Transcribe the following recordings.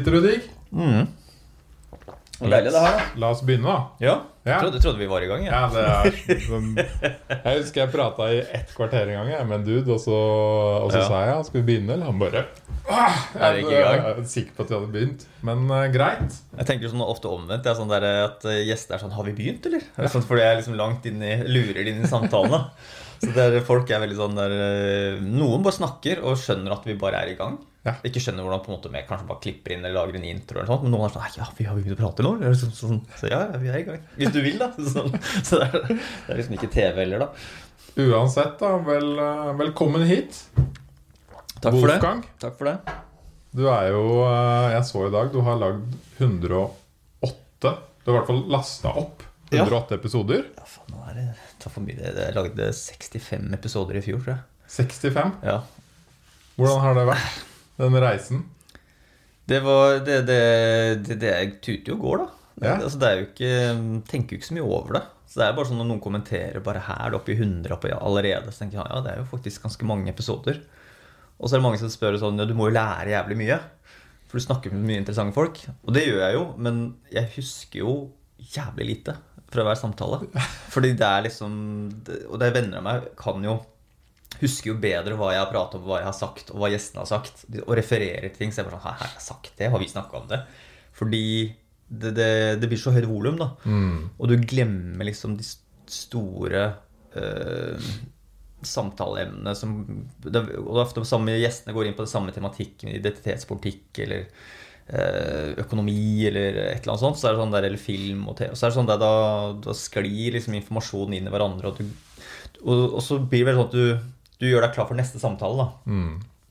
Sitter du digg? Mm. Deilig, det her, da. La oss begynne, da. Ja. Ja. Jeg trodde, trodde vi var i gang. Ja. Ja, det er sånn Jeg husker jeg prata i ett kvarter en gang jeg, med en dude, og så, og så Ja. sa jeg skal vi begynne, eller han bare ah, Er i gang? Jeg er sikker på at vi hadde begynt, men uh, greit. Jeg tenker sånn ofte omvendt. Det er sånn der, at eh, gjester er sånn Har vi begynt, eller? Det er sånn, fordi jeg liksom langt inn i, lurer inn i samtalen. Så det er, folk er veldig sånn der eh, Noen bare snakker og skjønner at vi bare er i gang. Ja. Ikke skjønner hvordan på en måte vi kanskje bare klipper inn eller lager en intro. eller sånt, Men noen er sånn Ja, vi har begynt å prate nå? Eller sånn, sånn, så ja, ja, vi er i gang. Hvis du vil, da. Så, så det er, det er liksom ikke TV heller, da. Uansett, da, vel, eh, velkommen hit. Takk for det. Wolfgang. Takk for det. Du er jo eh, Jeg så i dag du har lagd 108 Du har i hvert fall lasta opp Ja. 108 episoder. Ja, faen, nå er det tar for mye. Jeg lagde 65 episoder i fjor, tror jeg. 65. Ja. Hvordan har det vært, den reisen? Det var Det, det, det, det tuter jo og går, da. Ja. altså, det er jo ikke Tenker jo ikke så mye over det. Så det er bare sånn når noen kommenterer bare her er oppe i 100 oppe allerede, så tenker jeg ja, det er jo faktisk ganske mange episoder. Og så er det mange som spør sånn ja, du må jo lære jævlig mye. For du snakker med mye interessante folk. Og det gjør jeg jo, men jeg husker jo jævlig lite fra hver samtale. Fordi det er liksom Og det er venner av meg kan jo husker jo bedre hva jeg har pratet om, hva jeg har sagt, og hva gjestene har sagt. Og refererer til ting. Så jeg bare sånn Hæ, har jeg sagt det? Har vi snakka om det? Fordi det, det, det blir så høyt volum, da. Og du glemmer liksom de store uh, samtaleemnene som Og det er ofte samme gjestene går inn på det samme tematikken, identitetspolitikk eller eh, økonomi eller et eller annet sånt. Så er det sånn der, eller film og TV. Så er det sånn der, da, da sklir liksom informasjonen inn i hverandre. Og, du, og, og så blir det vel sånn at du, du gjør deg klar for neste samtale. da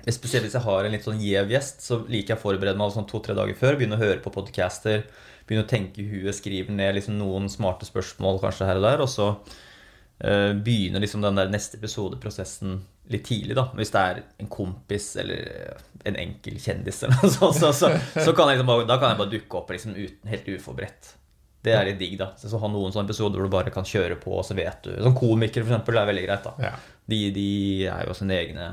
Spesielt hvis jeg har en litt sånn gjev gjest, så liker jeg å forberede meg sånn to-tre dager før. Begynne å høre på podcaster, begynne å tenke i huet, skrive ned liksom noen smarte spørsmål kanskje her og der. Og så uh, begynner liksom den der neste episodeprosessen litt tidlig, da. Hvis det er en kompis eller en enkel kjendis eller noe sånt, så, så, så kan jeg liksom bare, da kan jeg bare dukke opp liksom uten, helt uforberedt. Det er litt digg, da. Så, ha noen sånne episoder hvor du bare kan kjøre på, og så vet du Sånn komikere, eksempel, er veldig greit, da. Ja. De, de er jo sine egne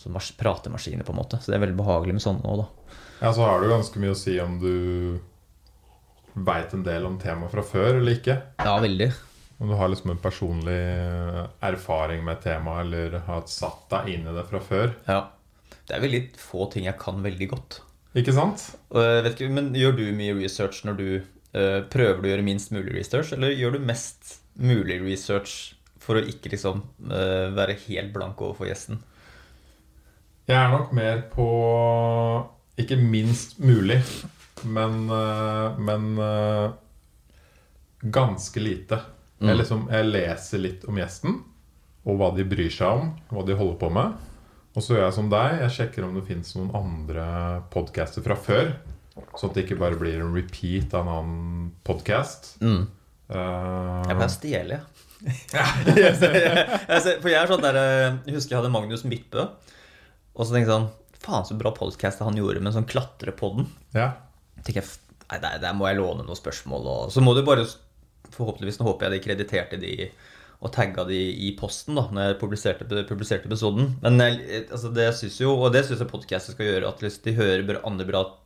sånn mas- pratemaskiner, på en måte. Så det er veldig behagelig med sånne òg, da. Ja, så har du ganske mye å si om du veit en del om temaet fra før eller ikke. Ja, veldig. Om du har liksom en personlig erfaring med temaet, tema eller har satt deg inn i det fra før. Ja. Det er veldig få ting jeg kan veldig godt. Ikke sant? Vet ikke, Men gjør du mye research når du eh, prøver du å gjøre minst mulig research, eller gjør du mest mulig research for å ikke liksom eh, være helt blank overfor gjesten? Jeg er nok mer på ikke minst mulig, men, eh, men eh, ganske lite. Jeg, liksom, jeg leser litt om gjesten, og hva de bryr seg om, hva de holder på med. Og så gjør jeg som deg, jeg sjekker om det fins noen andre podcaster fra før. Sånn at det ikke bare blir en repeat av en annen podkast. Mm. Jeg pleier å stjele, jeg. For jeg er sånn der eh, Jeg husker jeg hadde Magnus Mippe. Og så tenkte jeg sånn Faen, så bra podcast han gjorde med en sånn klatrepodden. ja. tenker jeg, nei, der, der må jeg låne noen spørsmål. Og så må du bare, forhåpentligvis, nå håper jeg de krediterte de og tagga de i posten da når jeg publiserte, publiserte episoden. Men jeg, altså, det synes jo, og det syns jeg podkastet skal gjøre, at hvis de hører andre bra eh,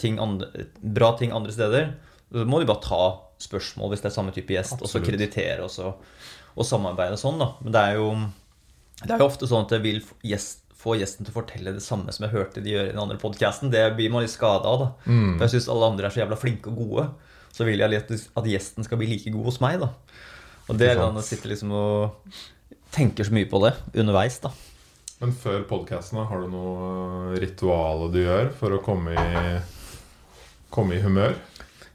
ting andre, bra ting andre steder, så må de bare ta spørsmål hvis det er samme type gjest, og så kreditere og, så, og samarbeide sånn. da Men det er jo det er jo ofte sånn at jeg vil gjest, få gjesten til å fortelle det samme som jeg hørte de gjøre i den andre podcasten. Det blir man litt skada av. da For jeg syns alle andre er så jævla flinke og gode. Så vil jeg at gjesten skal bli like god hos meg. da Og det er sånn da jeg sitter liksom og tenker så mye på det underveis. da Men før podkastene, har du noe ritual du gjør for å komme i, komme i humør?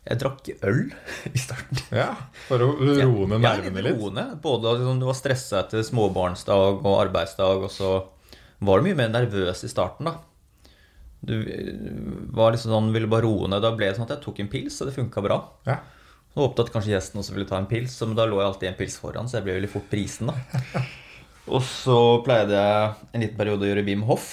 Jeg drakk øl i starten. Ja, For å roe ned Ja, nervene litt? roende. Både liksom, du var stressa etter småbarnsdag og arbeidsdag, og så var du mye mer nervøs i starten, da. Du eh, var liksom sånn, ville bare roe ned. Da ble det sånn at jeg tok en pils, og det funka bra. Ja. Så håpet at kanskje gjesten også ville ta en pils, men da lå jeg alltid en pils foran, så jeg ble veldig fort brisen, da. Og så pleide jeg en liten periode å gjøre Wim Hoff.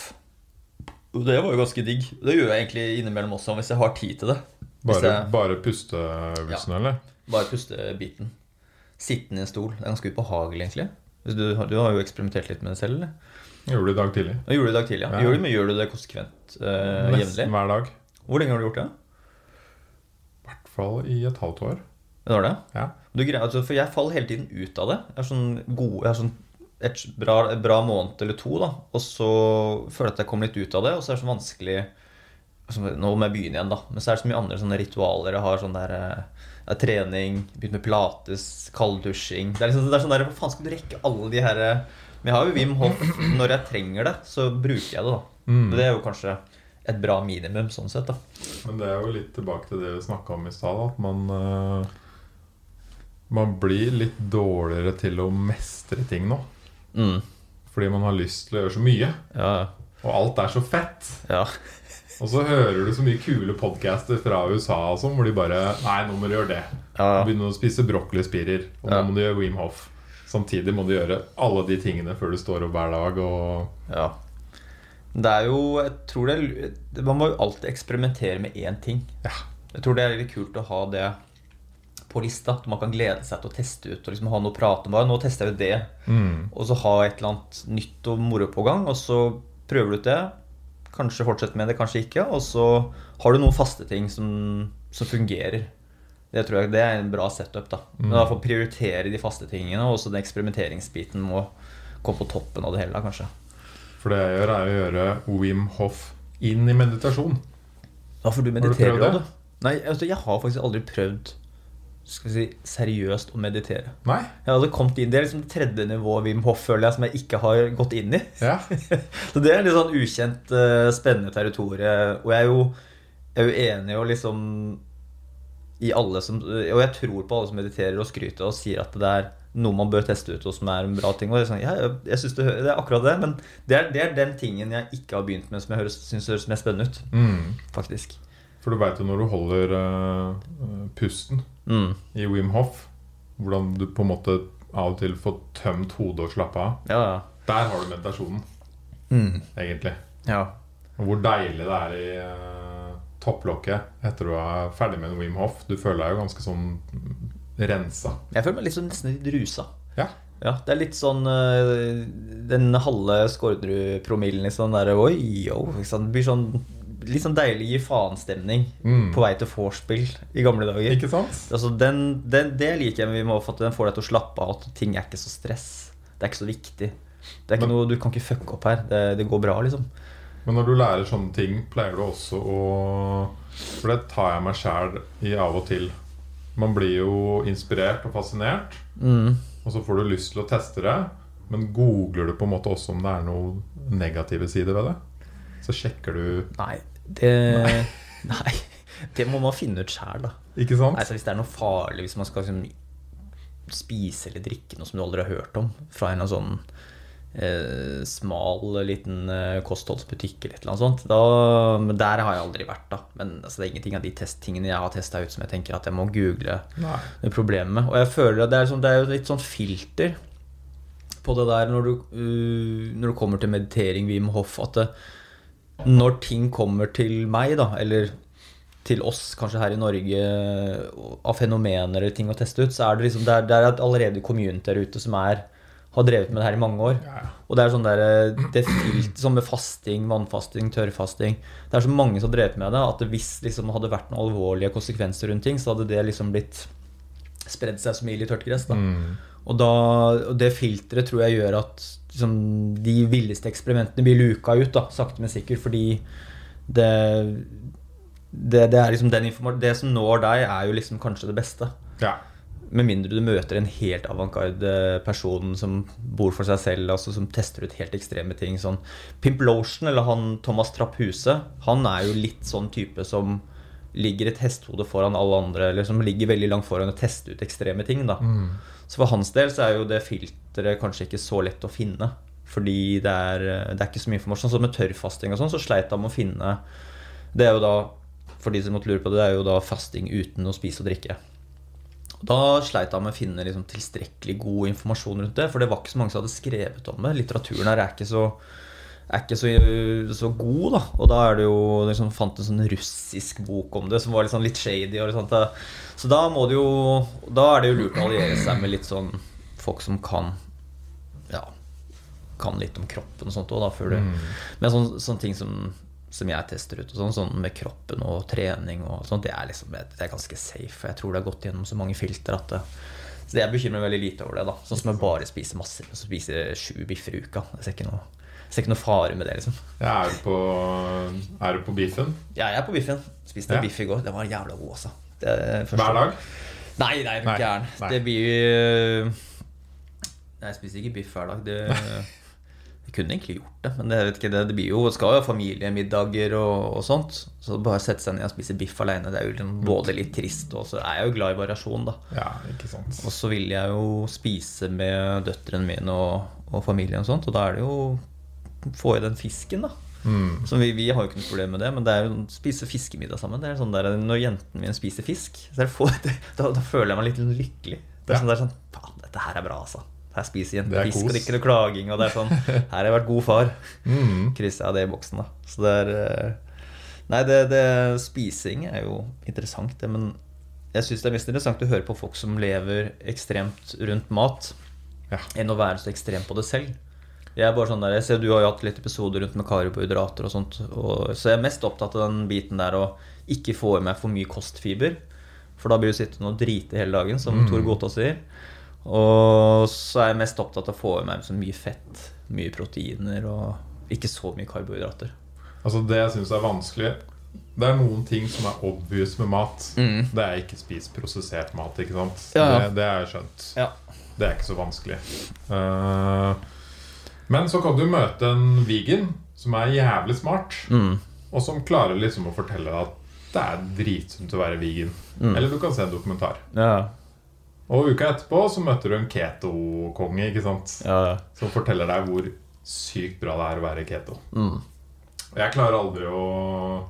Og det var jo ganske digg. Det gjør jeg egentlig innimellom også, hvis jeg har tid til det. Hvis Bare, jeg, bare pusteøvelsene, eller? bare pustebiten. Sittende i en stol. Det er ganske ubehagelig, egentlig. Du, du har jo eksperimentert litt med det selv, eller? Gjorde det i dag tidlig. Jeg gjorde det i dag tidlig, ja. Ja. Gjør du, men gjør du det konsekvent uh, Nesten jevnlig? hver dag. Hvor lenge har du gjort det? I hvert fall i et halvt år. Det var det? Ja. Du altså, for jeg faller hele tiden ut av det. Jeg er sånn god, jeg er sånn et bra, et bra måned eller to, da. Og så føler jeg at jeg kommer litt ut av det, og så er det så vanskelig altså, Nå må jeg begynne igjen, da. Men så er det så mye andre sånne ritualer. Jeg har sånn der eh, trening, begynt med pilates, kalddusjing Det er liksom det er sånn der, Hva faen skal du rekke alle de her eh, Men jeg har jo Wim Hof. Når jeg trenger det, så bruker jeg det, da. Mm. Det er jo kanskje et bra minimum sånn sett, da. Men det er jo litt tilbake til det vi snakka om i stad, at man eh, Man blir litt dårligere til å mestre ting nå. Mm. Fordi man har lyst til å gjøre så mye. Ja, Og alt er så fett. ja. Og så hører du så mye kule podcaster fra USA og sånn, hvor de bare Nei, nå må du gjøre det. ja. Begynne å spise brokkolispirer. Og nå må du gjøre Wim Hof. Samtidig må du gjøre alle de tingene før du står opp hver dag. Og Ja. Det er jo Jeg tror det Man må jo alltid eksperimentere med én ting. Ja. Jeg tror det er litt kult å ha det på lista. Man kan glede seg til å teste ut og liksom ha noe å prate om. Nå tester jeg jo det. mm, Og så ha et eller annet nytt og moro på gang. Og så prøver du ut det. Kanskje fortsette med det, kanskje ikke. Og så har du noen faste ting som, som fungerer. Det tror jeg det er en bra setup. da Men da får prioritere de faste tingene, og så den eksperimenteringsbiten må komme på toppen av det hele. da, kanskje For det jeg gjør, er å gjøre Wim Hof inn i meditasjon. Ja, for du mediterer jo, du. Nei, altså, jeg har faktisk aldri prøvd skal si, seriøst å meditere. Nei? Jeg hadde kommet inn, Det er liksom det tredje nivået Wim Hoff føler jeg som jeg ikke har gått inn i. Ja. Så det er litt sånn ukjent, eh, spennende territorium. Og jeg er jo, jeg er jo enig og liksom i alle som Og jeg tror på alle som mediterer og skryter og sier at det er noe man bør teste ut, og som er en bra ting. Og er, sånn, ja, jeg, jeg synes det, det er akkurat det, men det er, det er den tingen jeg ikke har begynt med, som jeg høres, synes høres mest spennende ut. Mm. Faktisk. For du veit jo når du holder uh, pusten Mm. i Wim Hof, hvordan du på en måte av og til får tømt hodet og slappa av. Ja, ja. Der har du meditasjonen, Mm. egentlig. ja. Og hvor deilig det er i uh, topplokket etter du er ferdig med en Wim Hof. Du føler deg jo ganske sånn rensa. Jeg føler meg litt sånn nesten litt rusa. Ja. Ja, det er litt sånn Den halve Skårderud-promillen i sånn derre Oi, yo, ikke sant? Det blir sånn litt sånn deilig gi faen-stemning Mm. på vei til vorspiel i gamle dager. Ikke sant? Altså, den, den, det liker jeg Wim Hof, at den får deg til å slappe av. At ting er ikke så stress. Det er ikke så viktig. Det er ikke Men- noe, Du kan ikke fucke opp her. Det, det går bra, liksom. Men når du lærer sånne ting, pleier du også å For det tar jeg meg sjæl i av og til. Man blir jo inspirert og fascinert, Mm. og så får du lyst til å teste det. Men googler du på en måte også om det er noen negative sider ved det? Så sjekker du Nei, det Nei. Det må man finne ut sjæl, da. Ikke sant? Nei, så Hvis det er noe farlig, hvis man skal liksom, spise eller drikke noe som du aldri har hørt om, fra en eller annen sånn eh, smal liten eh, kostholdsbutikk eller et eller annet sånt, da, men der har jeg aldri vært, da. Men altså, det er ingenting av de testtingene jeg har testa ut som jeg tenker at jeg må google Nei. problemet med. Og jeg føler at det er, sånn, det er jo litt sånn filter på det der når du, uh, når du kommer til meditering, Wim Hoff, at det, når ting kommer til meg, da, eller til oss kanskje her i Norge av fenomener eller ting å teste ut, så er det liksom det er, det er allerede community der ute som er, har drevet med det her i mange år. Ja, ja. Og det er sånn der, det er filt, sånn med fasting, vannfasting, tørrfasting Det er så mange som har drevet med det, at hvis liksom hadde vært noen alvorlige konsekvenser rundt ting, så hadde det liksom blitt spredd seg som ild i tørt gress. Da. Mm. Og, da, og det filteret tror jeg gjør at liksom, de villeste eksperimentene blir luka ut, da, sakte, men sikkert, fordi det, det, det er liksom den Det som når deg, er jo liksom kanskje det beste. ja. Med mindre du møter en helt avantgarde person som bor for seg selv, altså som tester ut helt ekstreme ting. Sånn Pimp Lotion, eller han Thomas Trapp Huse, han er jo litt sånn type som ligger et hestehode foran alle andre, eller som ligger veldig langt foran å teste ut ekstreme ting. da Så for hans del så er jo det filteret kanskje ikke så lett å finne. Fordi det er, det er ikke så mye informasjon. Så med tørrfasting og sånn, så sleit han med å finne Det er jo da, for de som måtte lure på det, det er jo da fasting uten å spise og drikke. Da sleit han med å finne liksom tilstrekkelig god informasjon rundt det, for det var ikke så mange som hadde skrevet om det. Litteraturen her er ikke så, er ikke så, så god, da. Og da er det jo liksom, fant en sånn russisk bok om det som var litt, sånn litt shady. Så da må det jo Da er det jo lurt å alliere seg med litt sånn folk som kan Ja, kan litt om kroppen og sånt òg, da, før du Mm. Men sånne, sånne ting som som jeg tester ut, og sånn, sånn med kroppen og trening og sånt, det er liksom det er ganske safe. Jeg tror det har gått gjennom så mange filter at det, Så jeg bekymrer meg veldig lite over det. da Sånn som jeg bare spiser masse. Så spiser jeg sju biffer i uka. Jeg ser ikke noe, ser ikke noe fare med det, liksom. Ja, er, du på, er du på biffen? Ja, jeg er på biffen. Spiste Ja. biff i går. Den var jævla god, altså. Er Hver dag? Nei, nei, Nei. Det blir Nei, Jeg spiser ikke biff hver dag. Det, jeg kunne egentlig gjort det, men det, vet ikke, det, det blir jo, skal jo ha familiemiddager og, og sånt. Så bare sette seg ned og spise biff alene, det er jo liksom både litt trist, og så er jeg jo glad i variasjon, da. Ja, ikke sant. Og så vil jeg jo spise med døtrene mine og, og familien og sånt, og da er det jo få i den fisken, da. Mm. Så vi, vi har jo ikke noe problem med det, men det er jo å spise fiskemiddag sammen. Det er sånn der, Når jentene mine spiser fisk, så det da, da føler jeg meg litt lykkelig. Det er Ja. sånn, det er sånn Faen, dette her er bra, altså. Her spiser jentene fisk, kos. og det er ikke noe klaging. Og det er sånn Her har jeg vært god far. Mm. Krysser jeg det i boksen, da. Så det er eh, Nei, det, det spising er jo interessant, det, men jeg syns det er mest interessant å høre på folk som lever ekstremt rundt mat, Ja. enn å være så ekstrem på det selv. Jeg er bare sånn der, jeg ser Du har jo hatt litt episoder rundt med karbohydrater og sånt. Og, så jeg er mest opptatt av den biten der å ikke få i meg for mye kostfiber. For da blir du sittende og drite hele dagen, som Mm. Tor Gota sier. Og så er jeg mest opptatt av å få i meg så mye fett, mye proteiner og ikke så mye karbohydrater. Altså Det jeg syns er vanskelig Det er noen ting som er obvious med mat. Mm. Det er ikke spis prosessert mat. ikke sant? Ja, ja. Det, det er skjønt. Ja. Det er ikke så vanskelig. Uh, men så kan du møte en vegan som er jævlig smart, Mm. og som klarer liksom å fortelle deg at det er dritsunt å være vegan. Mm. Eller du kan se en dokumentar. Ja. Og uka etterpå så møter du en keto-konge ikke sant? Ja. som forteller deg hvor sykt bra det er å være keto. Mm. Og Jeg klarer aldri å,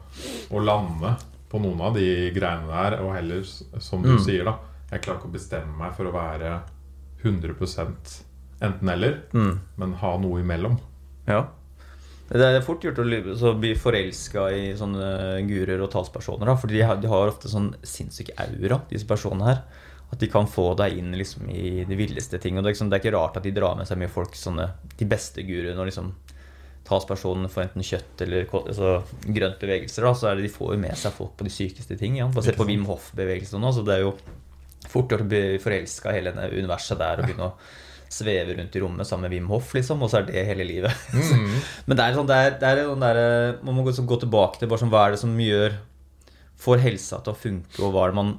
å lande på noen av de greiene der, og heller, som du Mm. sier, da Jeg klarer ikke å bestemme meg for å være 100% enten-eller, Mm. men ha noe imellom. Ja. Det er fort gjort å bli forelska i sånne guruer og talspersoner. Da, fordi de har, de har ofte sånn sinnssyk aura, disse personene her. At de kan få deg inn liksom, i de villeste ting. Og det er, liksom, det er ikke rart at de drar med seg mye folk, sånne, de beste guruene. Og liksom, talspersonene for enten kjøtt eller altså, grønt bevegelser. Da, så er det, de får jo med seg folk på de sykeste ting. Ja. Bare se på. Wim Hof-bevegelsen nå. Så det er jo fort gjort å bli forelska i hele universet der og begynne å sveve rundt i rommet sammen med Wim Hof, liksom. Og så er det hele livet. Mm. Men det er sånn, det er, det er sånn der, man må gå tilbake til bare sånn, hva er det som gjør får helsa til å funke, og hva er det man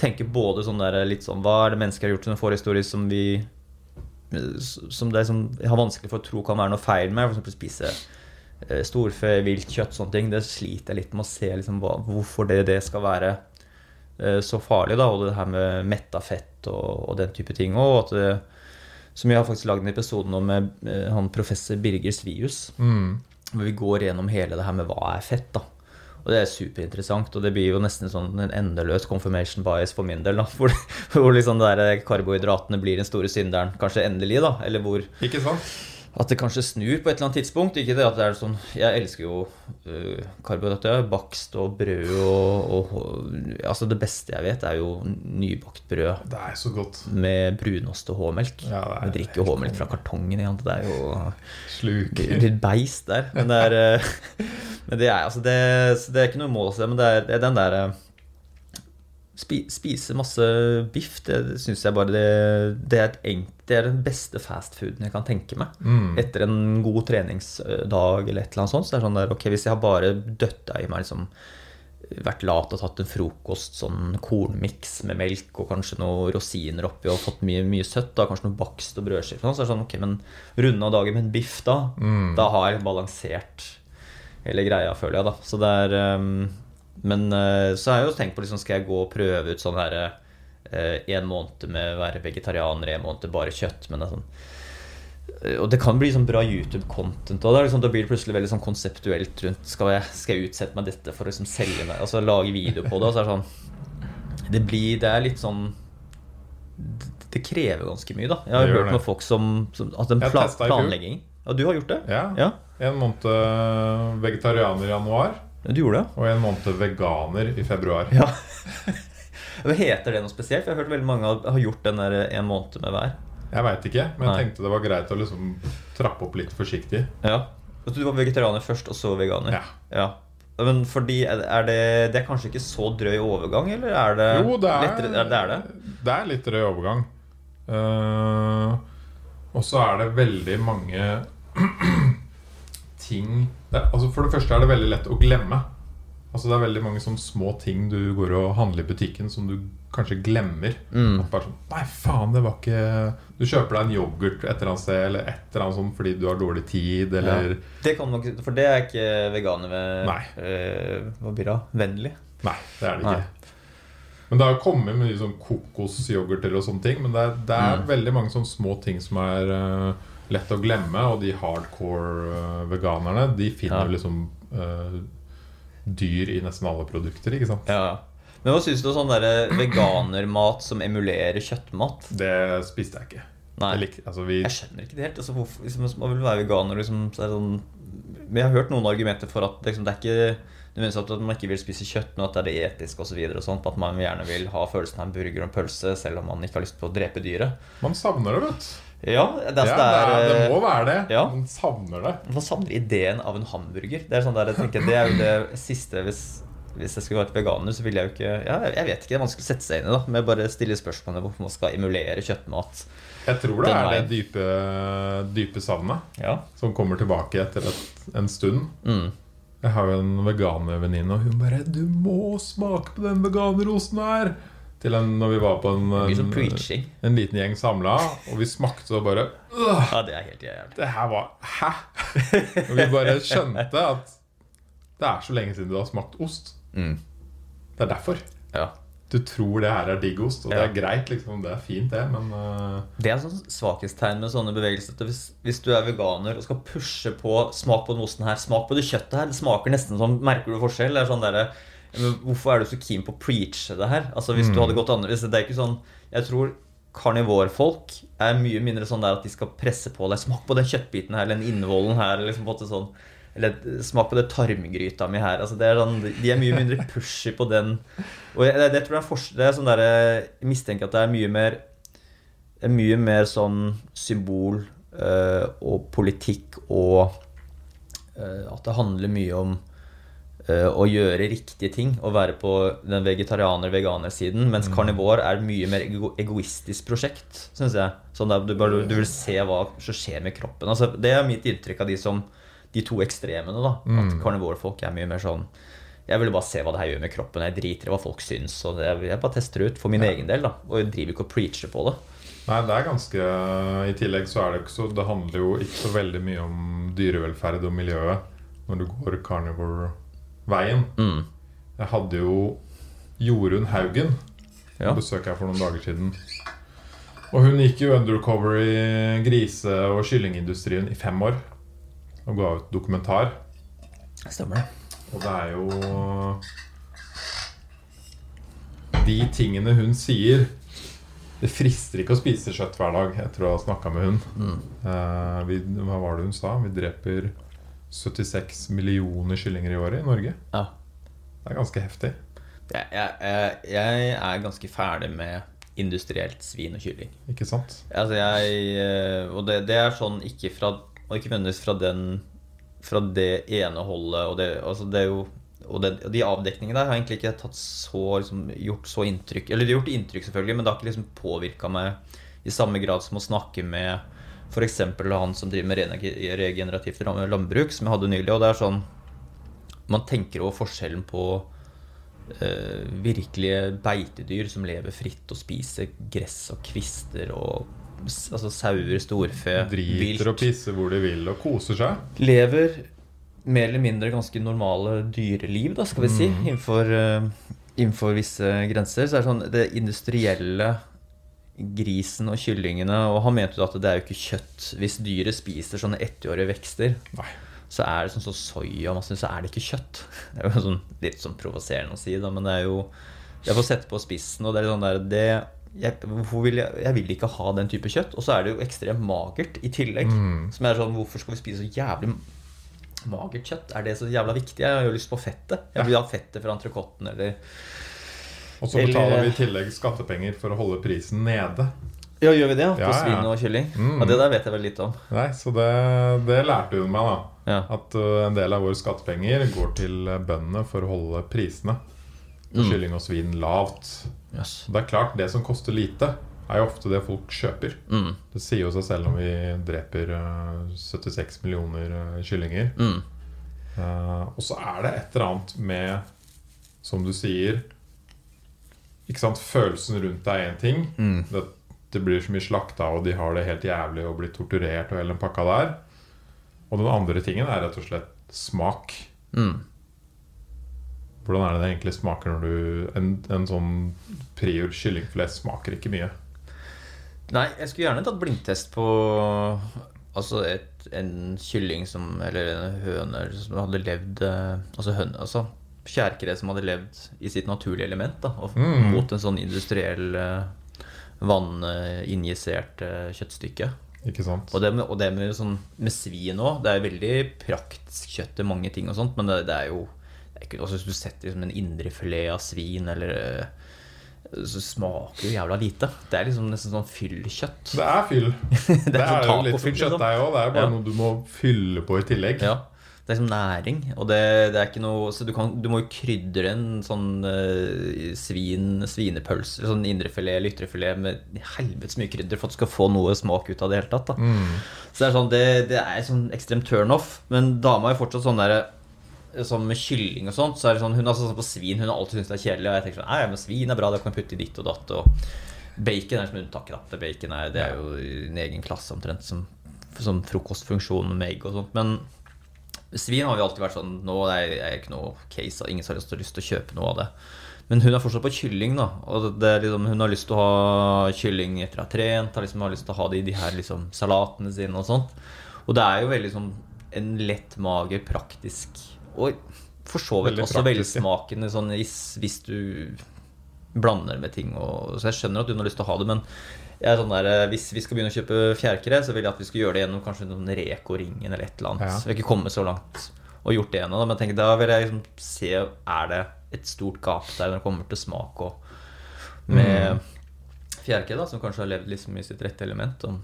tenker både sånn der, litt sånn Hva er det mennesker har gjort som forhistorie som vi Som det jeg har vanskelig for å tro kan være noe feil med? Eksempel spise eh, storfe, vilt kjøtt, sånne ting. Det sliter jeg litt med å se liksom, hva, hvorfor det, det skal være eh, så farlig. da, Og det her med metta fett og, og den type ting. Og at det, som jeg har faktisk lagd en episode nå med eh, han professor Birger Svius. Mm. Hvor vi går gjennom hele det her med hva er fett. da Og det er superinteressant. Og det blir jo nesten sånn en endeløs confirmation bias for min del. da Hvor, hvor liksom der karbohydratene blir den store synderen, kanskje endelig. da Eller hvor Ikke sant? At det kanskje snur på et eller annet tidspunkt. Ikke det at det er sånn Jeg elsker jo uh, karbohydrater. Bakst og brød og, og, og Altså, det beste jeg vet, er jo nybakt brød Det er så godt. med brunost og H-melk. Ja, Jeg drikker H-melk fra kartongen. igjen, Det er jo Sluk. litt beist der. Men det er, eh, men det er, altså det, det er ikke noe mål å se, men det er, det er den der eh, Spise masse biff, det, syns jeg bare det, det, er enk, det er den beste fastfooden jeg kan tenke meg. Mm. Etter en god treningsdag eller et eller annet sånt, så det er sånn der Ok, hvis jeg har bare døtta i meg liksom vært lat og tatt en frokost, sånn kornmiks med melk og kanskje noen rosiner oppi og fått mye, mye søtt, da, kanskje noe bakst og brødskiver, så er det sånn, ok, men runde av dagen med en biff da, Mm. da har jeg balansert hele greia, føler jeg, da. Så det er ehm, Men eh, så har jeg jo tenkt på liksom, skal jeg gå og prøve ut sånn her eh, en måned med å være vegetarianer, en måned bare kjøtt, men det er sånn eh, og det kan bli sånn bra YouTube-content. Og det liksom, Da blir det plutselig veldig sånn konseptuelt rundt Skal jeg, skal jeg utsette meg dette for å liksom selge meg Altså lage video på det? Og så er det sånn Det blir Det er litt sånn Det, det krever ganske mye, da. Jeg har hørt det. med folk som, som At den pla, planlegging Ja, du har gjort det? Ja. Ja, En måned vegetarianer i januar, du gjorde det? og en måned veganer i februar. Ja. Heter det noe spesielt? For jeg har hørt veldig mange har- gjort den der en måned med hver. Jeg veit ikke, men jeg Nei. tenkte det var greit å liksom trappe opp litt forsiktig. Ja. Altså, Du var vegetarianer først, og så veganer? Ja. ja. Men fordi er det, det er kanskje ikke så drøy overgang, eller er det Jo, det er, lettere? er, det er det? det er litt drøy overgang. Uh, og så er det veldig mange ting det, altså For det første er det veldig lett å glemme. Altså Det er veldig mange sånne små ting du går og handler i butikken som du kanskje glemmer. Mm. At bare sånn Nei, faen, det var ikke Du kjøper deg en yoghurt et eller annet sted, eller et eller annet sånt fordi du har dårlig tid, eller Ja. Det kan man for det er ikke veganer ved Nei. eh, Hva blir det? Vennlig? Nei, det er det Nei. ikke. Men det har kommet mye sånn kokosyoghurter og sånne ting. Men det er, det er Mm. veldig mange sånne små ting som er eh, lett å glemme. Og de hardcore eh, veganerne, de finner Ja. liksom uh, dyr i nesten alle produkter, ikke sant? Ja. Men hva syns du om sånn der veganermat som emulerer kjøttmat? Det spiste jeg ikke. Nei. Jeg, altså vi, Jeg skjønner ikke det helt. Altså, hvorfor, liksom, man vil være veganer, liksom, sånn Men jeg har hørt noen argumenter for at liksom, det er ikke nødvendigvis at man ikke vil spise kjøtt, men at det er etisk sånt, At man gjerne vil ha følelsen av en burger og en pølse, selv om man ikke har lyst på å drepe dyret. man savner det, vet du. Ja, det, er- Ja, det er, det, er, det eh, må være det. ja. Man savner det. Man savner ideen av en hamburger. Det er sånn der, tenker, det er jo det siste hvis, hvis jeg skulle vært veganer, så ville jeg jo ikke ja, Jeg vet ikke, det er vanskelig å sette seg inn i, da. med bare stille spørsmålet hvorfor man skal emulere kjøttmat. Jeg tror det er veien. det dype, dype savnet Ja. som kommer tilbake etter et, en stund. Mm. Jeg har jo en veganervenninne, og hun bare 'Du må smake på den veganerosten her!' Til en, når vi var på en, sånn en, en liten gjeng samla, og vi smakte og bare «Åh, Ja, det er helt jævlig. Det her var Hæ?! Og vi bare skjønte at det er så lenge siden du har smakt ost. Mm. Det er derfor. Ja. Du tror det her er digg ost, og det er greit, liksom. Det er fint, det, men uh... Det er sånn svakhetstegn med sånne bevegelser. at Hvis, hvis du er veganer og skal pushe på 'smak på den osten her', 'smak på det kjøttet her', det smaker nesten som Merker du forskjell? Det er sånn derre men Hvorfor er du så keen på å preache det her? Altså Hvis du hadde gått annerledes Det er ikke sånn Jeg tror karnivorfolk er mye mindre sånn der at de skal presse på deg 'Smak på den kjøttbiten her', eller den innvollen her, eller liksom på sånn eller smak på det tarmgryta mi her. Altså det er sånn, de er mye mindre pushy på den. Og jeg, det, tror jeg er fors- det er sånn der, Jeg mistenker at det er mye mer er mye mer sånn symbol øh, og politikk og øh, at det handler mye om eh, å gjøre riktige ting og være på den vegetarianer-veganer-siden. Mens karnivor er et mye mer ego egoistisk prosjekt, syns jeg. Sånn du, bare, du vil se hva som skjer med kroppen. Altså, det er mitt inntrykk av de, som, de to ekstremene. da At karnivorfolk er mye mer sånn jeg ville bare se hva det her gjør med kroppen. Jeg driter i hva folk syns. Og det, jeg bare tester det ut for min egen del. da Og jeg driver ikke og preacher på det. Nei, det er ganske I tillegg så er det ikke så Det handler jo ikke så veldig mye om dyrevelferd og miljøet når du går carnivore-veien. Mm. Jeg hadde jo Jorunn Haugen Ja. besøk her for noen dager siden. Og hun gikk jo undercover i grise- og kyllingindustrien i fem år. Og ga ut dokumentar. Stemmer det. Og det er jo De tingene hun sier Det frister ikke å spise kjøtt hver dag etter å ha snakka med hun. Eh, vi, hva var det hun sa? Vi dreper 76 millioner kyllinger i året i Norge. Ja. Det er ganske heftig. Jeg, jeg, jeg, er ganske ferdig med industrielt svin og kylling. Ikke sant? Altså jeg, eh, og det, det er sånn ikke fra Og ikke nødvendigvis fra den Fra det ene holdet og det, altså det er jo og, det, og de avdekningene der har egentlig ikke så, liksom, gjort så inntrykk Eller det har gjort inntrykk, selvfølgelig, men det har ikke liksom påvirka meg i samme grad som å snakke med f.eks. han som driver med regenerativt landbruk, som jeg hadde nylig. Og det er sånn Man tenker over forskjellen på eh, virkelige beitedyr som lever fritt og spiser gress og kvister og altså sauer, storfe, Driter og pisser hvor de vil og koser seg. Lever mer eller mindre ganske normale dyreliv, da, skal vi si, innenfor, uh, innenfor visse grenser. Så er det sånn det industrielle grisen og kyllingene Og han mente jo at det er jo ikke kjøtt Hvis dyret spiser sånne ettårige vekster, Nei. så er det sånn som soya og masse, så er det ikke kjøtt. Det er jo sånn, litt sånn provoserende å si, da, men det er jo Jeg får sette på spissen, og det er sånn der det, jeg, vil jeg, jeg vil ikke ha den type kjøtt. Og så er det jo ekstremt magert i tillegg. Som er sånn Hvorfor skal vi spise så jævlig magert kjøtt? Er det så jævla viktig? Jeg har jo lyst på fettet. Jeg vil ha fettet fra entrecôten eller Og så Eller- vi i tillegg skattepenger for å holde prisen nede. Ja, gjør vi det? På Ja, svin og kylling? Mm. Ja, Det der vet jeg vel litt om. Nei, så det, det lærte hun meg, da. Ja. At uh, en del av våre skattepenger går til uh, bøndene for å holde prisene på Mm. kylling og svin lavt. Yes. Det er klart, det som koster lite, er jo ofte det folk kjøper. Mm. Det sier jo seg selv når vi dreper uh, 76 millioner uh, kyllinger. Mm. Uh, og så er det et eller annet med, som du sier Ikke sant, Følelsen rundt deg er én ting. Mm. Det, det blir så mye slakta, og de har det helt jævlig og blir torturert og hele den pakka der. Og den andre tingen er rett og slett smak. Mm. Hvordan er det det egentlig smaker når du En, en sånn prior kyllingfilet smaker ikke mye. Nei, jeg skulle gjerne tatt blindtest på Altså et, en kylling som Eller en høne som hadde levd eh, Altså høne, altså kjærkre som hadde levd i sitt naturlige element, da, og Mm. mot en sånn industriell eh, vanninjisert eh, kjøttstykke. Ikke sant? Og det med, og det med, sånn, med svin òg. Det er veldig praktisk kjøtt til mange ting og sånt, men det, det er jo det er ikke, også Hvis du setter liksom en indrefilet av svin, eller eh, Så smaker jo jævla lite. Det er liksom nesten sånn fyllkjøtt. Det er fyll. Det er, sånn jo litt som kjøttdeig òg. Det er bare Ja. noe du må fylle på i tillegg. Ja. Det er liksom næring. Og det, det er ikke noe Så du, kan, du må jo krydre en sånn uh, svin, svinepølse, sånn indrefilet eller ytrefilet med helvetes mye krydder for at du skal få noe smak ut av det hele tatt. Mm. Så det er sånn Det, det er sånn ekstremt turnoff. Men dama er fortsatt sånn der Sånn med kylling og sånt, så er det sånn Hun er sånn på svin. Hun har alltid syntes det er kjedelig. Og jeg tenker sånn Nei, men svin er bra, det kan jeg putte i ditt og datt. Og bacon er som unntaket, da. Bacon er, det er jo i en egen klasse omtrent som, som frokostfunksjon med egg og sånt. Men svin har jo alltid vært sånn Nå er jeg er ikke noe case, og ingen har lyst til, å kjøpe noe av det. Men hun er fortsatt på kylling, da. Og det er liksom, hun har lyst til å ha kylling etter å ha trent. Har liksom har lyst til å ha det i de her liksom, salatene sine og sånt. Og det er jo veldig sånn en lett mager, praktisk og for så vidt også praktisk, velsmakende sånn hvis, hvis du blander med ting. Og, så jeg skjønner at hun har lyst til å ha det, men jeg er sånn der, eh, hvis vi skal begynne å kjøpe fjærkre, så vil jeg at vi skal gjøre det gjennom kanskje noen Reko-ringen eller et eller annet. Ja. Så vi har ikke kommet så langt og gjort det ennå. Men jeg tenker, da vil jeg liksom se Er det et stort gap der når det kommer til smak og med fjærkre, da, som kanskje har levd liksom i sitt rette element. Og,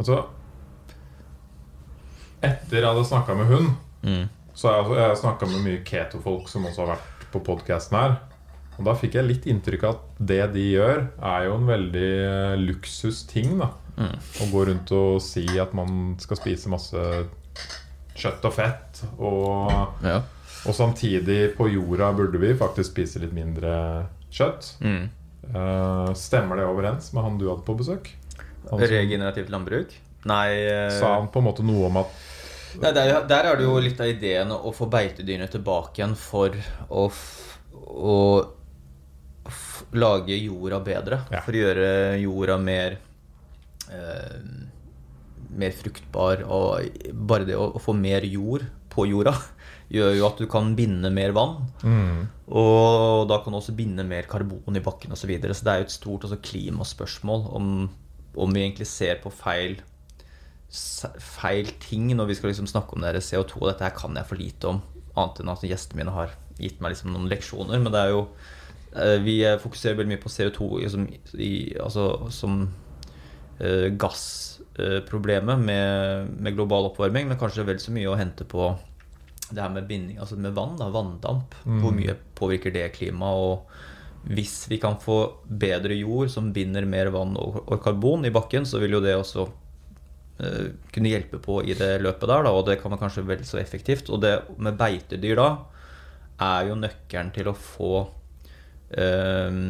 Altså Etter jeg hadde snakka med hun, mm, så har jeg, jeg snakka med mye keto-folk som også har vært på podkasten her. Og da fikk jeg litt inntrykk av at det de gjør, er jo en veldig eh, luksusting. da mm, Å gå rundt og si at man skal spise masse kjøtt og fett. Og, ja. og samtidig, på jorda burde vi faktisk spise litt mindre kjøtt. mm. Uh, stemmer det overens med han du hadde på besøk? Han Regenerativt landbruk? Nei uh... sa han på en måte noe om at Nei, der, der er det jo litt av ideen å få beitedyrene tilbake igjen for å, f å f lage jorda bedre. Ja. For å gjøre jorda mer eh, Mer fruktbar. Og bare det å, å få mer jord på jorda gjør jo at du kan binde mer vann. mm, Og da kan du også binde mer karbon i bakken osv. Så, videre. så det er jo et stort klimaspørsmål om, om vi egentlig ser på feil feil ting når vi skal liksom snakke om det her CO2. Dette her kan jeg for lite om, annet enn at gjestene mine har gitt meg liksom noen leksjoner. Men det er jo Vi eh, fokuserer veldig mye på CO2 liksom, som, i, altså, som uh, gassproblemet med, med global oppvarming, men kanskje vel så mye å hente på det her med binding, altså med vann, da, vanndamp. Hvor mye påvirker det klimaet? Og hvis vi kan få bedre jord som binder mer vann og, og karbon i bakken, så vil jo det også uh, kunne hjelpe på i det løpet der, da, og det kan være kanskje vel så effektivt. Og det med beitedyr da er jo nøkkelen til å få eh,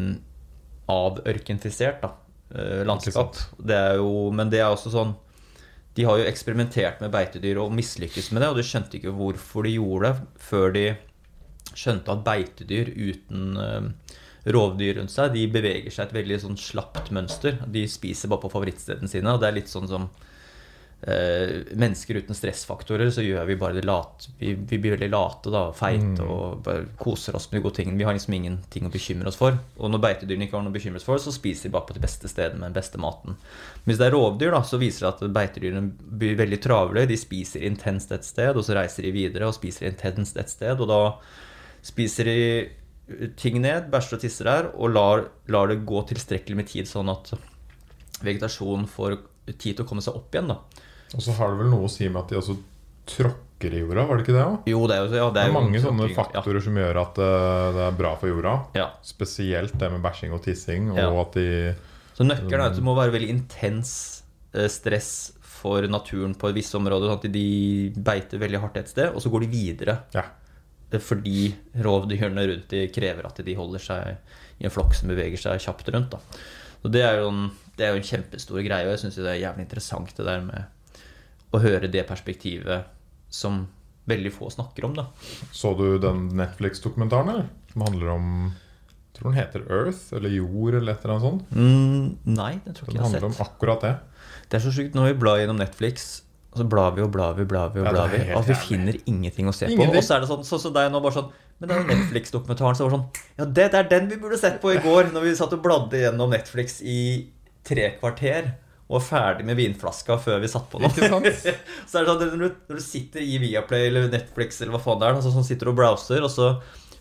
avørkenfisert da, eh, landskap. Det er jo, men det er også sånn De har jo eksperimentert med beitedyr og mislykkes med det, og de skjønte ikke hvorfor de gjorde det før de skjønte at beitedyr uten eh, rovdyr rundt seg, de beveger seg et veldig sånn slapt mønster. De spiser bare på favorittstedene sine, og det er litt sånn som mennesker uten stressfaktorer, så gjør vi bare det late. Vi, vi blir veldig late da, feite og bare koser oss med de gode tingene. Vi har liksom ingenting å bekymre oss for. Og når beitedyrene ikke har noe å bekymre seg for, så spiser de bare på de beste stedene med den beste maten. Men hvis det er rovdyr, da, så viser det at beitedyrene blir veldig travle. De spiser intenst et sted, og så reiser de videre og spiser intenst et sted. Og da spiser de ting ned, bæsjer og tisser der, og lar, lar det gå tilstrekkelig med tid, sånn at vegetasjonen får tid til å komme seg opp igjen. da Og så har det vel noe å si med at de også tråkker i jorda, var det ikke det òg? Jo, det er jo, ja, det Det er er mange sånne faktorer faktorer som gjør at eh, det er bra for jorda. Ja. Spesielt det med bæsjing og tissing, og Ja. at de Så nøkkelen er at det må være veldig intens eh, stress for naturen på et visst område. Sånn at de beiter veldig hardt et sted, og så går de videre. Ja. Er fordi rovdyrene rundt de krever at de holder seg i en flokk som beveger seg kjapt rundt. Da. Så det er jo en, det er jo en kjempestor greie, og jeg syns det er jævlig interessant det der med å høre det perspektivet som veldig få snakker om. da. Så du den Netflix-dokumentaren. Som handler om Jeg tror den heter Earth, eller Jord, eller et eller annet sånt. Mm, nei, den tror Den ikke jeg har sett. Den handler om akkurat det. Det er så sjukt når vi blar gjennom Netflix, og så blar vi og blar vi, blar vi og blar vi, ja, og vi finner ingenting å se på. Og så er det sånn, så, som deg nå, bare sånn Men det er Netflix-dokumentaren, så var sånn Ja, det, det er den vi burde sett på i går, når vi satt og bladde gjennom Netflix i tre kvarter. Og var ferdig med vinflaska før vi satt på sant? så er det sånn, når du, når du sitter i Viaplay eller Netflix eller hva faen det er, altså, sånn sitter og browser, og så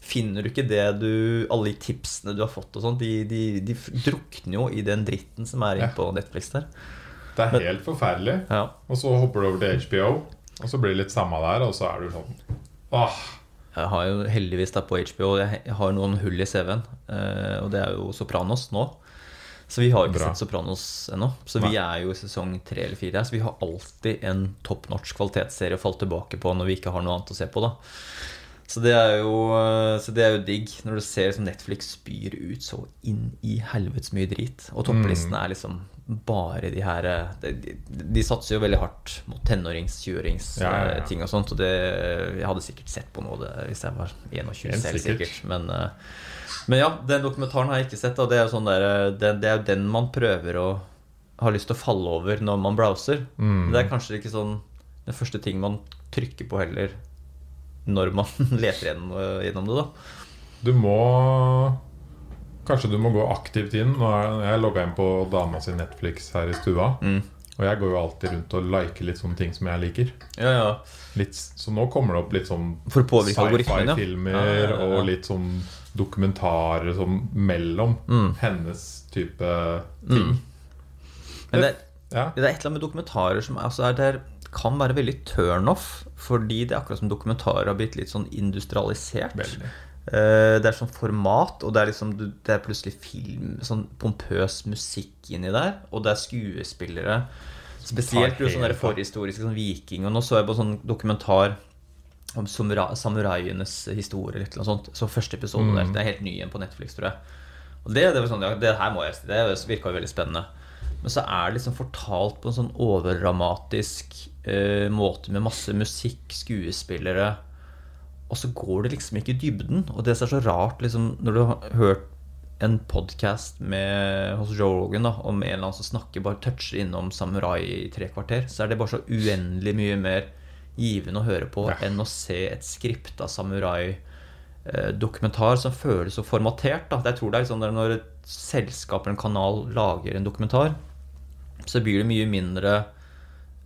finner du ikke det du Alle de tipsene du har fått og sånn, de, de, de drukner jo i den dritten som er inne på Netflix der. Det er helt forferdelig. Ja. Og så hopper du over til HBO, og så blir det litt samme der, og så er du sånn Åh, Jeg har jo heldigvis da på HBO Jeg jeg har noen hull i CV-en, eh, og det er jo Sopranos nå. Så vi har ikke Bra. sett Sopranos ennå. Så vi er jo i sesong tre eller fire. Så vi har alltid en top notch kvalitetsserie å falle tilbake på når vi ikke har noe annet å se på. da Så det er jo, eh, så det er jo digg når du ser som Netflix spyr ut så inn i helvetes mye drit. Og topplistene er liksom bare de her eh, De, de, de satser jo veldig hardt mot tenårings-, 20-årings Ja, ja, ja. eh, ting og sånt. Og det, jeg hadde sikkert sett på noe det hvis jeg var 21 Helt selv, sikkert. Men, eh, men ja, den dokumentaren har jeg ikke sett. Og det er jo sånn der, eh, det, det er den man prøver å ha lyst til å falle over når man browser. Mm. Men det er kanskje ikke sånn den første ting man trykker på heller når man leter gjennom, gjennom det, da. Du må Kanskje du må gå aktivt inn. Nå er jeg logga inn på dama sin Netflix her i stua. Mm. Og jeg går jo alltid rundt og liker litt sånne ting som jeg liker. Ja, ja. Litt, så nå kommer det opp litt sånn sci-fi-filmer ja. og litt sånn dokumentarer sånn mellom Mm. hennes type ting. Men det, Ja. det er et eller annet med dokumentarer som altså er der, kan være veldig turnoff. Fordi det er akkurat som dokumentarer har blitt litt sånn industrialisert. Veldig. Eh, Det er sånn format, og det er liksom Det er plutselig film, sånn pompøs musikk inni der. Og det er skuespillere. Spesielt sånn der forhistoriske sånn viking. Og nå så jeg på sånn dokumentar om samura- samuraienes historie eller annet sånt. Så første episode Mm. der. Det er helt ny igjen på Netflix, tror jeg. Og det, det sånn, det her må jeg si. Det virka jo veldig spennende. Men så er det liksom fortalt på en sånn overdramatisk eh, måte med masse musikk, skuespillere og så går det liksom ikke i dybden. Og det som er så rart, liksom, når du har hørt en podkast hos Joe Rogan da, om en eller annen som snakker bare toucher innom samurai i tre kvarter, så er det bare så uendelig mye mer givende å høre på Ja. enn å se et skripta samurai-dokumentar som føles så formatert. Da. Jeg tror det er liksom at når et selskap eller en kanal lager en dokumentar, så blir det mye mindre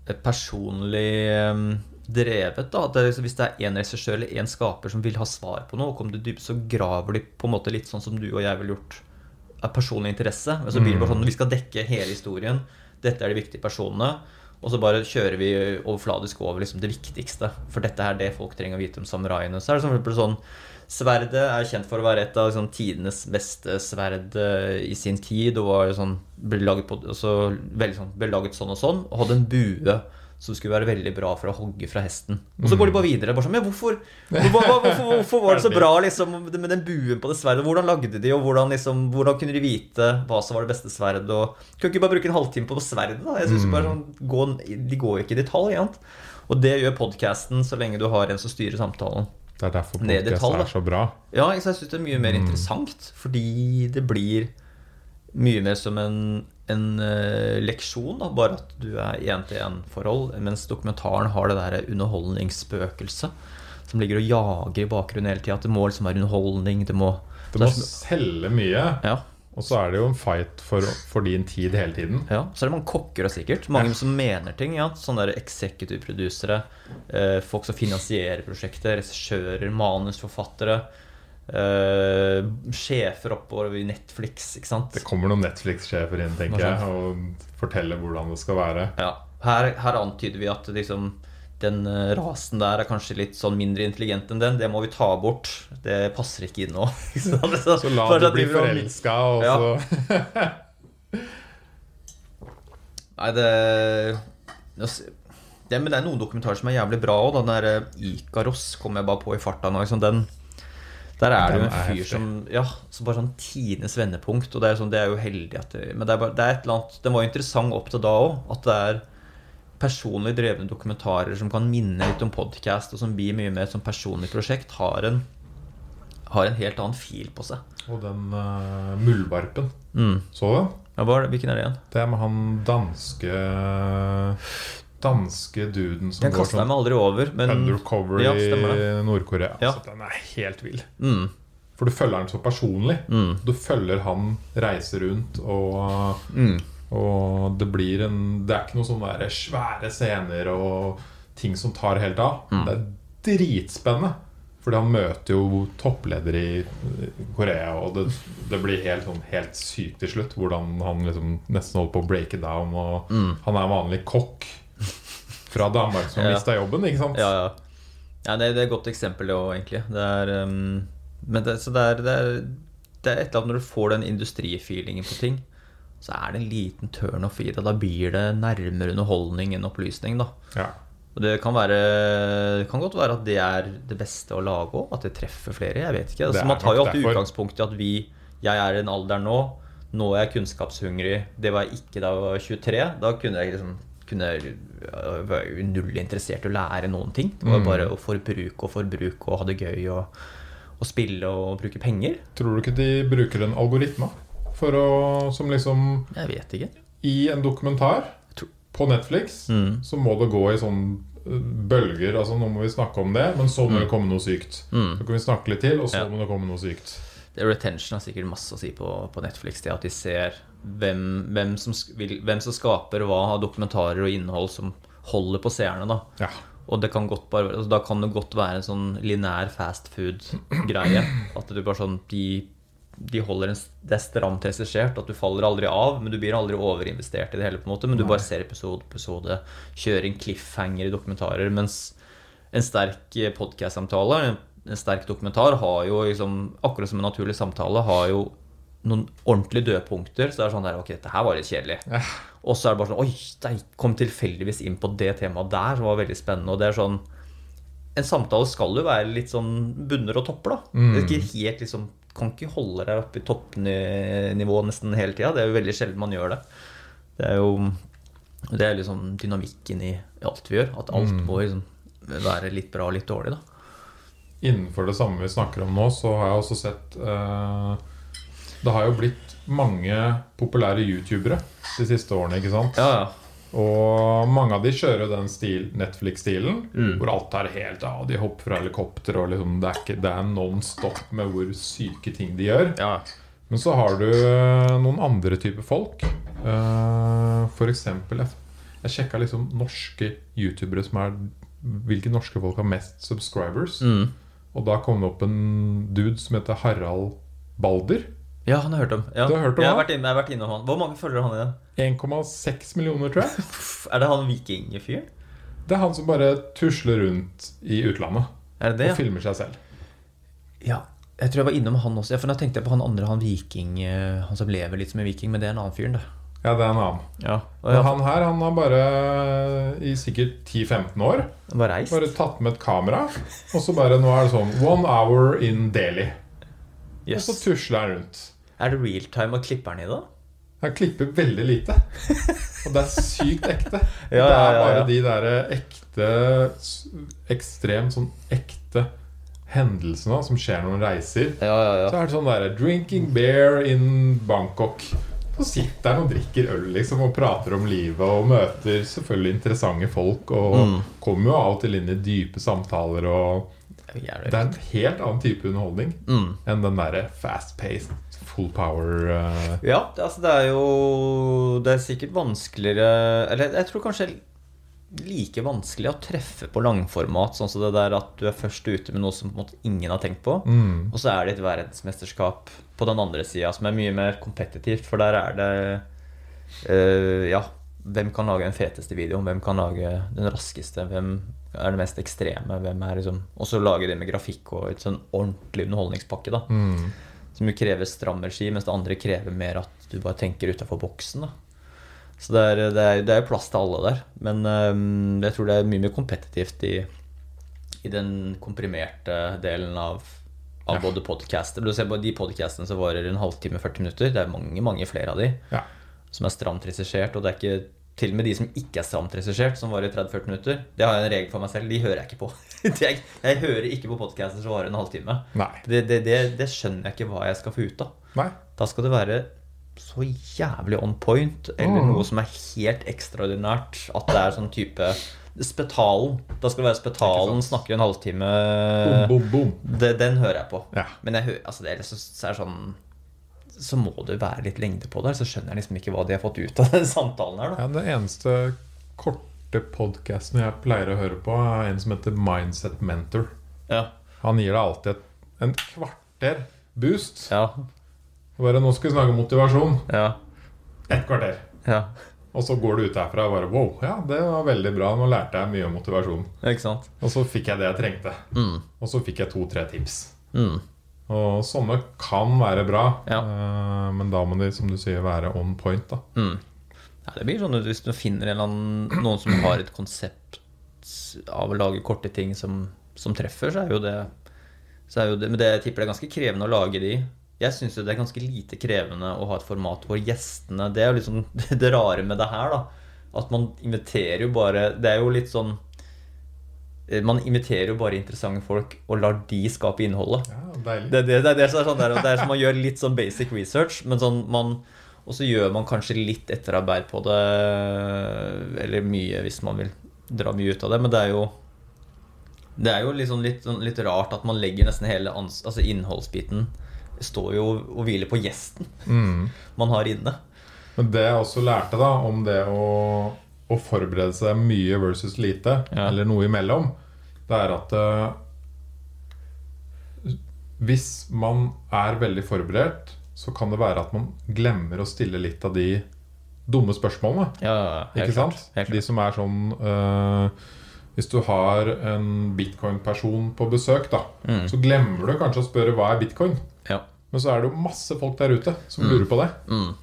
eh, personlig eh, drevet. da det liksom, Hvis det er én regissør eller én skaper som vil ha svar på noe, og kommer du dypt, så graver de på en måte litt sånn som du og jeg ville gjort av personlig interesse. Men så blir det bare sånn vi skal dekke hele historien. Dette er de viktige personene. Og så bare kjører vi overfladisk over liksom det viktigste. For dette er det folk trenger å vite om samuraiene. Så er det som sånn Sverdet er kjent for å være et av liksom, tidenes beste sverd eh, i sin tid. Og var sånn, ble, laget på, veldig sånn, ble laget sånn og sånn. Og hadde en bue som skulle være veldig bra for å hogge fra hesten. Og så går de bare videre. Bare sånn, men hvorfor, hvorfor, hvorfor, hvorfor var det så bra liksom, med den buen på det sverdet? Hvordan lagde de, og hvordan, liksom, hvordan kunne de vite hva som var det beste sverdet? Og, kan ikke bare bruke en halvtime på sverdet? da? Jeg synes bare sånn, gå, De går jo ikke i detalj. Ikke? Og det gjør podkasten så lenge du har en som styrer samtalen. Det er derfor da. er så bra. Ja, jeg syns det er mye mer interessant, fordi det blir mye mer som en, en eh, leksjon, da, bare at du er én-til-én-forhold, mens dokumentaren har det der underholdningsspøkelset som ligger og jager i bakgrunnen hele tida. At det må liksom være underholdning, det må Det må selge mye. ja, Og så er det jo en fight for, for din tid hele tiden. ja, så er det mange kokker og sikkert. Mange som mener ting. Ja. Sånne der executive-produsere. Eh, folk som finansierer prosjekter. Regissører, manusforfattere. Eh, sjefer oppover i Netflix, ikke sant. Det kommer noen Netflix-sjefer inn, tenker jeg, og forteller hvordan det skal være. Ja. Her, her antyder vi at liksom den eh, rasen der er kanskje litt sånn mindre intelligent enn den. Det må vi ta bort. Det passer ikke inn nå. sant? Så la du bli forelska, og- så Ja. Nei, det, det Men det er noen dokumentarer som er jævlig bra òg. Den der eh, Ikaros kom jeg bare på i farta nå. Liksom. Den, der er det jo en fyr som Ja, som bare sånn tidenes vendepunkt. Og det er, sånn, det er jo heldig at det, Men det er, bare, det er et eller annet Den var jo interessant opp til da òg. At det er personlig drevne dokumentarer som kan minne litt om podcast, og som blir mye mer som personlig prosjekt, har en, har en helt annen fil på seg. Og den uh, muldvarpen. Mm. Så du den? Ja? Hvilken er det igjen? Det er med han danske Danske duden som Den går sånn meg aldri over, men undercover Ja, i det. Nord-Korea. Ja. Altså, den er helt vill. mm, For du følger han så personlig. mm, Du følger han reise rundt, og, mm. og det blir en Det er ikke noen sånne der svære scener og ting som tar helt av. Mm. Det er dritspennende. Fordi han møter jo toppledere i Korea, og det, det blir helt, sånn, helt sykt til slutt. Hvordan han liksom nesten holder på å breake down. Og Mm. han er vanlig kokk fra Danmark som Ja. mista jobben, ikke sant? Ja, ja. ja det, det er et godt eksempel, det òg, egentlig. Det er, um, men det, så det er, det, er, det er et eller annet når du får den industrifeelingen på ting, så er det en liten turnoff i det. Da blir det nærmere underholdning enn opplysning, da. Ja. Og det kan, være, det kan godt være at det er det beste å lage òg. At det treffer flere. Jeg vet ikke. Altså, man tar jo alltid derfor. utgangspunkt i at vi Jeg er i en alder nå. Nå er jeg kunnskapshungrig. Det var jeg ikke da jeg var 23. Da kunne jeg liksom kunne, være var jo null interessert i å lære noen ting. Det var Mm. bare å forbruke og forbruke og ha det gøy og, og spille og bruke penger. Tror du ikke de bruker en algoritme for å Som liksom Jeg vet ikke. I en dokumentar på Netflix Mm. så må det gå i sånn øh, bølger. Altså Nå må vi snakke om det, men så må det komme noe sykt. Mm. Så kan vi snakke litt til, og så Ja. må det komme noe sykt. Det Retention har sikkert masse å si på, på Netflix. Det at de ser hvem, hvem, som, hvem som skaper hva av dokumentarer og innhold som holder på seerne. da Ja. Og det kan godt bare, altså, da kan det godt være en sånn linær fast food-greie. At du bare sånn de, de holder en, Det er stramt regissert, at du faller aldri av, men du blir aldri overinvestert i det hele. på en måte Men du bare ser episode på episode, kjører en cliffhanger i dokumentarer. Mens en sterk podcast-samtale, en, en sterk dokumentar, har jo liksom Akkurat som en naturlig samtale, har jo noen ordentlige dødpunkter. Så det er sånn der Ok, dette her var litt kjedelig. Og så er det bare sånn Oi, jeg kom tilfeldigvis inn på det temaet der, som var veldig spennende. Og det er sånn En samtale skal jo være litt sånn bunner og topper, da. Det er ikke helt liksom Kan ikke holde deg oppe i toppnivå nesten hele tida. Det er jo veldig sjelden man gjør det. Det er jo Det er liksom dynamikken i alt vi gjør. At alt må liksom være litt bra og litt dårlig, da. Innenfor det samme vi snakker om nå, så har jeg også sett øh, Det har jo blitt mange populære youtubere de siste årene, ikke sant? Ja, ja. Og mange av de kjører jo den stil, Netflix-stilen, Mm. hvor alt er helt av. De hopper fra helikopter, og liksom, det er, ikke, det er non stop med hvor syke ting de gjør. ja. Men så har du øh, noen andre typer folk. Uh, for eksempel Jeg, jeg sjekka liksom norske youtubere som er Hvilke norske folk har mest subscribers. Mm. Og da kom det opp en dude som heter Harald Balder. Ja, han har hørt om. Ja. Du har hørt om jeg, har han? vært inne, jeg har vært innom han. Hvor mange følger han igjen? 1,6 millioner, tror jeg. Er det han vikingfyren? Det er han som bare tusler rundt i utlandet Er det det? og filmer seg selv. Ja. Jeg tror jeg var innom han også. Ja, for da tenkte jeg på han andre, han viking eh, Han som lever litt som en viking, men det er en annen fyr, det. Ja, det er en annen. Ja. Men han her han har bare i sikkert 10-15 år bare bare tatt med et kamera, og så bare Nå er det sånn One hour in Delhi. Og så tusler han rundt. Er det realtime og klipper han i det? Han klipper veldig lite. Og det er sykt ekte. Ja, det ja, er bare de derre ekte Ekstremt sånn ekte hendelsene som skjer når man reiser. Ja, ja, Så er det sånn derre 'Drinking beer in Bangkok'. Så sitter han og drikker øl liksom og prater om livet og møter selvfølgelig interessante folk. Og Mm. kommer jo av og til inn i dype samtaler. Og Jævlig. Det er en helt annen type underholdning Mm. enn den derre fast-paced, full power uh... Ja, det, altså det er jo Det er sikkert vanskeligere Eller jeg tror kanskje like vanskelig å treffe på langformat. Sånn som det der at du er først ute med noe som på en måte ingen har tenkt på. Mm. Og så er det et verdensmesterskap på den andre sida som er mye mer kompetitivt, for der er det uh, Ja, hvem kan lage den feteste videoen? Hvem kan lage den raskeste? Hvem er det mest ekstreme? Hvem er liksom Og så lage det med grafikk og et sånn ordentlig underholdningspakke, da. Mm. Som jo krever stram regi, mens det andre krever mer at du bare tenker utafor boksen. da Så det er, det, er, det er plass til alle der. Men um, jeg tror det er mye mer kompetitivt i, i den komprimerte delen av, av Ja. både podcaster. Du ser på de podcastene som varer en halvtime, 40 minutter. Det er mange, mange flere av de Ja. som er stramt regissert. Og det er ikke til og med de som ikke er stramt regissert, som varer 30-40 minutter. Det har jeg en regel for meg selv. De hører jeg ikke på. jeg, jeg hører ikke på podcaster som varer en halvtime. Det, det, det, det skjønner jeg ikke hva jeg skal få ut av. Nei. Da skal det være så jævlig on point, eller Mm. noe som er helt ekstraordinært. At det er sånn type Spetalen. Da skal det være Spetalen snakker en halvtime. Boom, boom, boom. Det, den hører jeg på. Ja. Men jeg hører, altså det er, liksom, så er sånn Så må det være litt lengde på det. Så skjønner jeg liksom ikke hva de har fått ut av den samtalen her. da Ja, det eneste korte podkasten jeg pleier å høre på, er en som heter Mindset Mentor. Ja, Han gir deg alltid et, en kvarter boost. ja, Bare 'Nå skal vi snakke om motivasjon'. ja, Et kvarter. ja. Og så går du ut derfra og bare 'Wow, ja, det var veldig bra. Nå lærte jeg mye om motivasjon'. Ikke sant? Og så fikk jeg det jeg trengte. Mm. Og så fikk jeg to-tre tips. Mm. Og sånne kan være bra, Ja. eh, men da må de, som du sier, være on point. da Mm. Ja, det blir sånn at Hvis du finner en annen, noen som har et konsept av å lage korte ting som, som treffer, så er jo det så er jo det, Men det, jeg tipper det er ganske krevende å lage de. Jeg syns det er ganske lite krevende å ha et format hvor gjestene Det er jo liksom det rare med det her, da. At man inviterer jo bare Det er jo litt sånn eh, Man inviterer jo bare interessante folk og lar de skape innholdet. Ja. Det, det, det, det er sånn der, det er som man gjør litt sånn basic research, men sånn man Og så gjør man kanskje litt etterarbeid på det, eller mye hvis man vil dra mye ut av det, men det er jo det er jo liksom litt, sånn- litt rart at man legger nesten hele ans altså innholdsbiten står jo og hviler på gjesten Mm. man har inne. Men det jeg også lærte da om det å, å forberede seg mye versus lite, Ja. eller noe imellom, det er at uh, hvis man er veldig forberedt, så kan det være at man glemmer å stille litt av de dumme spørsmålene. Ja, helt Ikke klart. sant? De som er sånn uh, Hvis du har en bitcoin-person på besøk, da, Mm. så glemmer du kanskje å spørre hva er bitcoin. Ja. Men så er det jo masse folk der ute som lurer på det. Mm.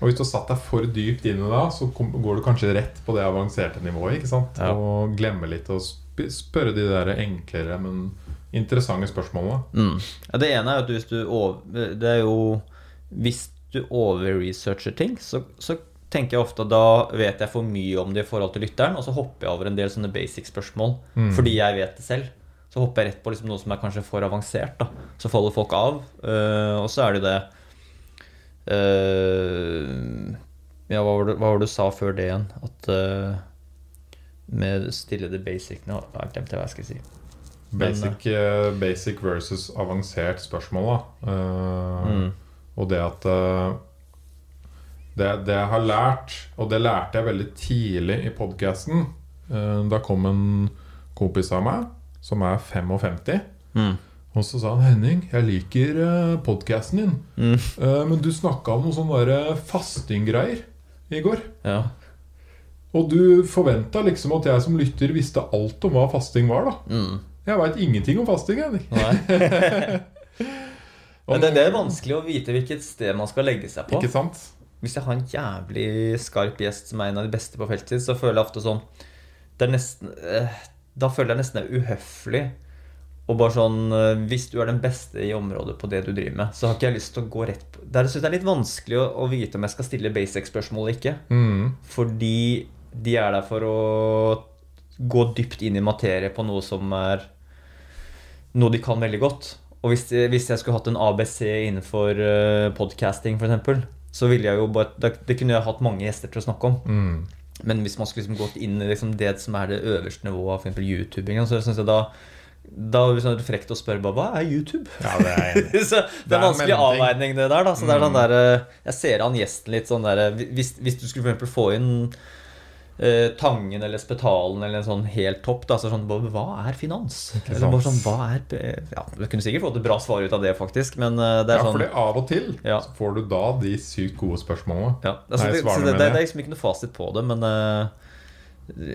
Og hvis du har satt deg for dypt inn i det, så går du kanskje rett på det avanserte nivået. Ja. Og glemmer litt å spørre de der enklere, men interessante spørsmålene. Mm. Ja, det ene er at hvis du over, Det er jo Hvis du overresearcher ting, så, så tenker jeg ofte at da vet jeg for mye om det i forhold til lytteren, og så hopper jeg over en del sånne basic spørsmål Mm. fordi jeg vet det selv. Så hopper jeg rett på liksom noe som er kanskje for avansert. da Så faller folk av. Uh, og så er det jo det uh, Ja, hva var, det, hva var det du sa før det igjen? At uh, med stille the basic Nå har jeg glemt hva jeg skal si. Men, Basic, eh, basic versus avansert spørsmål, da. Mm. Og det at det, det jeg har lært, og det lærte jeg veldig tidlig i podkasten Da kom en kompis av meg som er 55. Mm. Og så sa han Henning, jeg liker uh, podkasten din. Mm. Eh, men du snakka om noen sånne der fastinggreier i går. Ja. Og du forventa liksom at jeg som lytter visste alt om hva fasting var, da. Mm. Jeg veit ingenting om fasting, Henning. Men det, det er vanskelig å vite hvilket sted man skal legge seg på. Ikke sant? Hvis jeg har en jævlig skarp gjest som er en av de beste på feltet, så føler jeg ofte sånn det er nesten, eh, Da føler jeg nesten det er uhøflig. Og bare sånn eh, Hvis du er den beste i området på det du driver med, så har ikke jeg lyst til å gå rett på Det syns jeg er litt vanskelig å, å vite om jeg skal stille basic-spørsmål eller ikke. Mm. Fordi de er der for å gå dypt inn i materie på noe som er noe de kan veldig godt. Og hvis, hvis jeg skulle hatt en ABC innenfor uh, podcasting, f.eks., så ville jeg jo bare det, det kunne jeg hatt mange gjester til å snakke om. Mm. Men hvis man skulle liksom gått inn i liksom det som er det øverste nivået av f.eks. YouTubing, så syns jeg da da er det sånn frekt å spørre hva er YouTube? Ja, det er en, i. så det Det er er vanskelig avveining, det der. da Så det er sånn Mm. der, eh, Jeg ser an gjesten litt sånn der hvis, hvis du skulle for få inn eh, Tangen eller Spetalen eller en sånn helt topp. Da, så sånn, hva- Hva er finans? Eller bare sånn, hva er Ja, Du kunne sikkert fått et bra svar ut av det, faktisk, men eh, det er Ja, sånn fordi av og til Ja. så får du da de sykt gode spørsmålene. Ja, altså, Nei, det, svarene så det, det, det. er liksom ikke noe fasit på det, men uh,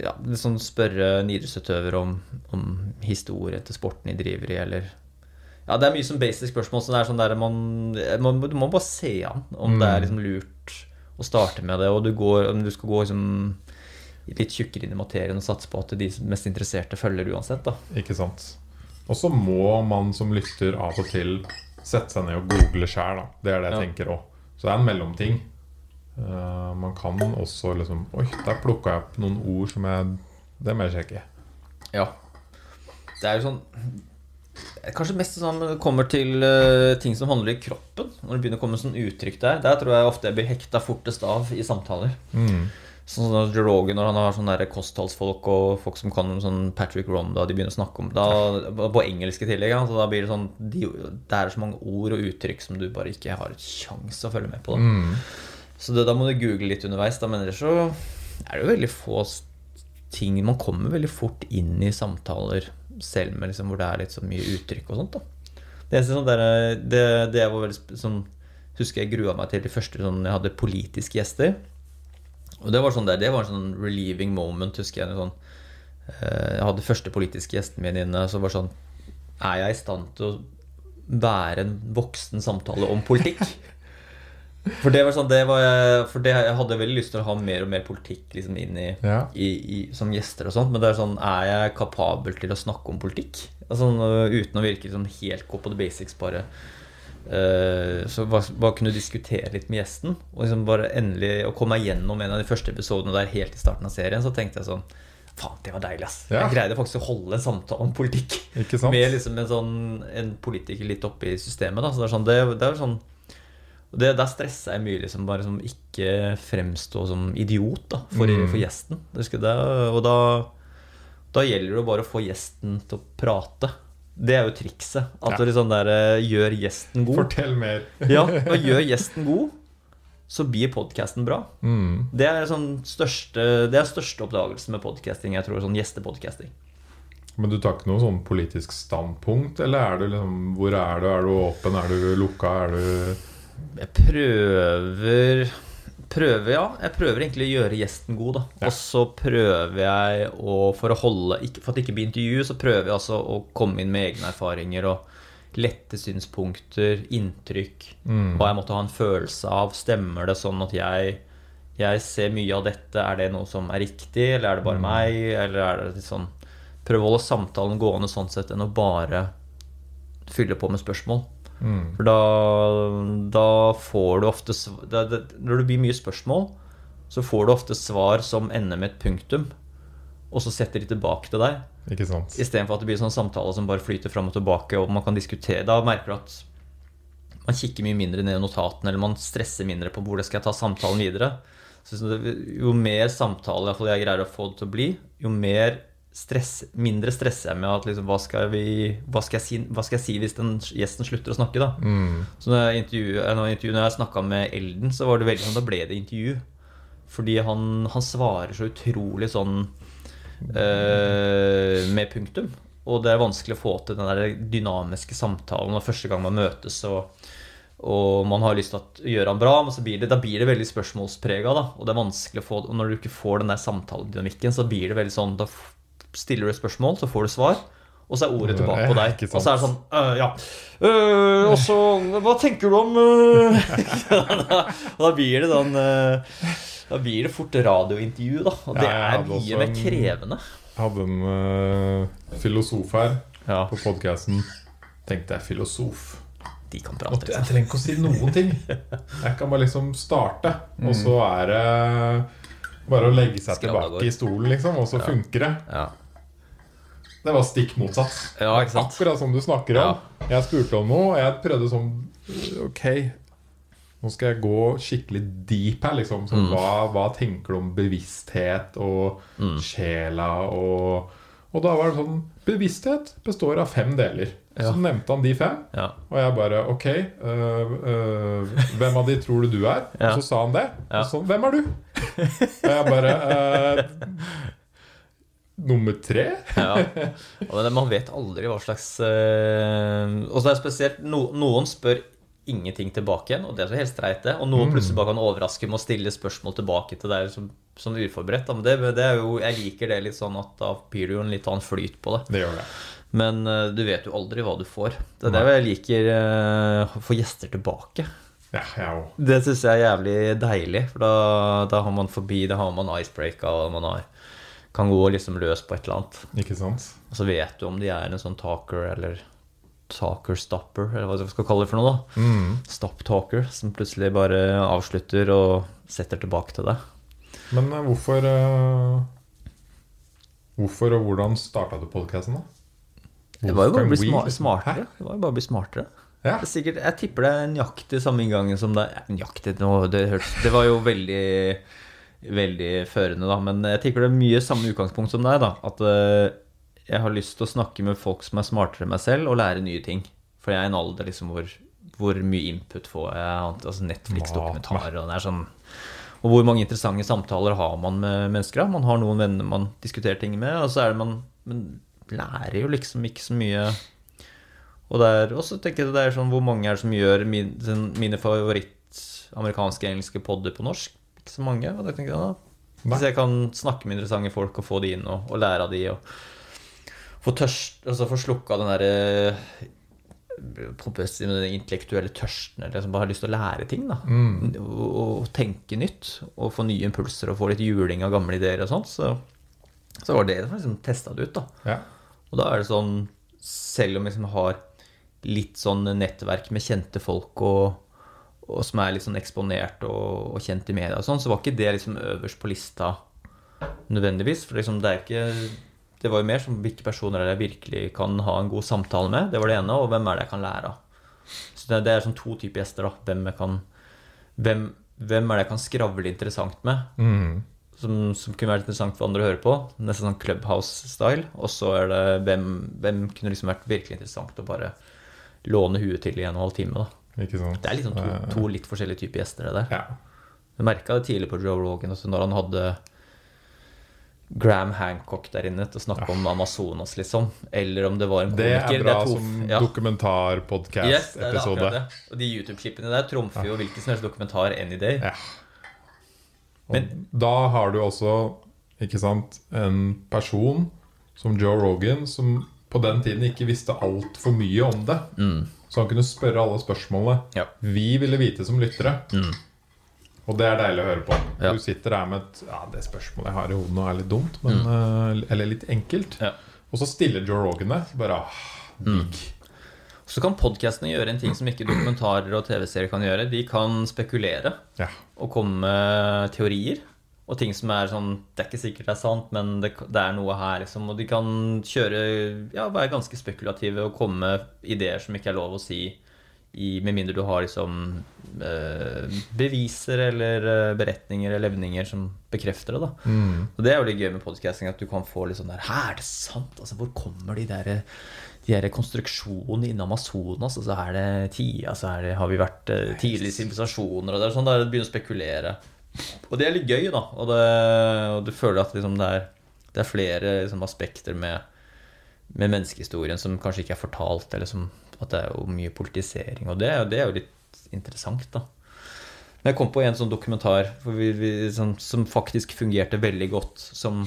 ja, liksom spørre en idrettsutøver om, om historie til sporten de driver i, eller Ja, det er mye som basic spørsmål, så det er sånn der man, man Du må bare se an om det er liksom lurt å starte med det, og du går, om du skal gå liksom litt tjukkere inn i materien og satse på at de mest interesserte følger uansett, da. Ikke sant? Og så må man som lytter av og til sette seg ned og google sjæl. Det er det jeg Ja. tenker òg. Så det er en mellomting. Uh, man kan også liksom Oi, der plukka jeg opp noen ord som jeg Det må jeg sjekke. Ja. Det er jo sånn Kanskje mest sånn når det kommer til uh, ting som handler i kroppen. Når det begynner å komme sånn uttrykk der. Der tror jeg ofte jeg blir hekta fortest av i samtaler. Mm. Sånn som Joe Rogan når han har sånne der kostholdsfolk og folk som kan sånn Patrick Ronda, de begynner å snakke om da, På engelsk i tillegg. Så da blir det sånn de, Det er så mange ord og uttrykk som du bare ikke har sjanse å følge med på. Da. Mm. Så det, da må du google litt underveis. Da, men ellers så er det jo veldig få ting Man kommer veldig fort inn i samtaler selv med liksom, hvor det er litt så mye uttrykk og sånt. da Det, eneste sånn der, det, det jeg var veldig sånn, husker jeg grua meg til de første sånn, jeg hadde politiske gjester. Og det var sånn der, det var en sånn relieving moment, husker jeg. Sånn, eh, jeg hadde første politiske gjesten min inne, så var sånn Er jeg i stand til å være en voksen samtale om politikk? For det var sånn, det var jeg, for det, jeg hadde veldig lyst til å ha mer og mer politikk liksom inn i, Ja. i, i, som gjester og sånt. Men det er sånn, er jeg kapabel til å snakke om politikk? Altså, øh, uten å virke sånn helt gå på the basics, bare. Eh, så bare, kunne diskutere litt med gjesten. Og liksom bare endelig å komme meg gjennom en av de første episodene der helt i starten av serien, så tenkte jeg sånn Faen, det var deilig, ass. Ja. Jeg greide faktisk å holde en samtale om politikk. Med liksom en sånn En politiker litt oppe i systemet. Da. Så det er sånn, det, det er sånn det, Der stressa jeg mye, liksom. Bare liksom ikke fremstå som idiot da, for, Mm. for gjesten. Det, og da, da gjelder det bare å få gjesten til å prate. Det er jo trikset. At Ja. du liksom der, eh, gjør gjesten god. Fortell mer. Ja, og gjør gjesten god, så blir podkasten bra. Mm. Det er sånn største Det er største oppdagelsen med podcasting. Jeg tror sånn gjestepodcasting. Men du tar ikke noe sånn politisk standpunkt? Eller er du liksom Hvor er du? Er du åpen? Er du lukka? Er du Jeg prøver Prøver, ja. Jeg prøver egentlig å gjøre gjesten god, da. Ja. Og så prøver jeg å For å holde For at det ikke blir intervju, så prøver jeg altså å komme inn med egne erfaringer og lette synspunkter, inntrykk. Mm. Hva jeg måtte ha en følelse av. Stemmer det sånn at jeg jeg ser mye av dette. Er det noe som er riktig, eller er det bare meg? Eller er det litt sånn Prøve å holde samtalen gående sånn sett enn å bare fylle på med spørsmål. Mm. For da, da får du ofte da, da, Når det blir mye spørsmål, så får du ofte svar som ender med et punktum, og så setter de tilbake til deg. Ikke sant? Istedenfor at det blir sånn samtale som bare flyter fram og tilbake, og man kan diskutere. Da merker du at man kikker mye mindre ned i notatene, eller man stresser mindre på hvor det skal jeg ta samtalen videre. Så jo mer samtale jeg greier å få det til å bli, jo mer stress, mindre stresser jeg med at liksom, hva, skal vi, hva, skal si, hva skal jeg si hvis den gjesten slutter å snakke, da. Mm. Så når jeg, intervju, eh, når jeg, jeg snakka med Elden, så var det veldig sånn, da ble det intervju. Fordi han, han svarer så utrolig sånn eh, med punktum. Og det er vanskelig å få til den der dynamiske samtalen når første gang man møtes. Og, og man har lyst til å gjøre han bra, men så blir det, da blir det veldig spørsmålsprega. Da. Og det er vanskelig å få Og når du ikke får den der samtaledynamikken, så blir det veldig sånn Da stiller du et spørsmål, så får du svar. Og så er ordet tilbake på deg. Og så er det sånn øh, Ja. Øh, og så Hva tenker du om øh? da, da blir det sånn øh, Da blir det fort radiointervju, da. Og det er mye mer krevende. Jeg hadde en eh, filosof her Ja, på podkasten. Tenkte jeg filosof. de kan Og prate. jeg Liksom. trenger ikke å si noen ting. Jeg kan bare liksom starte, og så er det bare å legge seg tilbake i stolen, liksom, og så funker det. Ja. Det var stikk motsatt. ja? Akkurat som du snakker om. Jeg spurte om noe, og jeg prøvde sånn Ok, nå skal jeg gå skikkelig deep her. Liksom. Mm. Hva, hva tenker du om bevissthet og Mm. sjela og Og da var det sånn Bevissthet består av fem deler. Ja. Så nevnte han de fem. Ja. Og jeg bare Ok, øh, øh, hvem av de tror du du er? Ja. Og så sa han det. Ja. Og så hvem er du? Og jeg bare eh, Nummer tre? Ja. Men man vet aldri hva slags eh, Og så er det spesielt no, Noen spør ingenting tilbake igjen, og det er så helt streit, det. Og noen plutselig bare kan overraske med å stille spørsmål tilbake til deg som, som uforberedt. Men det, det er jo, jeg liker det litt sånn at da blir det jo en litt annen flyt på det. Det gjør det. Men eh, du vet jo aldri hva du får. Det er det jeg liker eh, å få gjester tilbake. Ja, jeg òg. Det syns jeg er jævlig deilig, for da, da har man forbi, da har man icebreaka, og man har, kan gå liksom løs på et eller annet. Ikke sant? Og så vet du om de er en sånn talker eller talker stopper, eller hva vi skal kalle det for noe. da Mm. Stop talker, som plutselig bare avslutter og setter tilbake til deg. Men eh, hvorfor eh, Hvorfor og hvordan starta du podkasten, da? Det var jo bare å bli sma smartere. Det var jo bare å bli smartere. Ja. Det er sikkert, jeg tipper det er nøyaktig samme inngangen som det er Nøyaktig nå, det, det var jo veldig Veldig førende, da. Men jeg tipper det er mye samme utgangspunkt som deg. da At uh, jeg har lyst til å snakke med folk som er smartere enn meg selv, og lære nye ting. For jeg er i en alder liksom hvor, hvor mye input får jeg. Altså Netflix-dokumentarer og det er sånn Og hvor mange interessante samtaler har man med mennesker? da? Man har noen venner man diskuterer ting med, og så er det man Men lærer jo liksom ikke så mye. Og der, også tenker jeg det er sånn Hvor mange er det som gjør min, mine favoritt amerikanske engelske podder på norsk? Ikke så mange. Og da tenker jeg da Hvis jeg kan snakke med interessante folk og få de inn og, og lære av de og få tørst Altså få slukka den derre den intellektuelle tørsten, eller som bare har lyst til å lære ting. da og, og tenke nytt. Og få nye impulser og få litt juling av gamle ideer og sånt. Så, så var det det som liksom testa det ut. da Ja. og da er det sånn, selv om jeg liksom har litt sånn nettverk med kjente folk og, og som er litt sånn eksponert og, og kjent i media og sånn, så var ikke det liksom øverst på lista nødvendigvis. For liksom det er ikke Det var jo mer som hvilke personer er jeg virkelig kan ha en god samtale med. Det var det ene. Og hvem er det jeg kan lære av. Så det, det er sånn to typer gjester, da. Hvem jeg kan hvem, hvem er det jeg kan skravle interessant med? Mm. som, som kunne vært interessant for andre å høre på. Nesten sånn Clubhouse-style. Og så er det hvem, hvem kunne liksom vært virkelig interessant å bare låne huet til i en og en halv time. da. Ikke sant? Det er liksom to, to litt forskjellige typer gjester. det der. Ja. Jeg merka det tidlig på Joe Rogan, også når han hadde Graham Hancock der inne til å snakke om Amazonas, liksom. Eller om det var en komiker. Det er bra det er to- som ja. Dokumentarpodkast-episode. det. Og de YouTube-klippene der trumfer jo hvilken som helst dokumentar any day. Ja. Men- da har du også ikke sant, en person som Joe Rogan, som på den tiden ikke visste altfor mye om det. Så han kunne spørre alle spørsmålene Ja. vi ville vite som lyttere. Og det er deilig å høre på. Ja. Du sitter der med et Ja, det spørsmålet jeg har i hodet nå, er litt dumt, men, mm. eller litt enkelt. Ja. Og så stiller Joe Rogan det. Bare ah, digg. Så kan podkastene gjøre en ting som ikke dokumentarer og TV-serier kan gjøre. De kan spekulere. Ja. og komme med teorier. Og ting som er sånn Det er ikke sikkert det er sant, men det, det er noe her, liksom. Og de kan kjøre Ja, være ganske spekulative og komme med ideer som ikke er lov å si i, med mindre du har liksom eh, beviser eller eh, beretninger eller levninger som bekrefter det. da Og det er jo litt gøy med podcasting, at du kan få litt sånn der Hæ, er det sant? Altså, hvor kommer de der de der konstruksjonene innen Amazonas, Altså, så er det tida, Altså, er det, har vi vært eh, tidlige sivilisasjoner, og det er sånn der du begynner å spekulere. Og det er litt gøy, da. Og, det, og du føler at liksom det, er, det er flere liksom, aspekter med, med menneskehistorien som kanskje ikke er fortalt, eller som at det er jo mye politisering. Og det, det er jo litt interessant, da. Men jeg kom på en sånn dokumentar vi, vi, som, som faktisk fungerte veldig godt som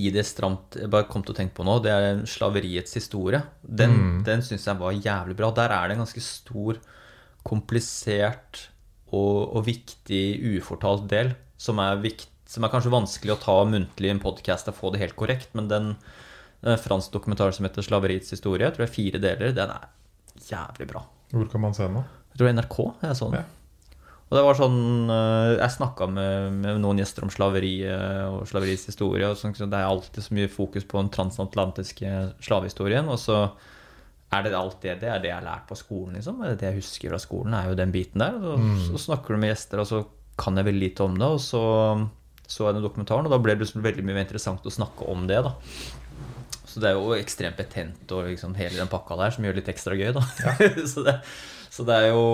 i det stramt Jeg bare kom til å tenke på nå, det er slaveriets historie. Den, den syns jeg var jævlig bra. Der er det en ganske stor, komplisert og, og viktig ufortalt del som er, vikt, som er kanskje vanskelig å ta muntlig i en podkast og få det helt korrekt, men den, den fransk dokumentar som heter 'Slaveriets historie', jeg tror det er fire deler, den er jævlig bra. Hvor kan man se den, da? Jeg tror NRK jeg så den. Ja. Og det var sånn eh, Jeg snakka med, med noen gjester om slaveri eh, og slaveriets historie. Og sånn, så det er alltid så mye fokus på den transatlantiske slavehistorien. Og så er det alt det Det er det jeg har lært på skolen, liksom. Det er det jeg husker fra skolen, er jo den biten der. Og så, så snakker du med gjester, og så kan jeg veldig lite om det. Og så så jeg den dokumentaren, og da ble det liksom veldig mye mer interessant å snakke om det, da. Så det er jo ekstremt betent og liksom hele den pakka der som gjør det litt ekstra gøy, da. så, det, så det er jo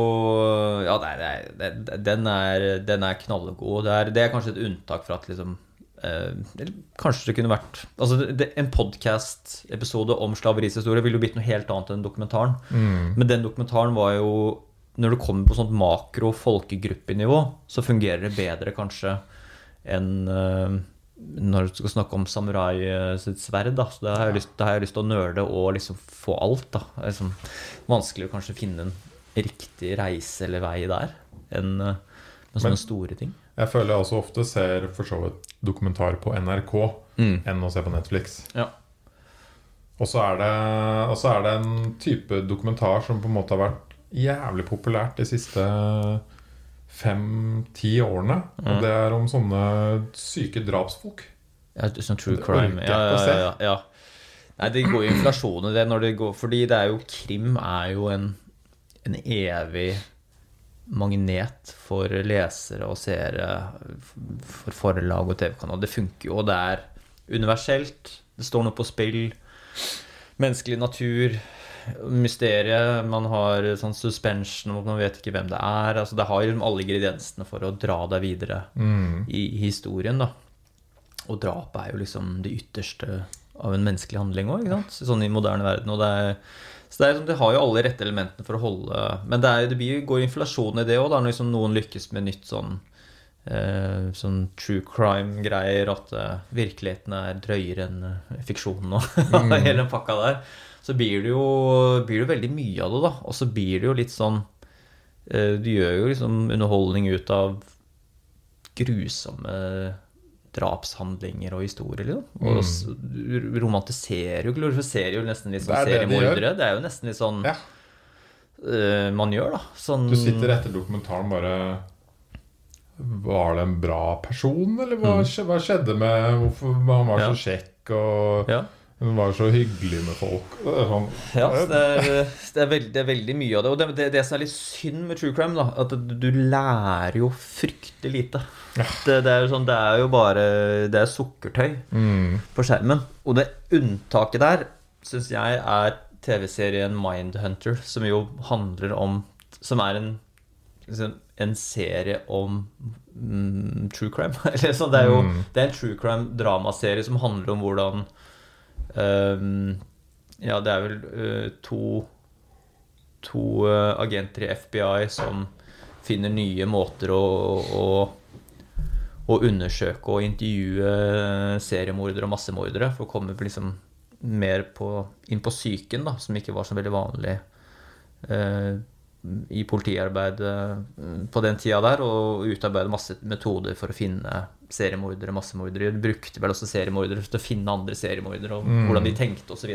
Ja, det det er, den, er, den er knallgod. Det er, det er kanskje et unntak fra at liksom eller kanskje det kunne vært Altså det, En podcast-episode om slaveriets historie ville jo blitt noe helt annet enn dokumentaren. Men den dokumentaren var jo Når du kommer på sånt makro-folkegruppenivå, så fungerer det bedre kanskje enn uh, når du skal snakke om samurai eh, sitt sverd. Da. Så da har, lyst, da har jeg lyst til å nøle og liksom få alt. Da. Det er liksom vanskelig å kanskje finne en riktig reise eller vei der enn eh, med sånne Men- store ting. Jeg føler jeg også ofte ser for så vidt dokumentar på NRK enn å se på Netflix. Ja. Og så er, det, er det en type dokumentar som på en måte har vært jævlig populært de siste fem-ti årene. Og det er om sånne syke drapsfolk. Ja, sånn true crime. Ja, ja, ja, ja. Nei, det går jo inflasjon i det det går Fordi det er jo Krim er jo en, en evig magnet for lesere og seere, for forlag og TV-kanal. Det funker jo, og det er universelt. Det står noe på spill. Menneskelig natur. Mysteriet. Man har sånn suspension, man vet ikke hvem det er. Altså, det har jo alle ingrediensene for å dra deg videre i historien, da. Og drapet er jo liksom det ytterste av en menneskelig handling òg, sånn i moderne verden. Og det er, så det, er, liksom- det har jo alle rette elementene for å holde Men det, er, det blir, går inflasjon i det òg, når liksom noen lykkes med nytt sånn eh, Sånn true crime-greier, at eh, virkeligheten er drøyere enn eh, fiksjonen og hele den pakka der. Så blir det jo blir det veldig mye av det, da. Og så blir det jo litt sånn eh, Du gjør jo liksom underholdning ut av grusomme drapshandlinger og historier. Liksom. Og s- romantiserer jo, glorifiserer jo nesten litt sånn er seriemordere. Det er jo nesten litt sånn Ja. uh, man gjør, da. Sånn Du sitter etter dokumentaren bare Var det en bra person, eller hva, mm. hva skjedde med Hvorfor han var Ja. så kjekk og ja. hun var så hyggelig med folk? Det er sånn, Ja, det er, det, er veldig, det er veldig mye av det. Og det, det, som er litt synd med true crime, da, at du, du lærer jo fryktelig lite. Det, det, er jo sånn, det er jo bare Det er sukkertøy på skjermen. Og det unntaket der syns jeg er TV-serien Mindhunter, som jo handler om Som er en liksom, en serie om mm, true crime. Eller sånn, det er jo det er en true crime-dramaserie som handler om hvordan um, Ja, det er vel uh, to To uh, agenter i FBI som finner nye måter å, å, å undersøke og intervjue seriemordere og massemordere for å komme liksom mer på, inn på psyken, da, som ikke var så veldig vanlig eh, i politiarbeidet på den tida der, og utarbeide masse metoder for å finne seriemordere, massemordere. De brukte vel også seriemordere til å finne andre seriemordere, og hvordan de tenkte osv.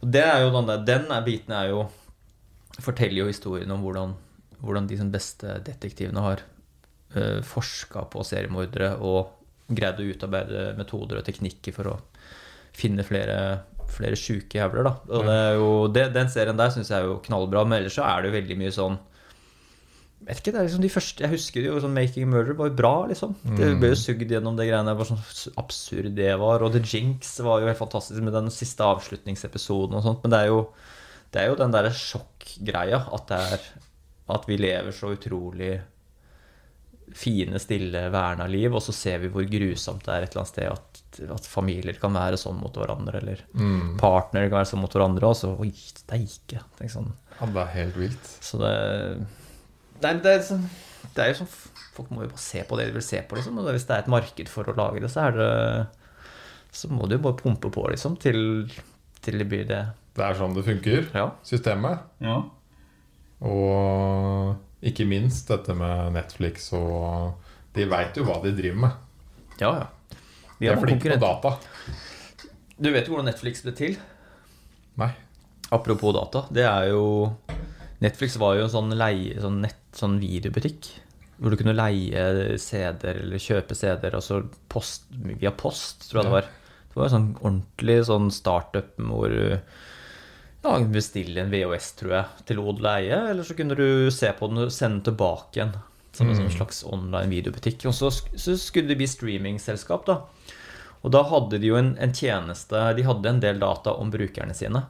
Den, den biten er jo forteller jo historien om hvordan, hvordan de som beste detektivene har uh, forska på seriemordere og greid å utarbeide metoder og teknikker for å finne flere, flere sjuke jævler. Da. Og det er jo, det, den serien der syns jeg er jo knallbra, men ellers så er det jo veldig mye sånn vet ikke, det er liksom de første, Jeg husker jo sånn 'Making Murder' var jo bra, liksom. Det ble jo sugd gjennom det greiene. Hvor sånn absurd det var. Og The Jinx var jo helt fantastisk med den siste avslutningsepisoden og sånt. Men det er jo, det er jo den derre sjokkgreia at det er At vi lever så utrolig fine, stille, verna liv, og så ser vi hvor grusomt det er et eller annet sted at, at familier kan være sånn mot hverandre, eller partnere kan være sånn mot hverandre, og så Oi, steike. Tenk sånn. Ja, det er helt vilt. Så det Nei, det er, sånn, det er jo sånn Folk må jo bare se på det de vil se på, liksom. Og hvis det er et marked for å lage det, så er det Så må du jo bare pumpe på, liksom, til, til det blir det. Det er sånn det funker. Ja. Systemet. ja. Og ikke minst dette med Netflix og De veit jo hva de driver med. Ja, ja. De har er flinke på data. Du vet jo hvordan Netflix ble til? Nei. Apropos data. Det er jo Netflix var jo en sånn, leie, sånn, nett, sånn videobutikk. Hvor du kunne leie CD-er eller kjøpe CD-er altså post, via post, tror jeg det var. Det var en sånn ordentlig sånn startup hvor du ja, bestille en VHS, tror jeg, til å leie. Eller så kunne du se på den og sende den tilbake igjen. Som en sånn slags online videobutikk. Og så, så skulle det bli streamingselskap, da. Og da hadde de jo en, en tjeneste De hadde en del data om brukerne sine.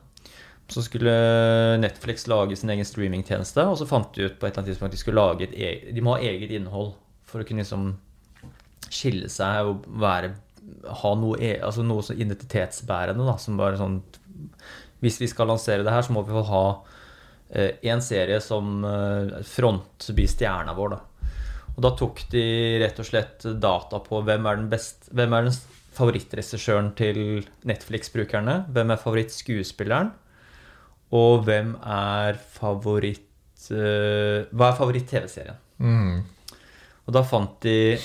Så skulle Netflix lage sin egen streamingtjeneste, og så fant de ut på et eller annet tidspunkt at de skulle lage et eget, De må ha eget innhold for å kunne liksom skille seg og være ha noe, e, altså noe så identitetsbærende. Da, som bare sånn Hvis vi skal lansere det her, så må vi få ha eh, serie som eh, front blir stjerna vår. Da. Og da tok de rett og slett data på hvem er den, best, hvem er den favorittregissøren til Netflix-brukerne? Hvem er favorittskuespilleren? Og hvem er favoritt uh, Hva er favoritt-TV-serien? Mm. Og da fant de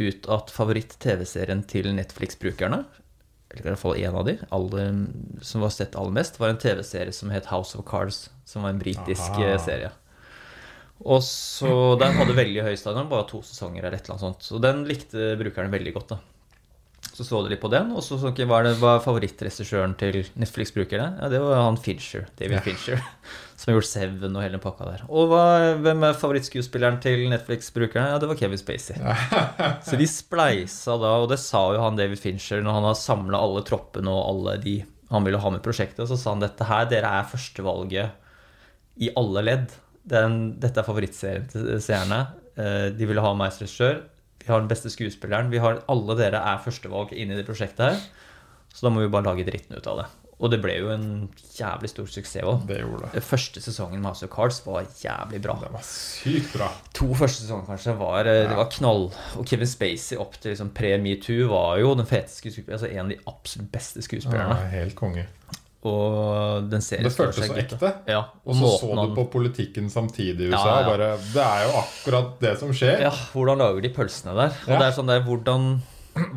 ut at favoritt-TV-serien til Netflix-brukerne, eller i hvert fall én av de, alle, som var sett aller mest, var en TV-serie som het House of Cards, som var en britisk Aha. serie. Og så Den hadde veldig høy standard, bare to sesonger eller et eller annet sånt. Så den likte brukerne veldig godt. da så så de litt på den, og så så ikke hva var favorittregissøren til Netflix-brukerne. Ja, det var han Fincher, David ja. Fincher, som har gjort Seven og hele den pakka der. Og hva, hvem er favorittskuespilleren til Netflix-brukerne? Ja, det var Kevin Spacey. så de spleisa da, og det sa jo han David Fincher når han har samla alle troppene og alle de han ville ha med prosjektet, så sa han dette her, dere er førstevalget i alle ledd. Den, dette er favorittserien til seerne. Eh, de ville ha meg som regissør vi har den beste skuespilleren. Vi har, alle dere er førstevalg inn i det prosjektet her. Så da må vi bare lage dritten ut av det. Og det ble jo en jævlig stor suksess òg. Det gjorde det. Første sesongen med House of Cards var jævlig bra. Det var sykt bra. To første sesonger kanskje var, eh, ja. det var knall. Og Kevin Spacey opp til liksom pre-metoo var jo den feteste skuespilleren. Altså en av de absolutt beste skuespillerne. Ja, helt konge. Og den serien Det føltes så ekte. Ja, og, og så så du på politikken samtidig i USA. Ja, ja. Bare, det er jo akkurat det som skjer. Ja, Hvordan lager de pølsene der? Og det er sånn der, hvordan,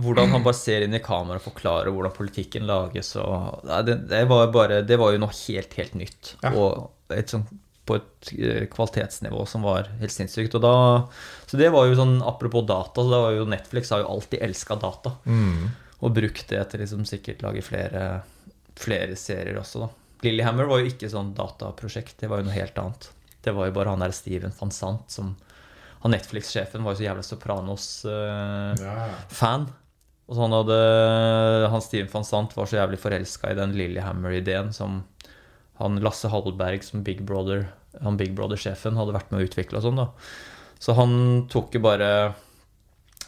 hvordan han bare ser inn i kamera og forklarer hvordan politikken lages. Og, det, det, var bare, det var jo noe helt, helt nytt. Og et sånt på et eh, kvalitetsnivå som var helt sinnssykt. Og da, så det var jo sånn, Apropos data, så det var jo Netflix har jo alltid elska data. Mm. Og brukt det til liksom sikkert lage flere flere serier også, da. Lillehammer var jo ikke sånn dataprosjekt, det var jo noe helt annet. Det var jo bare han der Steven van Sant som Han Netflix-sjefen var jo så jævla Sopranos-fan. Uh, ja. Og så han hadde Han Steven van Sant var så jævlig forelska i den Lillehammer-ideen som han Lasse Hallberg som Big Brother Han Big Brother-sjefen hadde vært med å utvikle og sånn, da. Så han tok jo bare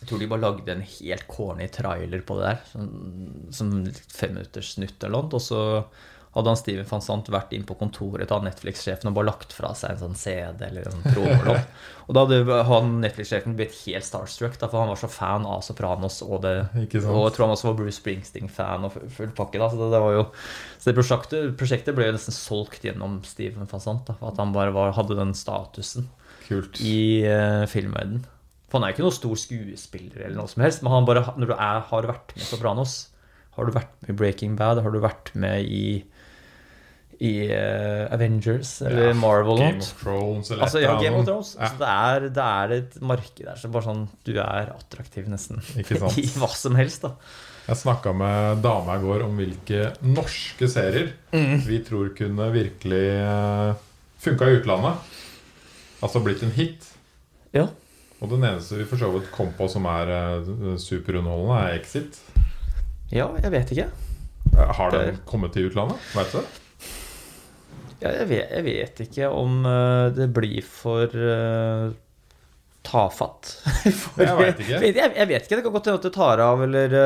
jeg tror de bare lagde en helt corny trailer på det der. Som, som femminutters snutt eller noe. Og så hadde han Steven van Sant vært inn på kontoret til Netflix-sjefen og bare lagt fra seg en sånn CD eller en sånn Og da hadde han Netflix-sjefen blitt helt starstruck, da, for han var så fan av Sopranos. Og, det, og jeg tror han også var Bruce Springsteen-fan og full pakke. Da, så det, det, var jo, så det prosjektet, prosjektet, ble jo nesten solgt gjennom Steven van Sant. Da, at han bare var, hadde den statusen Kult. i uh, filmverdenen. For han er ikke noen stor skuespiller, eller noe som helst, men han bare, når du er, har vært med Sopranos, har du vært med i Breaking Bad, har du vært med i i uh, Avengers eller ja, Marvel Game of Thrones eller altså, ja, Game of Thrones. Ja. Altså, det, er, det, er, et marked der så bare sånn du er attraktiv nesten i hva som helst. da Jeg snakka med dama i går om hvilke norske serier mm. vi tror kunne virkelig uh, funka i utlandet. Altså blitt en hit. Ja og den eneste vi for så vidt kom på som er uh, superunderholdende, er Exit. Ja, jeg vet ikke. Har den kommet til utlandet? Vet du det? Ja, jeg vet, jeg vet ikke om uh, det blir for uh, tafatt. for, jeg vet ikke. Jeg, jeg, vet ikke. Det kan godt hende at det tar av, eller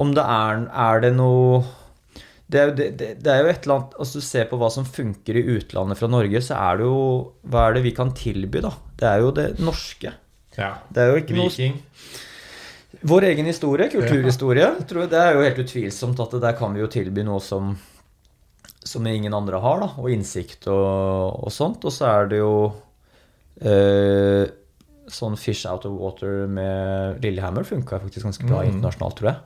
om det er Er det noe det er, jo, det, det er, jo, et eller annet Altså du ser på hva som funker i utlandet fra Norge, så er det jo Hva er det vi kan tilby, da? Det er jo det norske. Ja. Det er jo ikke Viking. Noe, vår egen historie, kulturhistorie, ja. det er jo helt utvilsomt at der kan vi jo tilby noe som som ingen andre har, da, og innsikt og, og sånt. Og så er det jo eh, sånn Fish Out of Water med Lillehammer funka faktisk ganske bra mm. internasjonalt, tror jeg.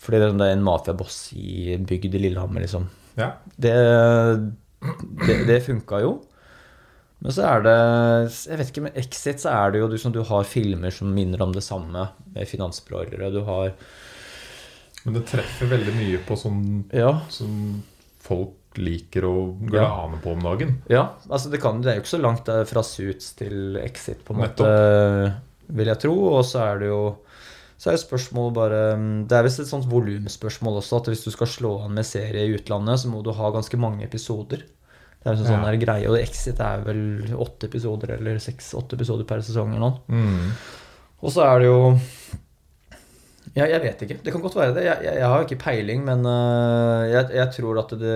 Fordi det, er en mafiaboss i bygd i Lillehammer, liksom. Ja. Det, det, det funka jo. Men så er det Jeg vet ikke, med Exit så er det jo du, du har filmer som minner om det samme, med finansbroilere. Du har Men det treffer veldig mye på sånn ja. som folk liker å glane ja. på om dagen. Ja, altså det, kan, det er jo ikke så langt fra Suits til Exit, på en måte, vil jeg tro. Og så er det jo Så er jo spørsmålet bare Det er visst et sånt volumspørsmål også, at hvis du skal slå an med serie i utlandet, så må du ha ganske mange episoder. Det er en sånn Ja. greie, og Exit er vel åtte episoder eller seks-åtte episoder per sesong eller noe. Mm. Og så er det jo ja, jeg vet ikke. Det kan godt være det. Jeg, jeg, jeg har jo ikke peiling, men uh, jeg, jeg tror at det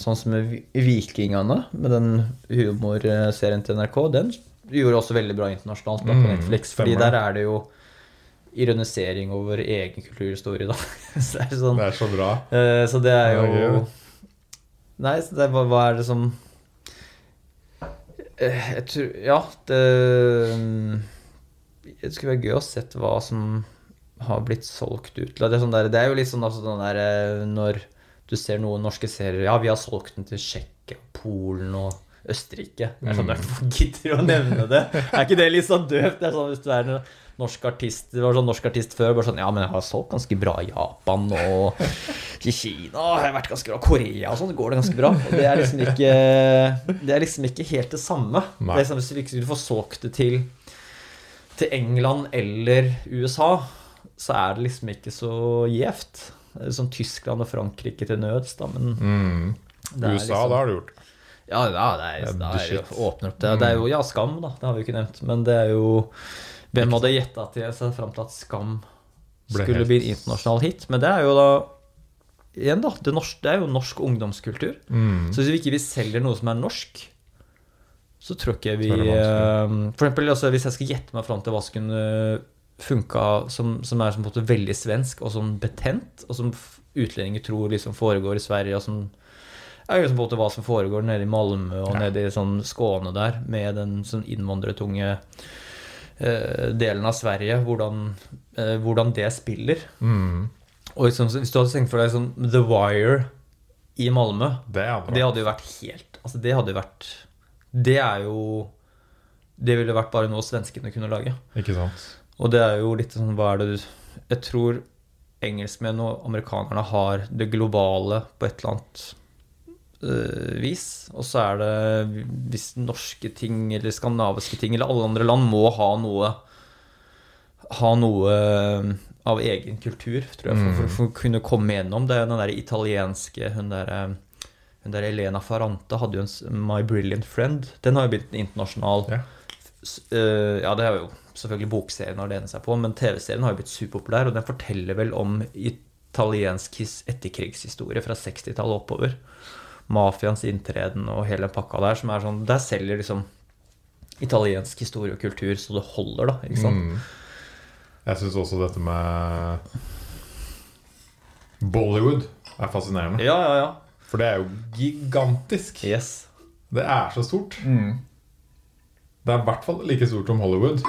Sånn som med Vikingene, med den humorserien til NRK, den gjorde også veldig bra internasjonalt på Mm, Netflix. Fordi stemmer. der er det jo ironisering over egen kulturhistorie, da. Så det er sånn Det er så bra. Uh, Så det er jo det er Nei, så det hva, er det som uh, Jeg tror Ja, det Det skulle være gøy å sett hva som har blitt solgt ut. Det er, sånn der, det er jo litt sånn altså, den der, eh, når du ser noen norske serier Ja, vi har solgt den til Tsjekkia, Polen og Østerrike. Det er sånn, Mm. Gidder du å nevne det? Er ikke det litt sånn døvt? Det er sånn hvis du er norsk artist Det var sånn norsk artist før. Bare sånn Ja, men jeg har solgt ganske bra i Japan og i Kina. Og jeg har vært ganske bra. Korea og sånn går det ganske bra. Og det er liksom ikke Det er liksom ikke helt det samme. Nei. Det er liksom, hvis du ikke får solgt det til til England eller USA, så er det liksom ikke så gjevt. Er Sånn Tyskland og Frankrike til nøds, da, men Mm. er USA, liksom- da har du gjort. ja, ja, det er, det er det jo åpner opp det. Det er jo ja, Skam, da. Det har vi jo ikke nevnt. Men det er jo Hvem hadde gjetta jeg seg fram til at Skam skulle bli en internasjonal hit? Men det er jo da Igjen, da. Det, norsk, det er jo norsk ungdomskultur. Mm. Så hvis vi ikke vi selger noe som er norsk, så tror ikke vi eh, For eksempel altså, hvis jeg skal gjette meg fram til hva som kunne funka som, som er som veldig svensk og sånn betent, og som utlendinger tror liksom foregår i Sverige, og som er jo liksom på en måte hva som foregår nede i Malmö og Ja. nede i sånn Skåne der, med den sånn innvandrertunge delen av Sverige, hvordan, eh, hvordan det spiller. Mm. Og liksom, hvis du hadde tenkt for deg sånn The Wire i Malmö, Det det hadde jo vært helt Altså, det hadde jo vært Det er jo Det ville vært bare noe svenskene kunne lage. Ikke sant? Og det er jo litt sånn Hva er det du Jeg tror engelskmenn og amerikanerne har det globale på et eller annet vis. Og så er det Hvis norske ting eller skandinaviske ting eller alle andre land må ha noe Ha noe øh, av egen kultur, tror jeg, for, for, for å kunne komme gjennom. Det er den der italienske Hun der, øh, hun der Elena Farante hadde jo en My Brilliant Friend. Den har jo blitt internasjonal. Ja. Ja, det er jo selvfølgelig bokserien har lent seg på, men TV-serien har jo blitt superpopulær, og den forteller vel om italiensk etterkrigshistorie fra 60-tallet oppover. Mafiaens inntreden og hele pakka der, som er sånn Der selger liksom italiensk historie og kultur så det holder, da. Ikke sant? Mm. Jeg syns også dette med Bollywood er fascinerende. Ja, ja, ja. For det er jo gigantisk. Yes. Det er så stort. Det er i hvert fall like stort som Hollywood.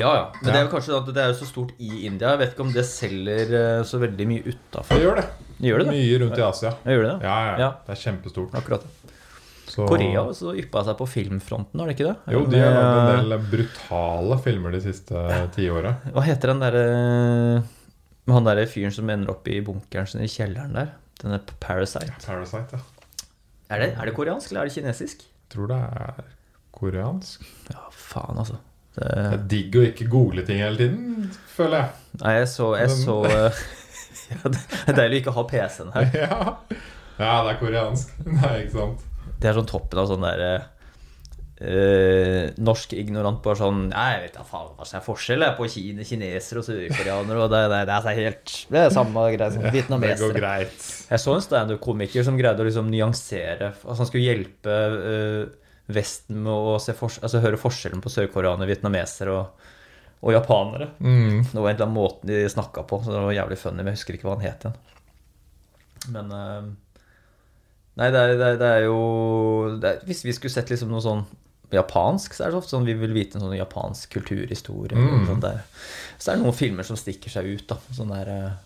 Ja, ja. Men det er jo kanskje at det er jo så stort i India. Jeg vet ikke om det selger eh, så veldig mye Det gjør det. Gjør det det? Mye rundt i Asia. Gjør det det? Ja, ja, Ja. Det er kjempestort. Akkurat. Så- Korea også yppa seg på filmfronten, har det ikke det? Jo, de har lagd en del brutale filmer de siste tiåra. Hva heter den derre han derre fyren som ender opp i bunkeren sin i kjelleren der? Denne Parasite. Parasite, ja. Er det, er det koreansk, eller er det kinesisk? Tror det er koreansk. Ja, faen, altså. Det Det, er digg å ikke google ting hele tiden, føler jeg. nei, jeg så, jeg så eh, ja, Det er deilig å ikke ha PC-en her. Ja, ja det er koreansk. Nei, ikke sant. Det er sånn toppen av sånn derre eh, norsk ignorant bare sånn Nei, jeg vet da faen hva som er forskjell er på kine, kinesere og sørkoreanere. Og det, det, det er helt Det er samme greie som Det går greit. Jeg så en standup-komiker som greide å liksom nyansere Altså han skulle hjelpe eh, Vesten med å se fors altså, høre forskjellen på sørkoreanere, vietnamesere og, og japanere. Mm. Det var en eller annen måte de snakka på, så det var jævlig funny. Men jeg husker ikke hva han het igjen. Men eh, Nei, det er, det er, det er jo det er, Hvis vi skulle sett liksom noe sånn japansk, så er det ofte sånn vi vil vite en sånn japansk kulturhistorie. Mm. Sånn. Så er det noen filmer som stikker seg ut. da Sånn der eh,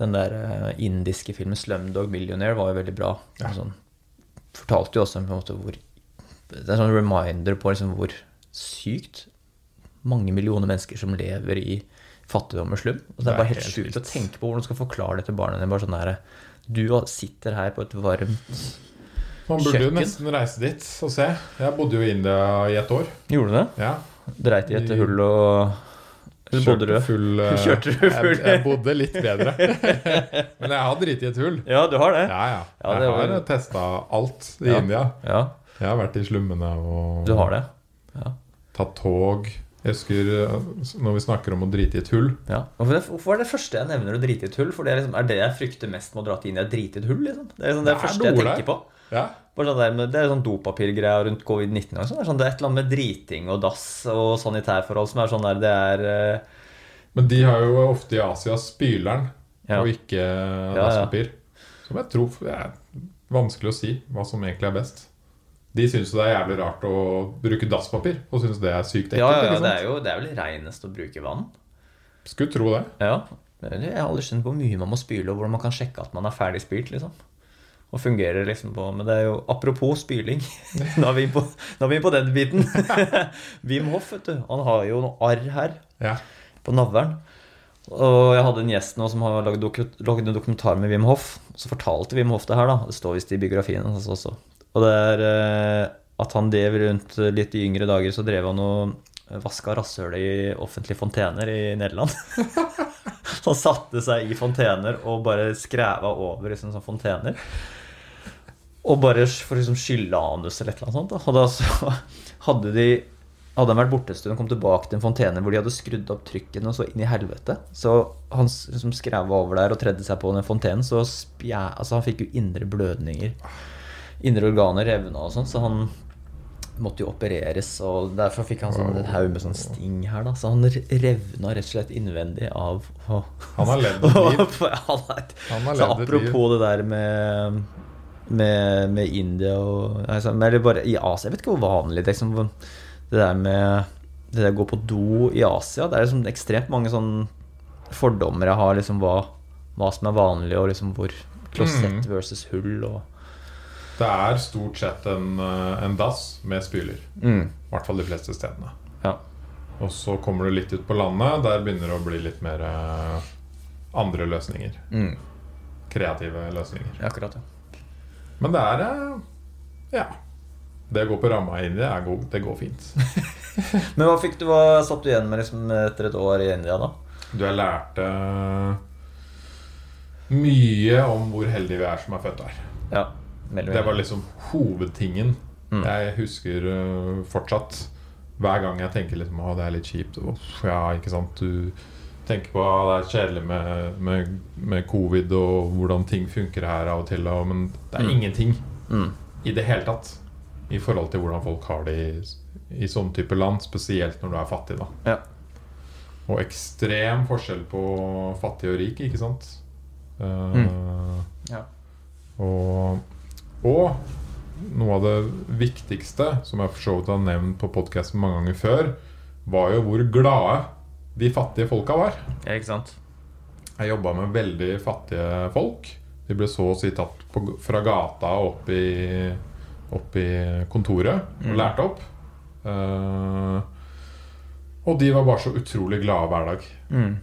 Den der eh, indiske filmen 'Slumdog Millionaire' var jo veldig bra. Ja. Sånn, fortalte jo også på en måte hvor Det er en sånn reminder på liksom hvor sykt mange millioner mennesker som lever i fattigdom og slum. Og det er bare helt sjukt å tenke på hvordan du skal forklare det til barna dine. Bare sånn der, Du sitter her på et varmt Man burde jo nesten reise dit og se. Jeg bodde jo i India i et år. Gjorde du det? Ja, Dreit i et hull og Bodde du? Kjørte full eh, Kjørte du full? Jeg, jeg bodde litt bedre. Men jeg har driti i et hull. Ja, du har det? Ja, ja. Ja, det Jeg var- har testa alt i Ja. India. Ja, Jeg har vært i slummene og du har det. tatt tog. Jeg husker eh, når vi snakker om å drite i et hull Ja. Hvorfor, er det første jeg nevner å drite i et hull? For det er, liksom, er det jeg frykter mest med å dra til India, drite i et hull? Liksom. Det er liksom det, Det er første jeg tenker på. Ja, sånn der det er sånn dopapirgreier rundt covid-19. sånn. Det, er sånn, det er et eller annet med driting og dass og sanitærforhold som er sånn der Det er uh... Men de har jo ofte i Asia spyleren Ja. og ikke dasspapir. Som jeg tror det er vanskelig å si hva som egentlig er best. De syns det er jævlig rart å bruke dasspapir, og syns det er sykt ekkelt. Ja, ja, det er jo det er vel reinest å bruke vann. Skulle tro det. Ja. Jeg har aldri skjønt hvor mye man må spyle, og hvordan man kan sjekke at man er ferdig spylt. liksom Og fungerer liksom på Men det er jo apropos spyling. Nå er vi inne på, vi på den biten. Wim Hoff, vet du. Han har jo noe arr her Ja. på navlen. Og jeg hadde en gjest nå som har lagd doku- lagd en dokumentar med Wim Hoff. Så fortalte Wim Hoff det her, da. Det står visst i biografien hans også. Og det er eh, at han drev rundt eh, litt i yngre dager, så drev han og vaska rasshølet i offentlige fontener i Nederland. Han satte seg i fontener og bare skræva over liksom, sånne fontener. Og bare for liksom skylle anus eller et eller annet sånt. Og da så hadde de hadde han vært borte en stund og kom tilbake til en fontene hvor de hadde skrudd opp trykken og så inn i helvete. Så han liksom skræva over der og tredde seg på den fontenen, så spjæ, altså han fikk jo indre blødninger. Indre organer revna og sånn, så han måtte jo opereres. Og derfor fikk han sånn en haug med sånn sting her, da. Så han revna rett og slett innvendig av å Han har levd et liv. Han er Han har så apropos det der med med, med India og altså, Eller bare i Asia. Jeg vet ikke hvor vanlig det. Liksom, det der med Det der å gå på do i Asia. Det er liksom ekstremt mange sånn fordommer jeg har, liksom hva, hva som er vanlig, og liksom hvor klosett Mm. versus hull og Det er stort sett en, eh, en dass med spyler. mm. I hvert fall de fleste stedene. Ja. Og så kommer du litt ut på landet. Der begynner det å bli litt mer eh, andre løsninger. Mm. Kreative løsninger. Akkurat, ja. Men det er eh, Ja. Det å gå på ramma i India, det går fint. Men hva fikk du, hva satt du igjen med liksom, etter et år i India, da? Du, har lært mye om hvor heldige vi er som er født her. Ja, Det var liksom hovedtingen. Mm. Jeg husker øh, fortsatt Hver gang jeg tenker liksom Å, det er litt kjipt. Ja, ikke sant. Du tenker på at det er kjedelig med, med, med covid og hvordan ting funker her av og til, og, men det er Mm. ingenting mm. i det hele tatt i forhold til hvordan folk har det i, i sånn type land, spesielt når du er fattig. da Ja. Og ekstrem forskjell på fattig og rik, ikke sant? Uh. Ja. og, og noe av det viktigste, som jeg for så vidt har nevnt på podkasten mange ganger før, var jo hvor glade de fattige folka var. ja, ikke sant? Jeg jobba med veldig fattige folk. De ble så å si tatt på, fra gata opp i, opp i kontoret og Mm. lærte opp. Uh, og de var bare så utrolig glade hver dag. Mm.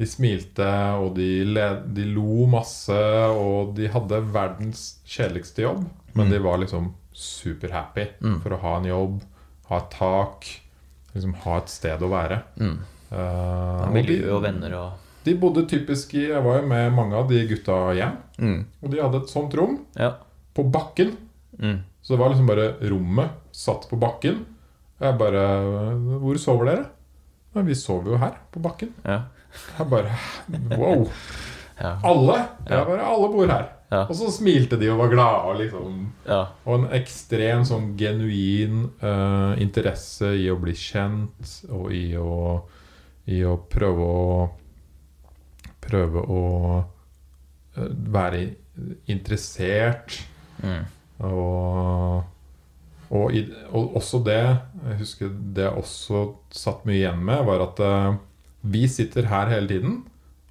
De smilte, og de, led, de lo masse, og de hadde verdens kjedeligste jobb. Men Mm. de var liksom superhappy Mm. for å ha en jobb, ha et tak, liksom ha et sted å være. Mm. Uh, og miljø de- og venner og de bodde typisk i Jeg var jo med mange av de gutta hjem. mm. Og de hadde et sånt rom Ja. på bakken. Mm. Så det var liksom bare rommet satt på bakken. Og jeg bare Hvor sover dere? Nei, vi sover jo her, på bakken. Ja. Jeg bare Wow! Ja. Alle! Ja. Jeg bare, alle bor her. Ja. Og så smilte de og var glade. Liksom ja. Og en ekstrem sånn genuin uh, interesse i å bli kjent og i å, i å prøve å Prøve å uh, være interessert. Mm. Og, og, i, og også det Jeg husker det jeg også satt mye igjen med, var at eh, vi sitter her hele tiden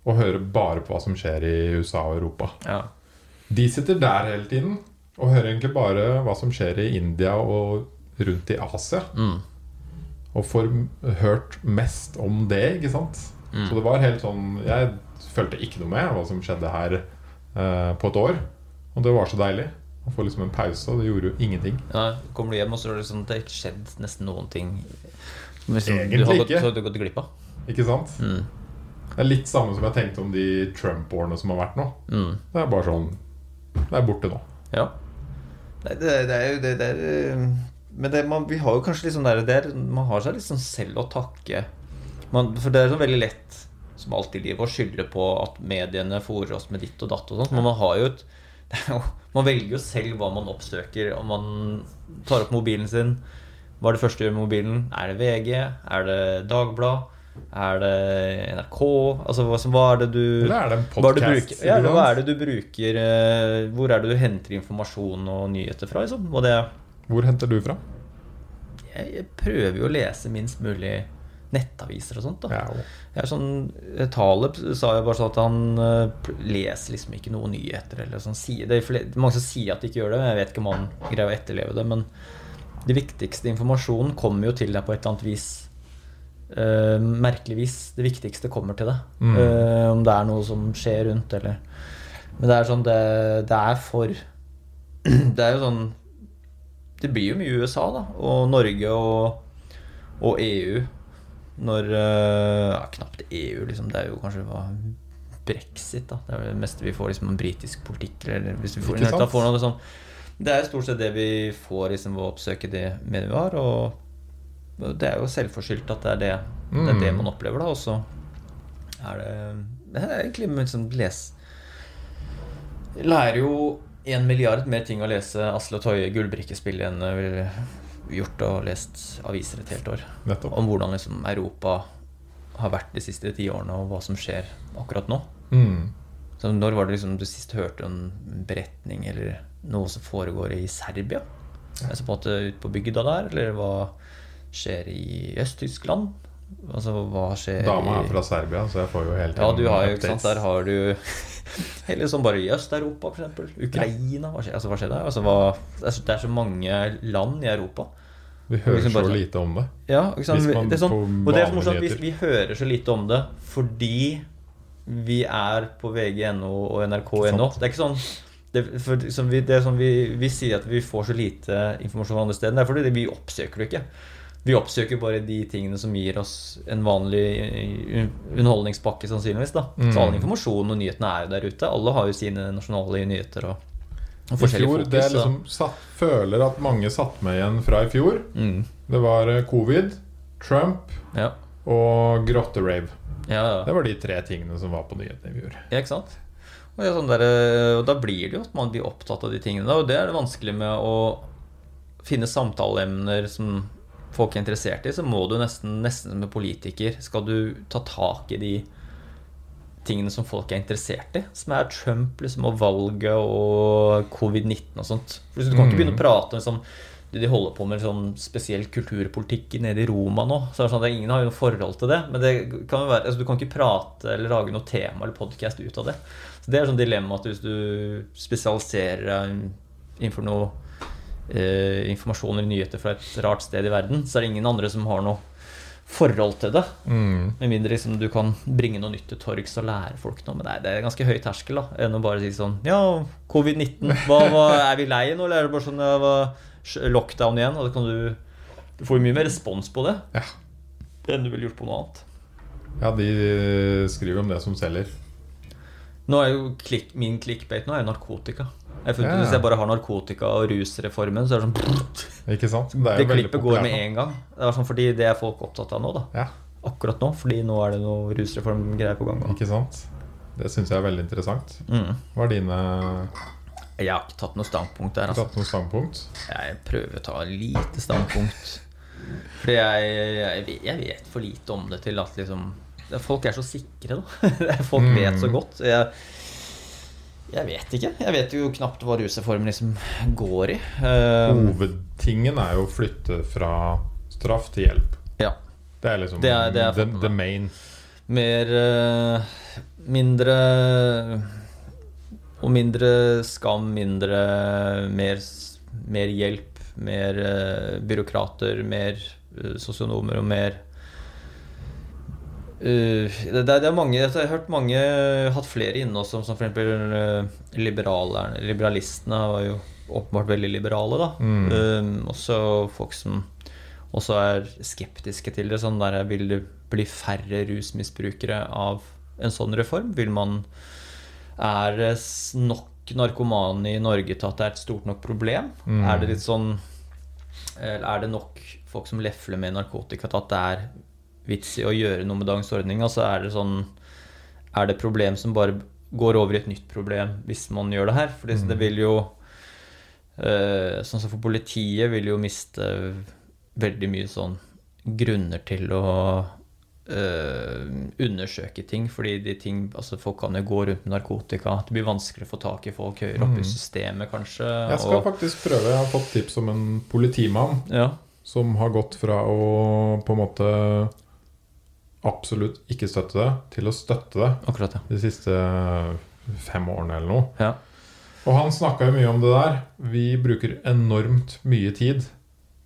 og hører bare på hva som skjer i USA og Europa. ja. De sitter der hele tiden og hører egentlig bare hva som skjer i India og rundt i Asia. Mm. Og får hørt mest om det, ikke sant? Mm. Så det var helt sånn Jeg følte ikke noe med hva som skjedde her eh, på et år. Og det var så deilig. Å få liksom en pause, og det gjorde jo ingenting. Ja, kommer du hjem, og så er det at det har ikke skjedd nesten noen ting liksom, Egentlig du har gått, ikke. så har du gått glipp av. Ikke sant? Mm. Det er litt samme som jeg tenkte om de Trump-årene som har vært nå. Mm. Det er bare sånn Det er borte nå. Ja. Nei, det, det er jo det, det er, eh, Men det, man, vi har jo kanskje liksom sånn der, der Man har seg liksom selv å takke. Man, for det er så veldig lett, som alltid i livet, å skylde på at mediene fòrer oss med ditt og datt og sånt. Men man har jo et det er jo, Man velger jo selv hva man oppsøker. Om man tar opp mobilen sin. Hva er det første du gjør med mobilen? Er det VG? Er det Dagblad? Er det NRK? Altså, hva, hva er det du Eller er det en bruker, ja, hva er det du bruker eh, Hvor er det du henter informasjon og nyheter fra? Liksom? Og det, Hvor henter du fra? jeg, jeg prøver jo å lese minst mulig nettaviser og sånt. da Ja, jeg sånn, Taleb sa jo bare sånn at han uh, leser liksom ikke noen nyheter. Eller sånn, det er mange som sier at de ikke gjør det. men Jeg vet ikke om han greier å etterleve det. Men det viktigste informasjonen kommer jo til deg på et eller annet vis. Eh, merkeligvis. Det viktigste kommer til deg. Mm. Uh, om det er noe som skjer rundt, eller Men det er sånn Det, det er for Det er jo sånn Det blir jo mye USA, da. Og Norge og, og EU. Når uh, ja, Knapt EU, liksom. Det er jo kanskje hva brexit, da. Det er jo det meste vi får liksom om britisk politikk. Eller hvis vi får, Ikke får noe sånn Det er stort sett det vi får liksom ved å oppsøke det mediet vi har. Og det er jo selvforskyldt at det er det, det, er det Mm. man opplever, da. Og så er det Det er egentlig liksom les lærer jo en milliard mer ting å lese Asle Toje gullbrikkespill enn jeg ville gjort og lest aviser et helt år. Nettopp. Om hvordan liksom Europa har vært de siste ti årene, og hva som skjer akkurat nå. Mm. Så når var det liksom du sist hørte en beretning eller noe som foregår i Serbia? Altså på en måte ute på bygda der, eller hva skjer i Øst-Tyskland? Altså hva skjer Dama er fra Serbia, så jeg får jo hele Ja, du har jo, updates. der har du Eller sånn bare i Øst-Europa, eksempel. Ukraina. Hva skjer, altså, hva skjer der? Altså, hva, det, er så, det er så mange land i Europa. Vi hører liksom bare så sånn- lite om det. Ja? Hvis man det er sånn, og det er så morsomt, vi, vi hører så lite om det fordi vi er på vg.no og nrk.no. Det er ikke sånn det, for, som vi, det er sånn vi, vi sier at vi får så lite informasjon andre steder. Det er fordi vi oppsøker det ikke. Vi oppsøker bare de tingene som gir oss en vanlig eh, underholdningspakke, sannsynligvis. da Mm. Så all informasjonen og nyhetene er der ute. Alle har jo sine nasjonale nyheter og, og I fjor, fokus. det jeg liksom satt, føler at mange satt med igjen fra i fjor, mm. det var eh, covid, Trump ja. og grotterave. Ja, ja. Det var de tre tingene som var på nyhetene i fjor. Ja, ikke sant? Og, det sånn der, eh, og da blir det jo at man blir opptatt av de tingene. da, Og det er det vanskelig med å finne samtaleemner som folk er interessert i. Så må du nesten, nesten som en politiker Skal du ta tak i de tingene som folk er interessert i, som er Trump liksom, og valget og covid-19 og sånt. For Du kan ikke Mm. begynne å prate om liksom, det de holder på med sånn spesiell kulturpolitikk nede i Roma nå. Så er det sånn at Ingen har jo noe forhold til det. Men det kan jo være, altså, du kan ikke prate eller lage noe tema eller podcast ut av det. Så Det er sånn dilemma at hvis du spesialiserer deg innenfor noe eh, informasjon eller nyheter fra et rart sted i verden, så er det ingen andre som har noe forhold til det. Mm. Med mindre liksom, du kan bringe noe nytt til torgs og lære folk noe. Men det er, det er ganske høy terskel da enn å bare si sånn Ja, covid-19, hva, hva, er vi lei nå? Eller er det bare sånn ja, lockdown igjen? Og da kan du Du får jo mye mer respons på det Ja. enn du ville gjort på noe annet. ja, de skriver om det som selger. Nå er jo klik, Min clickbait nå er narkotika. Jeg funnet, Ja. Hvis jeg bare har narkotika og rusreformen, så er det sånn Ikke sant? Det, Det klippet går med en gang. Det er sånn fordi det er folk opptatt av nå, da. Ja, Akkurat nå. Fordi nå er det noe rusreformgreier på gang. ikke sant? Det syns jeg er veldig interessant. Mm. Hva er dine Jeg har ikke tatt noe standpunkt der. Altså. tatt noe standpunkt? Jeg prøver å ta lite standpunkt. Fordi jeg, jeg, jeg vet for lite om det til at liksom Folk er så sikre, da. Folk Mm. vet så godt. Jeg, jeg vet ikke. Jeg vet jo knapt hva rusreformen liksom går i. Eh, Hovedtingen er jo å flytte fra straff til hjelp. ja. Det er liksom Det er- det er the, the main. Mer eh, Mindre Og mindre skam, mindre Mer, mer hjelp, mer eh, byråkrater, mer sosionomer og mer Eh, det, det er mange Jeg har hørt mange Hatt flere inne også, som f.eks. Uh, liberalistene var jo åpenbart veldig liberale, da. Mm. uh, også folk som også er skeptiske til det. Sånn der Vil det bli færre rusmisbrukere av en sånn reform? Vil man Er det nok narkomane i Norge til at det er et stort nok problem? Mm. Er det litt sånn Er det nok folk som lefler med narkotika til at det er vits i å gjøre noe med dagens ordning? Altså er det sånn Er det problem som bare går over i et nytt problem hvis man gjør det her? For det, det vil jo eh, Sånn som for politiet vil jo miste veldig mye sånn grunner til å Uh, undersøke ting, fordi de ting, altså folk kan jo gå rundt med narkotika. Det blir vanskelig å få tak i folk høyere opp i systemet, kanskje. Jeg skal og- faktisk prøve. Jeg har fått tips om en politimann ja. som har gått fra å på en måte absolutt ikke støtte det, til å støtte det Akkurat, ja. de siste fem årene eller noe. ja. Og han snakka jo mye om det der. Vi bruker enormt mye tid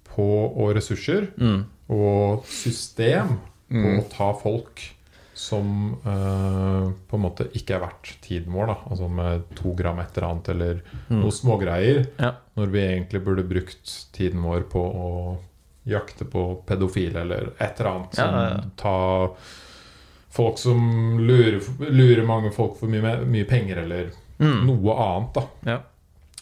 på og ressurser Mm. og system på Mm. å ta folk som eh, på en måte ikke er verdt tiden vår. da Altså med to gram et eller annet eller Mm. noen smågreier. Ja. Når vi egentlig burde brukt tiden vår på å jakte på pedofile eller et eller annet. Som ja, ja. tar folk som lurer, lurer mange folk for mye, mye penger, eller Mm. noe annet. da Ja.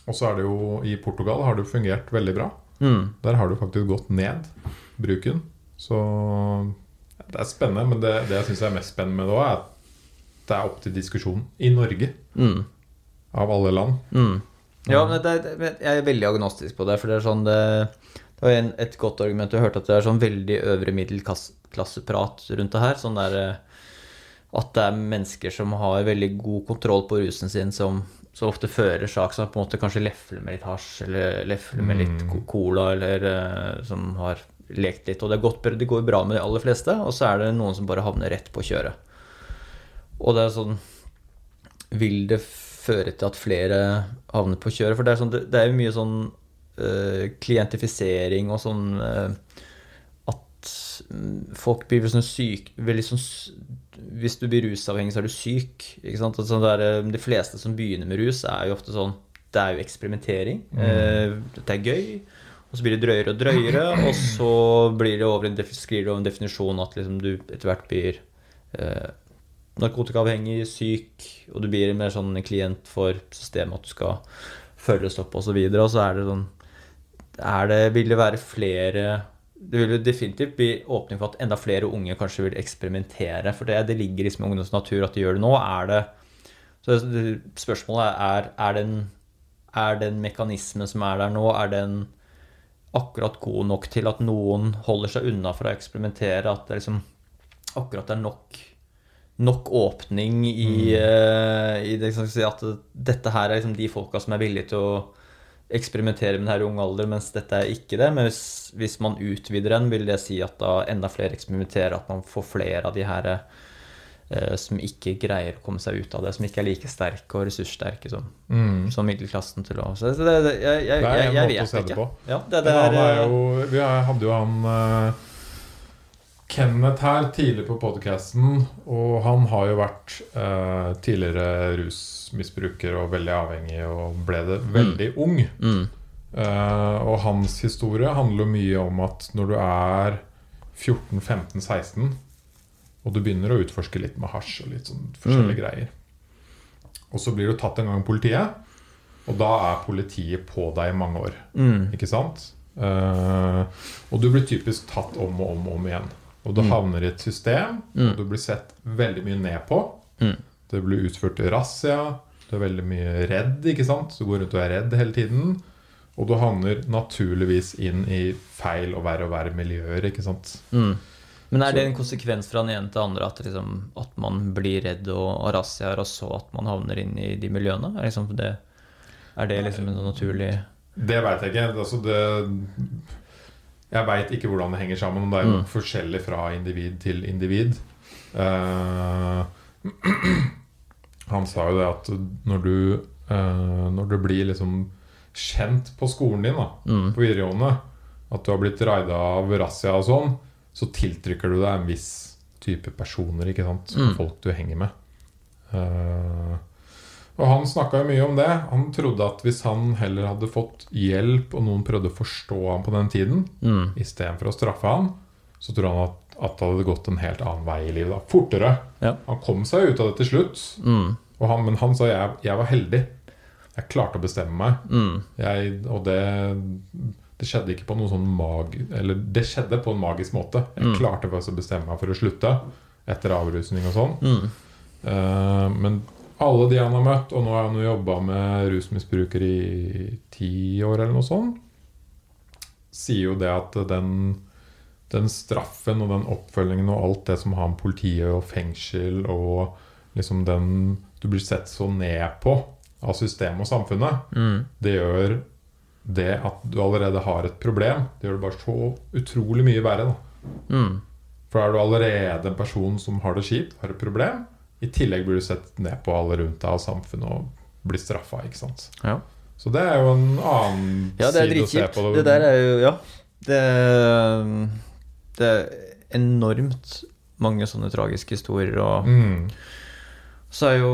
Og så er det jo i Portugal har det fungert veldig bra. Mm. Der har det faktisk gått ned, bruken. Så det er spennende. Men det, det jeg syns er mest spennende med det òg, er at det er opp til diskusjon i Norge, Mm. av alle land. Mm. Ja, men det, det, jeg er veldig agnostisk på det. For det er sånn det, det var en, et godt argument. Jeg hørte at det er sånn veldig øvre middelklasseprat rundt det her. Sånn der eh, at det er mennesker som har veldig god kontroll på rusen sin, som, så ofte fører sak som på en måte kanskje lefler med litt hasj, eller lefler med litt co- cola, eller eh, som har lekt litt. Og det, godt, det går bra med de aller fleste, og så er det noen som bare havner rett på kjøret. Og det er sånn vil det føre til at flere havner på kjøret? For det er, sånn, det, det er jo mye sånn klientifisering og sånn eh, at mm, folk blir sånn syk veldig sånn, Hvis du blir rusavhengig, så er du syk. Sånn der, eh, de fleste som begynner med rus, er jo ofte sånn Det er jo eksperimentering. Eh, det er gøy. Og så blir det drøyere og drøyere, og så blir det over en, skriver du over en definisjon at liksom du etter hvert blir eh, narkotikaavhengig, syk, og du blir mer sånn klient for systemet at du skal følges opp osv. Og, så videre, og så er det sånn det, Vil det være flere Det vil definitivt bli åpning for at enda flere unge kanskje vil eksperimentere. For det, det ligger liksom i ungdoms natur at de gjør det nå. Er det så Spørsmålet er er den, er den mekanismen som er der nå, er den akkurat god nok til at noen holder seg unna for å eksperimentere? At det liksom akkurat er nok nok åpning i, eh, i det, liksom, at dette her er liksom de folka som er villige til å eksperimentere med det her i ung alder, mens dette er ikke det. Men hvis, hvis man utvider den, vil det si at da enda flere eksperimenterer, at man får flere av de her eh, som ikke greier å komme seg ut av det, som ikke er like sterke og ressurssterke som, som middelklassen til å Så det, det, jeg, jeg, jeg, jeg vet ikke. på. Ja, det, det er, er jo, vi hadde jo han eh, Kenneth her tidlig på podcasten, og han har jo vært eh, tidligere rusmisbruker og veldig avhengig, og ble det veldig ung. mm, Eh, og hans historie handler mye om at når du er 14-15-16, og du begynner å utforske litt med hasj og litt sånn forskjellige greier, og så blir du tatt en gang av politiet, og da er politiet på deg i mange år. mm, Ikke sant? Eh, og du blir typisk tatt om og om og om igjen. Og du havner i et system, og du blir sett veldig mye ned på. Mm. Det blir utført razzia. Du er veldig mye redd, ikke sant? Du går rundt og er redd hele tiden. Og du havner naturligvis inn i feil og verre og verre miljøer, ikke sant? Mm. Men er det en konsekvens fra den ene til den andre at, liksom, at man blir redd og, og razziaer, og så at man havner inn i de miljøene? Er, liksom det, er det liksom en sånn naturlig Det veit jeg ikke. Altså det Jeg veit ikke hvordan det henger sammen. Det er jo Mm. forskjellig fra individ til individ. Uh, han sa jo det at når du uh, Når du blir liksom kjent på skolen din, da, Mm. på videregående, at du har blitt raida av razzia og sånn, så tiltrykker du deg en viss type personer, ikke sant? Mm. Folk du henger med. Eh, og han snakka jo mye om det. Han trodde at hvis han heller hadde fått hjelp, og noen prøvde å forstå ham på den tiden, mm. istedenfor å straffe ham, så tror han at at det hadde gått en helt annen vei i livet. da Fortere. Ja. Han kom seg ut av det til slutt, Mm. og han, men han sa jeg, jeg var heldig. Jeg klarte å bestemme meg. Mm. Jeg, og det, det skjedde ikke på noen sånn mag... Eller det skjedde på en magisk måte. Jeg Mm. klarte faktisk å bestemme meg for å slutte etter avrusning og sånn. Mm. Eh, men alle de han har møtt, og nå har han jo jobba med rusmisbrukere i ti år eller noe sånt, sier jo det at den, den straffen og den oppfølgingen og alt det som har med politiet og fengsel og liksom den Du blir sett så ned på av systemet og samfunnet. Mm. Det gjør det at du allerede har et problem, det gjør det bare så utrolig mye verre. Mm. for er du allerede en person som har det kjipt, har et problem, i tillegg blir du sett ned på alle rundt deg og samfunnet og blir straffa. ikke sant? Ja. Så det er jo en annen Ja, det side å se på. Det der er jo Ja. Det, det er enormt mange sånne tragiske historier, og mm. så er jo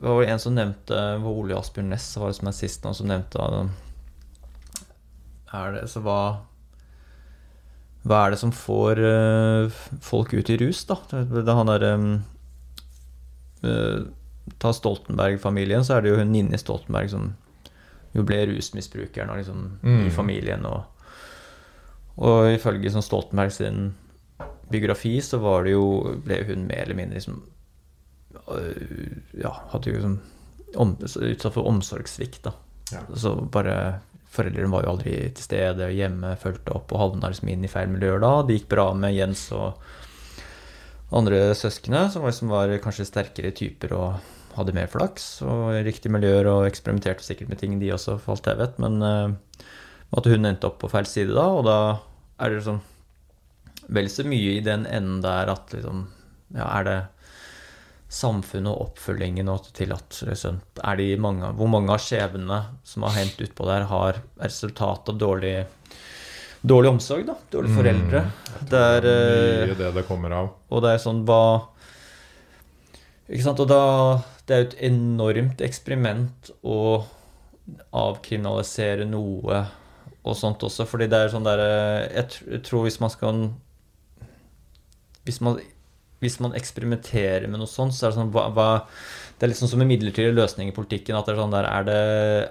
Det var en som nevnte det var Ole Asbjørn Næss var det som er sist nå, som nevnte Er det Så hva Hva er det som får eh, folk ut i rus, da? Det er han derre Ta Stoltenberg-familien, så er det jo hun Ninni Stoltenberg som jo ble rusmisbrukeren liksom, Mm. i familien. Og, og ifølge sånn Stoltenberg sin biografi så var det jo ble hun mer eller mindre liksom øh, Ja, hadde jo liksom om, utsatt for omsorgssvikt, da. Ja. Så bare Foreldrene var jo aldri til stede hjemme, fulgte opp og havna liksom inn i feil miljøer da. Det gikk bra med Jens og andre søskne, som liksom var kanskje sterkere typer og hadde mer flaks og riktige miljøer og eksperimenterte sikkert med ting, de også, for alt jeg vet. Men eh, at hun endte opp på feil side da, og da er det sånn vel så mye i den enden der at liksom Ja, er det samfunnet og oppfølgingen og til at liksom, er de mange, Hvor mange av skjebnene som har hendt utpå der, har resultat av dårlig Dårlig omsorg, da. Dårlige foreldre. Det er eh, Mye det det kommer av. og det er sånn hva Ikke sant? Og da Det er jo et enormt eksperiment å avkriminalisere noe og sånt også, fordi det er sånn der Jeg, jeg tror hvis man skal Hvis man hvis man eksperimenterer med noe sånt, så er det sånn hva, hva, Det er litt sånn som en midlertidig løsning i politikken. At det er sånn der Er det,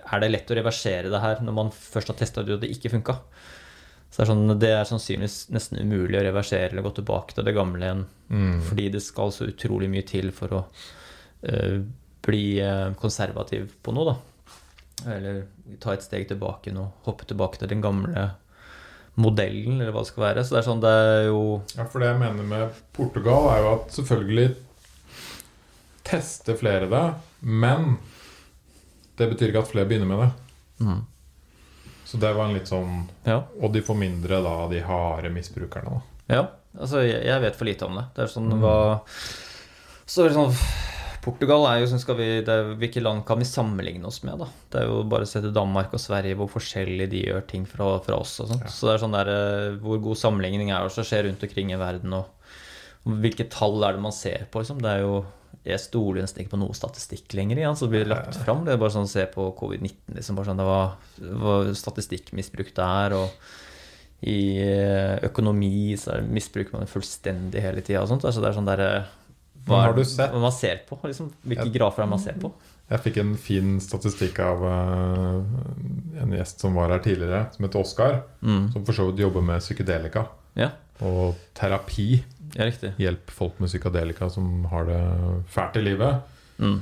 er det lett å reversere det her når man først har testa det og det ikke funka? Så det er, sånn, det er sannsynligvis nesten umulig å reversere eller gå tilbake til det gamle igjen. Mm. Fordi det skal så utrolig mye til for å uh, bli eh, konservativ på noe, da. Eller ta et steg tilbake nå. Hoppe tilbake til den gamle modellen, eller hva det skal være. Så det er sånn, det er jo Ja, for det jeg mener med Portugal, er jo at selvfølgelig tester flere det, men det betyr ikke at flere begynner med det. mm, Så det var en litt sånn Ja. Og de får mindre da de harde misbrukerne. da Ja, altså jeg, jeg vet for lite om det. Det er sånn Mm. hva Så er det sånn Portugal er jo skal vi, det er, Hvilke land kan vi sammenligne oss med, da? Det er jo bare å se til Danmark og Sverige hvor forskjellig de gjør ting fra, fra oss. og sånt. Ja. Så det er sånn der, eh, hvor god sammenligning er det som skjer rundt omkring i verden, og hvilke tall er det man ser på? Liksom? Det er jo jeg stoler nesten ikke på noe statistikk lenger. Igjen, så blir lagt fram. Det er bare sånn å se på covid-19. Liksom, bare sånn, det var, var statistikkmisbruk der. og i eh, økonomi så er- misbruker man det fullstendig hele tida. Så det er sånn der, eh, hva er sett- man ser på? Liksom, hvilke jeg, grafer er man ser på? Jeg fikk en fin statistikk av uh, en gjest som var her tidligere, som heter Oskar. Mm. Som for så vidt jobber med psykedelika Ja, og terapi. Ja, riktig. Hjelp folk med psykadelika som har det fælt i livet. Mm.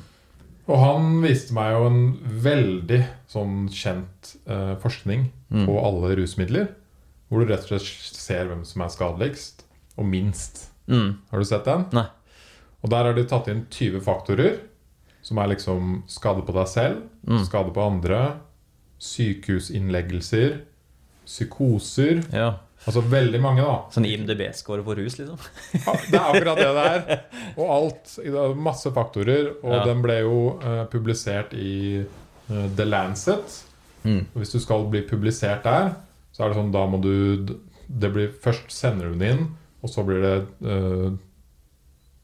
Og han viste meg jo en veldig sånn kjent eh, forskning Mm. på alle rusmidler. Hvor du rett og slett ser hvem som er skadeligst og minst. Mm. Har du sett den? Nei. Og der har de tatt inn 20 faktorer. Som er liksom skade på deg selv, Mm. skade på andre, sykehusinnleggelser, psykoser Ja. Altså veldig mange, da. Sånn IMDb-score på rus, liksom? Ja, det er akkurat det det er. Og alt. Masse faktorer. Og Ja. den ble jo uh, publisert i uh, The Lancet. Mm. Og hvis du skal bli publisert der, så er det sånn da må du det blir, Først sender du den inn, og så blir det uh,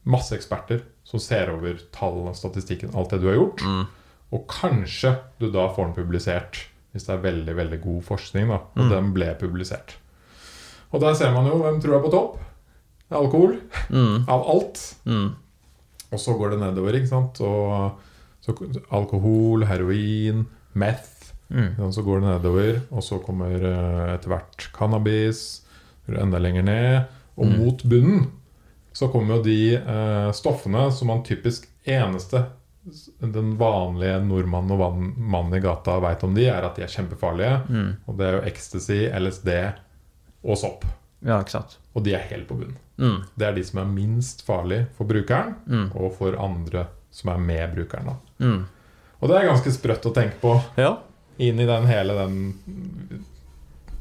masse eksperter som ser over tallene, statistikken, alt det du har gjort. Mm. Og kanskje du da får den publisert, hvis det er veldig veldig god forskning. da Og Mm. den ble publisert. Og der ser man jo hvem tror er på topp. Alkohol. Mm. Av alt. Mm. Og så går det nedover, ikke sant. Og så alkohol, heroin, meth. Mm. Så går det nedover, og så kommer eh, etter hvert cannabis. Enda lenger ned. Og Mm. mot bunnen så kommer jo de eh, stoffene som man typisk eneste den vanlige nordmannen og mannen i gata veit om de, er at de er kjempefarlige. Mm. Og det er jo ecstasy, LSD og sopp. Ja, ikke sant. Og de er helt på bunnen. Mm. Det er de som er minst farlig for brukeren, Mm. og for andre som er med brukeren. da. Mm. Og det er ganske sprøtt å tenke på Ja. inn i den hele den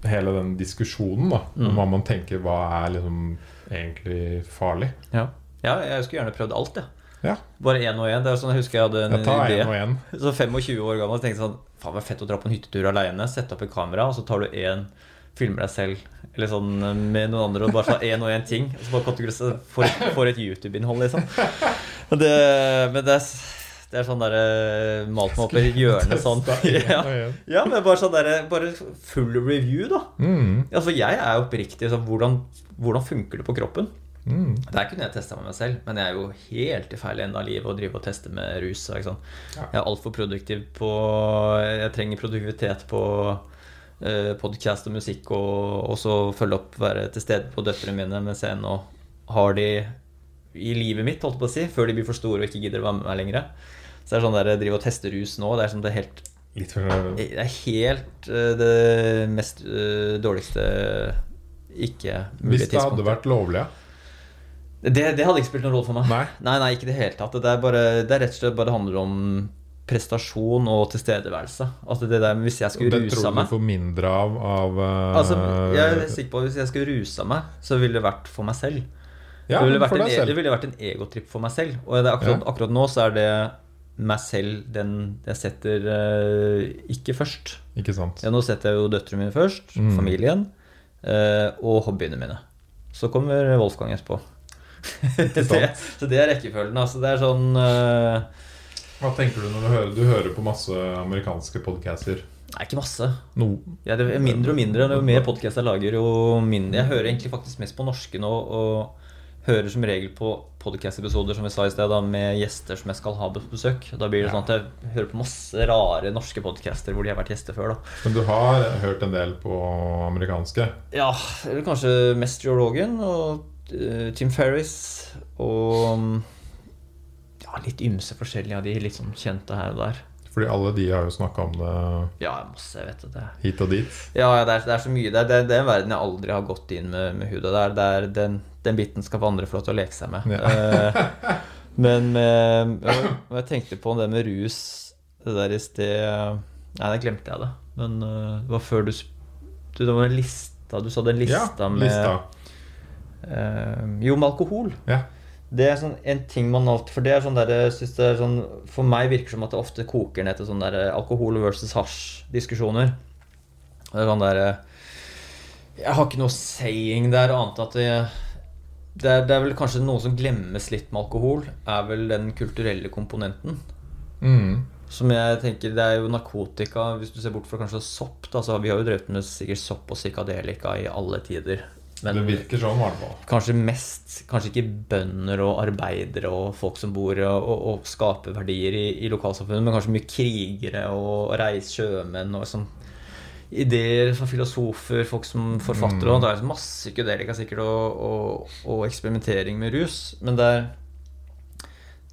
Hele den diskusjonen da Mm. om hva man tenker hva er liksom egentlig farlig. ja. Ja, jeg skulle gjerne prøvd alt, jeg. Ja. Bare én og én. Det sånn, jeg husker jeg hadde en Jeg tar idé. En og en. Så 25 år gammel og tenkte sånn Faen, det er fett å dra på en hyttetur aleine. Sette opp et kamera, og så tar du én Filmer deg selv eller sånn med noen andre og bare ta én og én ting. Og så bare får, et- får et YouTube-innhold, liksom. Men det, men det er, det er sånn derre Malt meg opp i et hjørne sånn. Ja, ja men bare sånn derre Bare full review, da. Mm, Altså, jeg er oppriktig sånn Hvordan, hvordan funker det på kroppen? mm. Der kunne jeg testa med meg selv, men jeg er jo helt i feil ende av livet å drive og teste med rus. Ikke sant? Jeg er altfor produktiv på Jeg trenger produktivitet på podkast og musikk, og og så følge opp, være til stede på døtrene mine mens jeg nå har de i livet mitt, holdt på å si, før de blir for store og ikke gidder å være med meg lenger. Så det er sånn der, jeg driver og tester rus nå. Det er sånn det er helt Litt for det er helt eh, det mest eh, dårligste ikke Hvis det hadde vært lovlig, ja. Det, det hadde ikke spilt noen rolle for meg. Nei. Nei, nei, ikke i det hele tatt. Det er, bare, det er rett og slett bare det handler om prestasjon og tilstedeværelse. Altså det der, Hvis jeg skulle Det rusa tror du får mindre av av uh... Altså, jeg er sikker på at Hvis jeg skulle rusa meg, så ville det vært for meg selv. Ja, det, ville vært en, e- det ville vært en egotripp for meg selv. Og det akkurat, Ja. akkurat nå så er det meg selv den jeg setter uh, ikke først. Ikke sant. Ja, nå setter jeg jo døtrene mine først, Mm. familien, uh, og hobbyene mine. Så kommer Wolfgang etterpå. det, så det er rekkefølgen. Altså, det er sånn Hva tenker du når du hører, du hører på masse amerikanske podcaster? Nei, ikke masse. No. Ja, det er mindre og mindre. Jo mer podkast jeg lager, jo mindre. Jeg hører egentlig faktisk mest på norske nå, og hører som regel på podcast-episoder som vi sa i sted, da, med gjester som jeg skal ha på besøk. Da blir det Ja. sånn at jeg hører på masse rare norske podcaster hvor de har vært gjester før. da Men du har hørt en del på amerikanske? Ja, eller kanskje mest Joe Rogan og uh, Tim Ferris og mm, litt ymse forskjellige av de litt sånn kjente her og der. Fordi alle de har jo snakka om det Ja, masse, jeg vet det. hit og dit. Ja, ja, det er, det er så mye. Det er, det er, det er en verden jeg aldri har gått inn med, med hudet. Det er, det er den, den biten skal andre få lov til å leke seg med. Ja. Eh, men med, og jeg tenkte på det med rus Det der i sted Nei, da glemte jeg det. Men eh, det var før du du, Det var en lista Du sa den lista ja, med lista. eh, Jo, med alkohol. Ja. Det er sånn en ting man alltid For det er sånn der, synes det er sånn For meg virker det som at det ofte koker ned til sånn der alkohol versus hasj-diskusjoner. Det er sånn der Jeg har ikke noe saying der annet at det, det, er, det er vel kanskje noe som glemmes litt med alkohol, er vel den kulturelle komponenten. Mm. Som jeg tenker, Det er jo narkotika, hvis du ser bort fra kanskje sopp. Da, Vi har jo drevet med sikkert sopp og psykadelika i alle tider. Men Det virker sånn, i hvert fall. kanskje mest Kanskje ikke bønder og arbeidere og folk som bor og, og, og skaper verdier i, i lokalsamfunnet, men kanskje mye krigere og reis sjømenn og sånn ideer som filosofer, folk som forfattere. Og det er masse psykedelika sikkert og, og, og eksperimentering med rus. Men det er,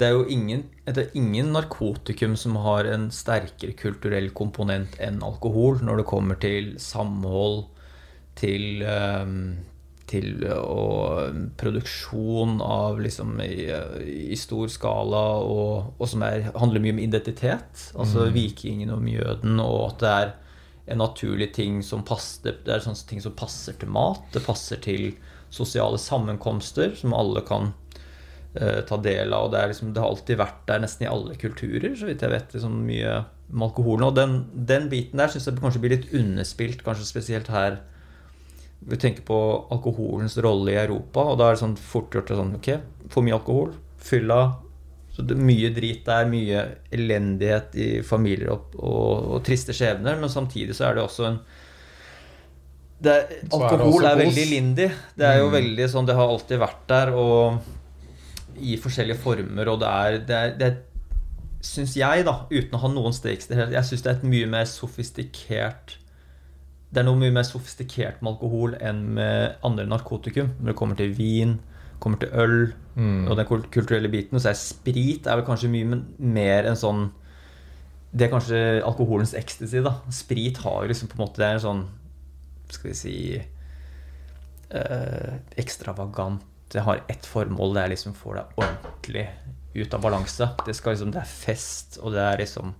det er jo ingen, det er ingen narkotikum som har en sterkere kulturell komponent enn alkohol når det kommer til samhold, til ehm, til og produksjon av liksom i, i stor skala, og, og som er, handler mye om identitet. Altså vikingen og mjøden, og at det er en naturlig ting som passer Det er sånne ting som passer til mat. Det passer til sosiale sammenkomster som alle kan uh, ta del av. Og det, liksom, det har alltid vært der nesten i alle kulturer, så vidt jeg vet. Liksom mye med alkoholen. Og den, den biten der syns jeg kanskje blir litt underspilt, kanskje spesielt her vi tenker på alkoholens rolle i Europa, og da er det sånn fort gjort sånn Ok, for mye alkohol, fylla så det er Mye drit der, mye elendighet i familier og, og, og triste skjebner, men samtidig så er det også en det er, alkohol er er, veldig lindy. Det er jo Mm. veldig sånn Det har alltid vært der, og i forskjellige former, og det er, det er, det Syns jeg, da, uten å ha noen stakes Jeg syns det er et mye mer sofistikert Det er noe mye mer sofistikert med alkohol enn med andre narkotikum. Når det kommer til vin, kommer til øl Mm. og den kulturelle biten. Så er sprit er vel kanskje mye mer en sånn Det er kanskje alkoholens ecstasy, da. Sprit har jo liksom på en måte Det er en sånn Skal vi si eh, Ekstravagant. Det har ett formål. Det er liksom å få deg ordentlig ut av balanse. Det, skal liksom, det er fest, og det er liksom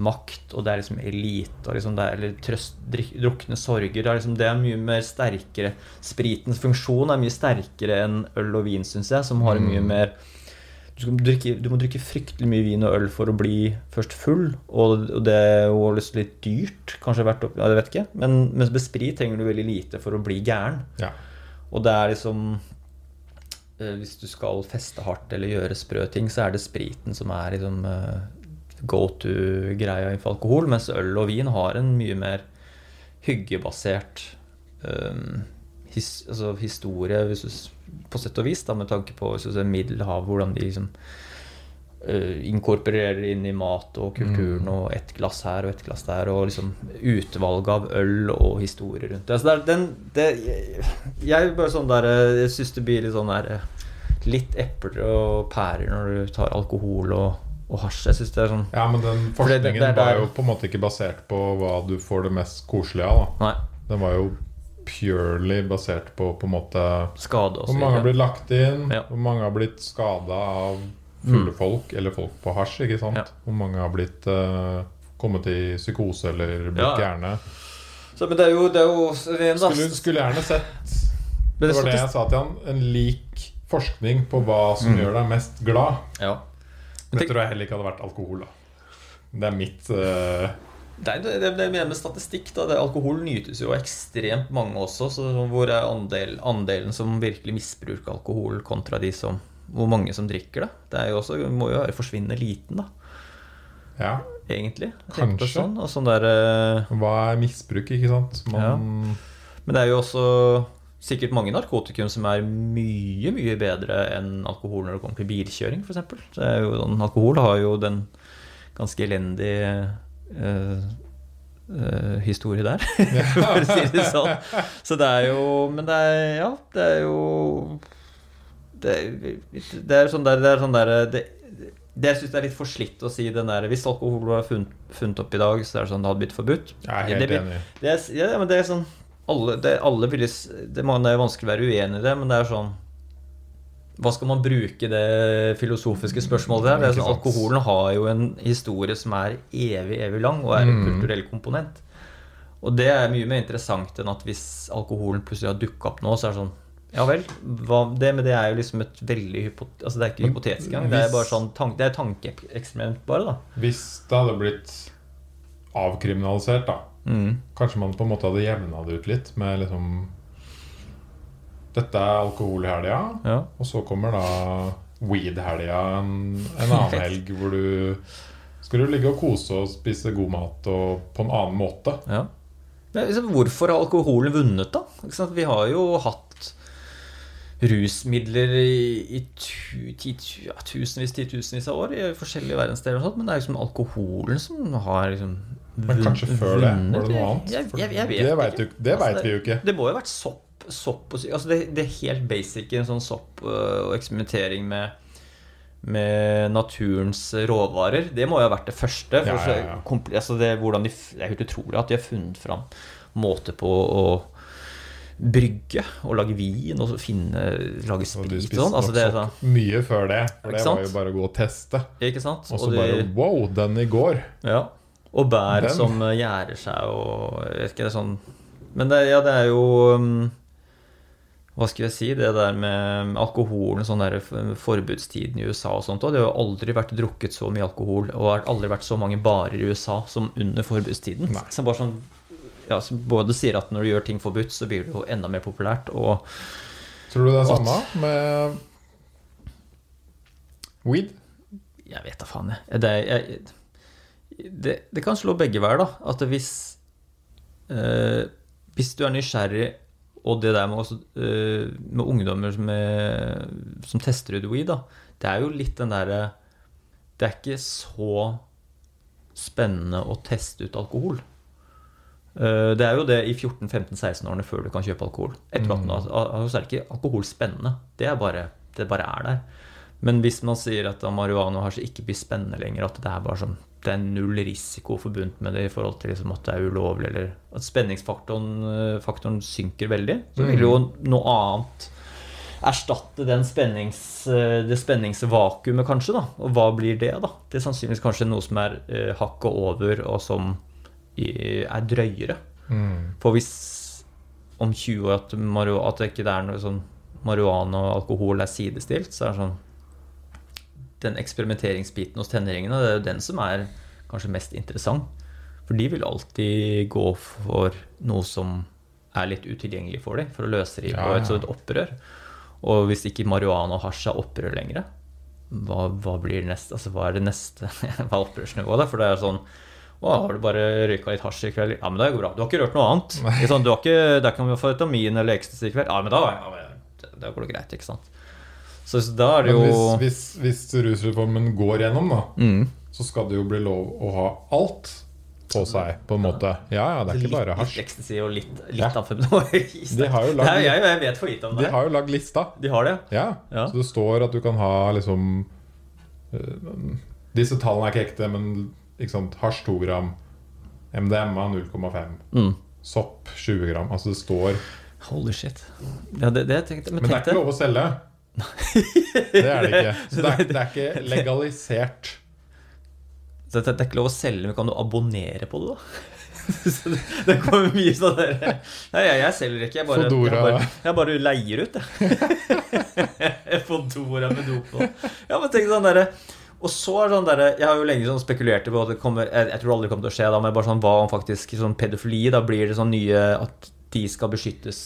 makt, og det er liksom elite, og liksom det er eller trøst, drik, drukne sorger. Det er, liksom, det er mye mer sterkere Spritens funksjon er mye sterkere enn øl og vin, syns jeg, som har en mye Mm. mer du, drikke, du må drikke fryktelig mye vin og øl for å bli først full, og, og det er jo litt dyrt, kanskje vært opp, ja, jeg vet ikke, men mens med sprit trenger du veldig lite for å bli gæren. Ja. Og det er liksom eh, Hvis du skal feste hardt eller gjøre sprø ting, så er det spriten som er liksom eh, go to-greia innenfor alkohol, mens øl og vin har en mye mer hyggebasert um, his, altså historie, hvis du, på sett og vis, da, med tanke på hvis du ser Middelhavet, hvordan de liksom eh, inkorporerer inn i mat og kulturen, Mm. og ett glass her og ett glass der, og liksom utvalget av øl og historie rundt det. Altså det den, det, jeg, jeg bare sånn der eh, Jeg syns det blir litt sånn der eh, Litt epler og pærer når du tar alkohol og, og hasj. Jeg synes det er sånn ja, men den forskningen det- det er var jo på en måte ikke basert på hva du får det mest koselige av. da Nei. Den var jo purely basert på på en måte Skade og Hvor mange har blitt lagt inn, Ja. hvor mange har blitt skada av fulle Mm. folk, eller folk på hasj, ikke sant? Ja. Hvor mange har blitt uh, kommet i psykose eller blitt Ja. gærne. Så, men det er jo, det er jo ren. Skulle, skulle gjerne sett Det var det jeg sa til han. En lik forskning på hva som Mm. gjør deg mest glad. Ja. Det tror jeg heller ikke hadde vært alkohol. da Det er mitt uh... Det er det, det, med statistikk. da det, Alkohol nytes jo ekstremt mange også. Så hvor er andel, andelen som virkelig misbruker alkohol, kontra de som hvor mange som drikker det? Det er jo også, må jo være forsvinnende liten, da, Ja. egentlig. Kanskje. Sånn, og sånn der, uh... Hva er misbruk, ikke sant? Man, men det er jo også sikkert mange narkotikum som er mye, mye bedre enn alkohol når det kommer til bilkjøring, f.eks. Sånn, alkohol har jo den ganske elendige eh, eh, historie der, for å si det sånn. Så det er jo Men det er Ja, det er jo Det, det er sånn der, det er sånn der det, det jeg syns er litt for slitt å si den der Hvis alkohol var funnet, funnet opp i dag, så er det sånn det hadde blitt forbudt. jeg er helt Det enig. Det er, ja, men det er sånn alle, det, alle ville, det, man, det er vanskelig å være uenig i det, men det er sånn Hva skal man bruke det filosofiske spørsmålet til? Det er sånn, alkoholen har jo en historie som er evig, evig lang, og er en Mm. kulturell komponent. Og det er mye mer interessant enn at hvis alkoholen plutselig har dukka opp nå, så er det sånn Ja vel. Hva, det, men det er jo liksom et veldig hypot... Altså det er ikke hypotetisk engang. Det er bare sånn tank, Det er tankeeksperiment, bare, da. Hvis det hadde blitt avkriminalisert, da Mm. Kanskje man på en måte hadde jevna det ut litt med liksom Dette er alkoholhelga, Ja. og så kommer da weed-helga en, en annen helg hvor du skal du ligge og kose og spise god mat og på en annen måte. Ja. Men liksom, hvorfor har alkoholen vunnet, da? Vi har jo hatt rusmidler i, i tu, ti, tu, ja, tusenvis, titusenvis av år i forskjellige verdensdeler, og sånt, men det er liksom alkoholen som har liksom Men kanskje før det? Var det noe annet? Jeg, jeg, jeg vet det vet, jo, det Altså, vet vi jo ikke. Det må jo ha vært sopp, sopp og altså det, det er helt basic en sånn sopp øh, og eksperimentering med med naturens råvarer. Det må jo ha vært det første. Ja, ja, ja. kompl- Altså det, de, det er helt utrolig at de har funnet fram måter på å brygge og lage vin og så finne, lage Og du sprit og spiste sånn. Altså nok det sånn, mye før det. For det var jo bare å gå og teste. Og så bare Wow, den i går! Ja. Og bær Den. som eh, gjærer seg og jeg vet ikke, det er sånn Men det, ja, det er jo um, Hva skal jeg si? Det der med alkoholen, sånn der forbudstiden i USA og sånt òg. Det har jo aldri vært drukket så mye alkohol, og har aldri vært så mange barer i USA som under forbudstiden. Nei. Som bare sånn ja, som både sier at når du gjør ting forbudt, så blir det jo enda mer populært. Og Tror du det er samme med weed? jeg vet da faen, jeg. Det, jeg det, det kan slå begge veier, da. At hvis eh, hvis du er nysgjerrig, og det der med, også, eh, med ungdommer med, som tester ut weed, da, det er jo litt den derre Det er ikke så spennende å teste ut alkohol. Eh, Det er jo det i 14-15-16-årene før du kan kjøpe alkohol. Etter 18 år så er det ikke alkohol spennende. Det er bare, det bare er der. Men hvis man sier at marihuana og hasj ikke blir spennende lenger, at det er bare sånn det er null risiko forbundet med det i forhold til liksom at det er ulovlig, eller at spenningsfaktoren eh, faktoren synker veldig, så vil jo noe annet erstatte den spennings, eh, det spenningsvakuumet, kanskje. da Og hva blir det, da? Det er sannsynligvis kanskje noe som er eh, hakket over, og som er drøyere. Mm. For hvis om 20 år at, at det ikke er noe sånn marihuana og alkohol er sidestilt, så er det sånn Den eksperimenteringsbiten hos tenåringene, det er jo den som er kanskje mest interessant. For de vil alltid gå for noe som er litt utilgjengelig for dem, for å løsrive Ja, på et sånt opprør. Og hvis ikke marihuana og hasj er opprør lenger, hva, hva blir neste? Altså, hva er det neste hva er opprørsnivået? For det er sånn å, har du bare røyka litt hasj i kveld? Ja, men det går bra. Du har ikke rørt noe annet. Sånn. Du har ikke, det er ikke noe amfetamin eller ecstasy i kveld. Ja, men da, ja, men, da går det greit, ikke sant. Så, så da er det Men hvis, hvis, hvis rusreformen går gjennom, da, mm. så skal det jo bli lov å ha alt på seg, på en måte. Ja, ja, det er ikke bare litt, hasj. litt ecstasy og litt, litt Ja. amfetamin. De har jo lagd- jeg, jeg vet for lite om De har jo lagd lista. De har det? Ja. Ja. Så det står at du kan ha liksom øh, Disse tallene er ikke ekte, men ikke sant, hasj 2 gram, MDMA 0,5, Mm. sopp 20 gram. Altså det står Holy shit. Ja, det, det tenkte Men det er ikke lov å selge. Det er det ikke. Så det er, det er ikke legalisert. Så det, det er ikke lov å selge, men kan du abonnere på det, da? Så det, det kommer mye sånn der Nei, jeg, jeg selger ikke. Jeg bare, jeg bare, jeg bare leier ut, jeg. Fodora med dop på. Ja, men tenk sånn derre og så er det sånn der, Jeg har jo lenge sånn spekulert på at det kommer jeg, jeg tror aldri det kommer til å skje, da, men bare sånn hva om faktisk sånn pedofili Da blir det sånn nye At de skal beskyttes.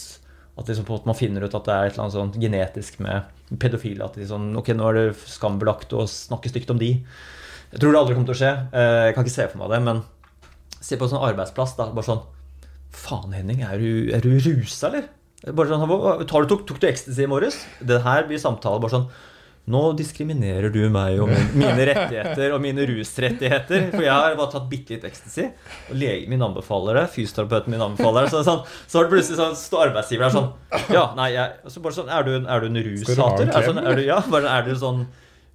At liksom på en måte man finner ut at det er et eller annet sånn genetisk med pedofile. At de sånn Ok, nå er det skambelagt å snakke stygt om de. Jeg tror det aldri kommer til å skje. Eh, Jeg kan ikke se for meg det, men se på en sånn arbeidsplass. da, bare sånn Faen, Henning, er du, er du rusa, eller? Bare sånn, tok, tok du ecstasy i morges? Det her blir samtale bare sånn Nå diskriminerer du meg og mine rettigheter og mine rusrettigheter. For jeg har bare tatt bitte litt ecstasy, og legen min anbefaler det. Fysioterapeuten min anbefaler det. Så, sånn, så har det plutselig sånn, står arbeidsgiver der sånn Ja, nei, jeg, så bare sånn, er du, er du en rushater? Er, sånn, er, du, ja, bare, er du sånn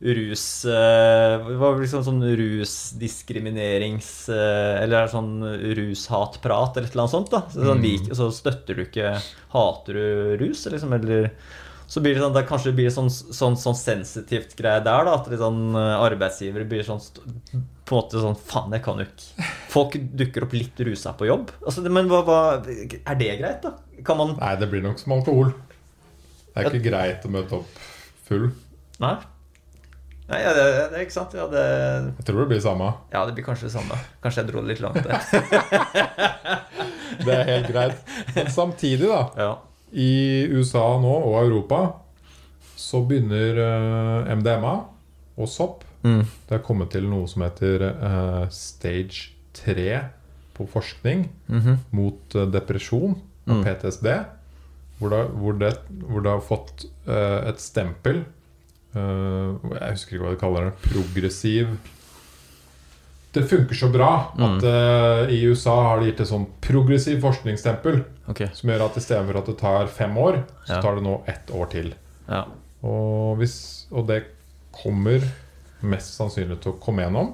rus uh, var det liksom sånn rusdiskriminerings... Uh, eller er sånn rushatprat eller et eller annet sånt. da Så, sånn, lik, så støtter du ikke Hater du rus? Liksom, eller så blir det sånn, det kanskje blir sånn, sånn, sånn sensitivt greie der, da. At sånn eh, arbeidsgivere blir sånn På en måte sånn Faen, jeg kan jo ikke Folk dukker opp litt rusa på jobb. Altså, men hva, hva Er det greit, da? Kan man Nei, det blir nok som alkohol. Det er ikke greit å møte opp full. Nei? Nei, ja, det, det er ikke sant. Ja, det, Jeg tror det blir samme. ja, det blir kanskje det samme. Kanskje jeg dro det litt langt der. Det er helt greit. Men samtidig, da, Ja. I USA nå og Europa, så begynner uh, MDMA og sopp Mm. Det er kommet til noe som heter uh, stage 3 på forskning Mhm. mot uh, depresjon og Mm. PTSD. Hvor det, hvor, det, hvor det har fått eh, et stempel eh, Jeg husker ikke hva de kaller det. Progressiv Det funker så bra at uh, i USA har de gitt et sånn progressiv forskningstempel okay. Som gjør at istedenfor at det tar fem år, så tar det nå ett år til. Ja. Og, hvis, og det kommer mest sannsynlig til å komme gjennom.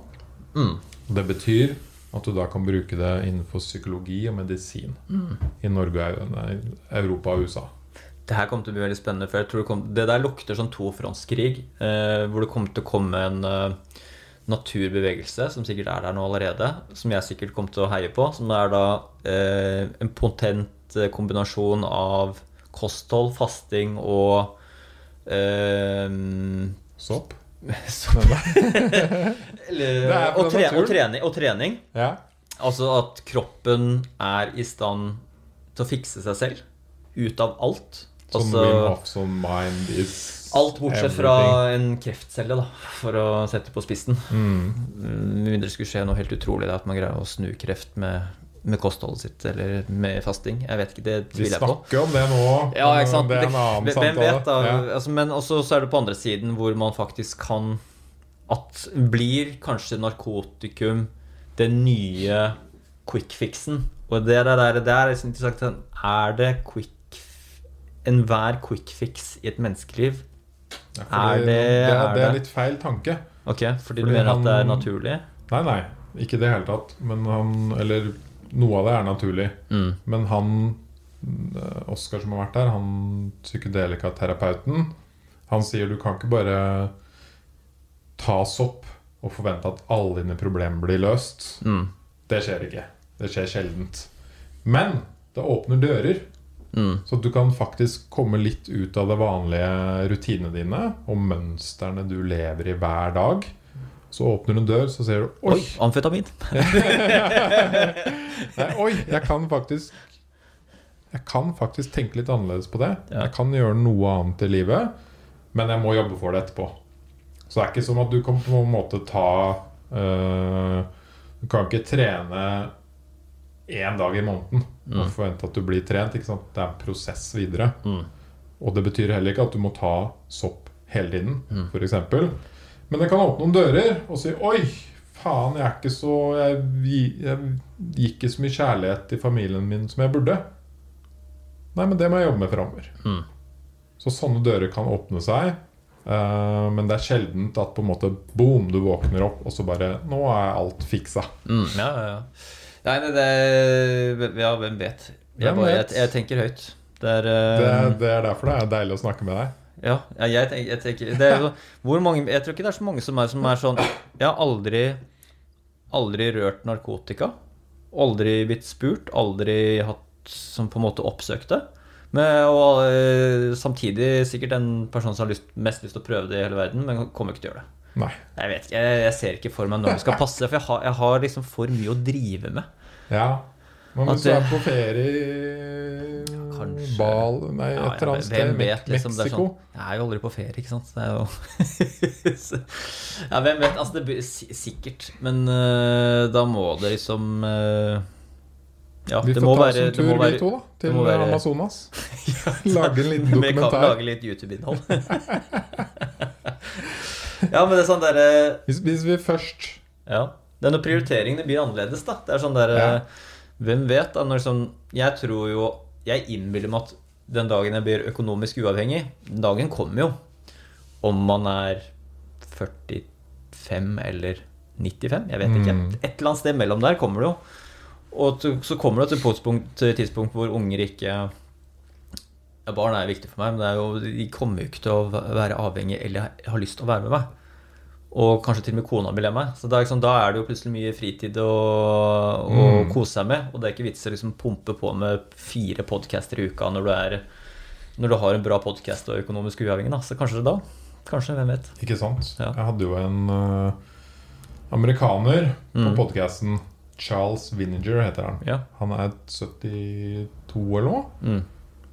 Mm. Det betyr at du da kan bruke det innenfor psykologi og medisin i Norge, Europa og USA. Det her kommer til å bli veldig spennende. For jeg tror det, kom, det der lukter sånn tofrontskrig. Eh, hvor det kommer til å komme en eh, naturbevegelse, som sikkert er der nå allerede. Som jeg sikkert kommer til å heie på. Som er da eh, en potent eh, kombinasjon av kosthold, fasting og eh, Sopp? eller, er og, tre, og, trening, og trening. Ja. Altså at kroppen er i stand til å fikse seg selv. Ut av alt. Som Altså, Wim Hof mind is alt bortsett fra en kreftcelle, da, for å sette på spissen. mm. Med mindre det skulle skje noe helt utrolig, da, at man greier å snu kreft med med kostholdet sitt eller med fasting. Jeg vet ikke, det Vi tviler jeg på. Vi snakker om det nå. Ja, ikke sant? Det er en annen Hvem samtale. vet, da? Ja. Altså, men også så er det på andre siden hvor man faktisk kan At blir kanskje narkotikum den nye quick-fixen? Og det der, der, det er liksom interessant. Er det quick Enhver quick fix i et menneskeliv Ja, Er det- det, er, det er litt feil tanke. Ok, fordi, du mener mener at det er naturlig? Nei, nei, ikke i det hele tatt. Men han Eller noe av det er naturlig. Mm. Men han eh, Oskar som har vært der, han psykedelikaterapeuten, han sier du kan ikke bare ta opp og forvente at alle dine problemer blir løst. Mm. Det skjer ikke. Det skjer sjeldent. Men det åpner dører. Mm. Så du kan faktisk komme litt ut av det vanlige rutinene dine og mønstrene du lever i hver dag. Så åpner du en dør, så ser du Oi, Oi! amfetamin! Nei, oi, jeg kan faktisk Jeg kan faktisk tenke litt annerledes på det. Ja. Jeg kan gjøre noe annet i livet, men jeg må jobbe for det etterpå. Så det er ikke som at du kan på en måte ta øh, Du kan ikke trene én dag i måneden og forvente at du blir trent. Det er en prosess videre. Mm. Og det betyr heller ikke at du må ta sopp hele tiden, Mm. eksempel Men det kan åpne noen dører og si Oi, faen, jeg er ikke så Jeg, jeg gir ikke så mye kjærlighet til familien min som jeg burde. Nei, men det må jeg jobbe med framover. Mm. Så sånne dører kan åpne seg. eh, men det er sjeldent at på en måte boom, du våkner opp, og så bare Nå er alt fiksa. Mm, ja, ja, ja. Nei, nei, det Ja, hvem vet? Jeg, Hvem bare, jeg, vet? jeg tenker høyt. Det er, Det eh, det er derfor det er deilig å snakke med deg. Ja, ja, jeg, tenker, jeg tenker det er hvor mange, Jeg tror ikke det er så mange som er, som er sånn Jeg har aldri Aldri rørt narkotika. Aldri blitt spurt. Aldri hatt som på en måte oppsøkt det. Men, og eh, samtidig sikkert en person som har lyst, mest lyst til å prøve det i hele verden, men kommer ikke til å gjøre det. Nei. Jeg vet ikke, jeg, jeg ser ikke for meg når det skal passe, for jeg har, jeg har liksom for mye å drive med. Ja. Men hvis du er på ferie Kanskje. Bal Nei, et Ja, eller annet sted. vet, liksom, Mexico. sånn, Jeg er jo aldri på ferie, ikke sant. Ja, hvem vet. Altså, det blir sikkert. Men uh, da må det liksom uh, Ja, Vi det får må ta oss en tur, være, vi to, da. Til være- Amazonas. Lage en liten dokumentar. lage litt YouTube-innhold. Ja, men det er sånn derre Hvis, hvis vi først Ja. Det er når prioriteringene blir annerledes, da. Det er sånn der, Ja. Hvem vet? da når sånn, Jeg tror jo Jeg innbiller meg at den dagen jeg blir økonomisk uavhengig Den dagen kommer jo. Om man er 45 eller 95. Jeg vet ikke. Mm. Et eller annet sted mellom der kommer det jo. Og så kommer det til et tidspunkt, et hvor unger ikke Barn er viktig for meg, men det jo, de kommer jo ikke til å være avhengig eller har lyst til å være med meg. Og kanskje til og med kona vil meg. Så det er liksom, da er det jo plutselig mye fritid å, å Mm. kose seg med. Og det er ikke vits å liksom pumpe på med fire podcaster i uka når du, er, når du har en bra podkast og økonomisk uavhengig. Da. Så kanskje da. Kanskje, hvem vet. Ikke sant? Ja. Jeg hadde jo en uh, amerikaner på Mm. podkasten. Charles Vinegar heter han. Ja. Han er 72 eller noe. Mm.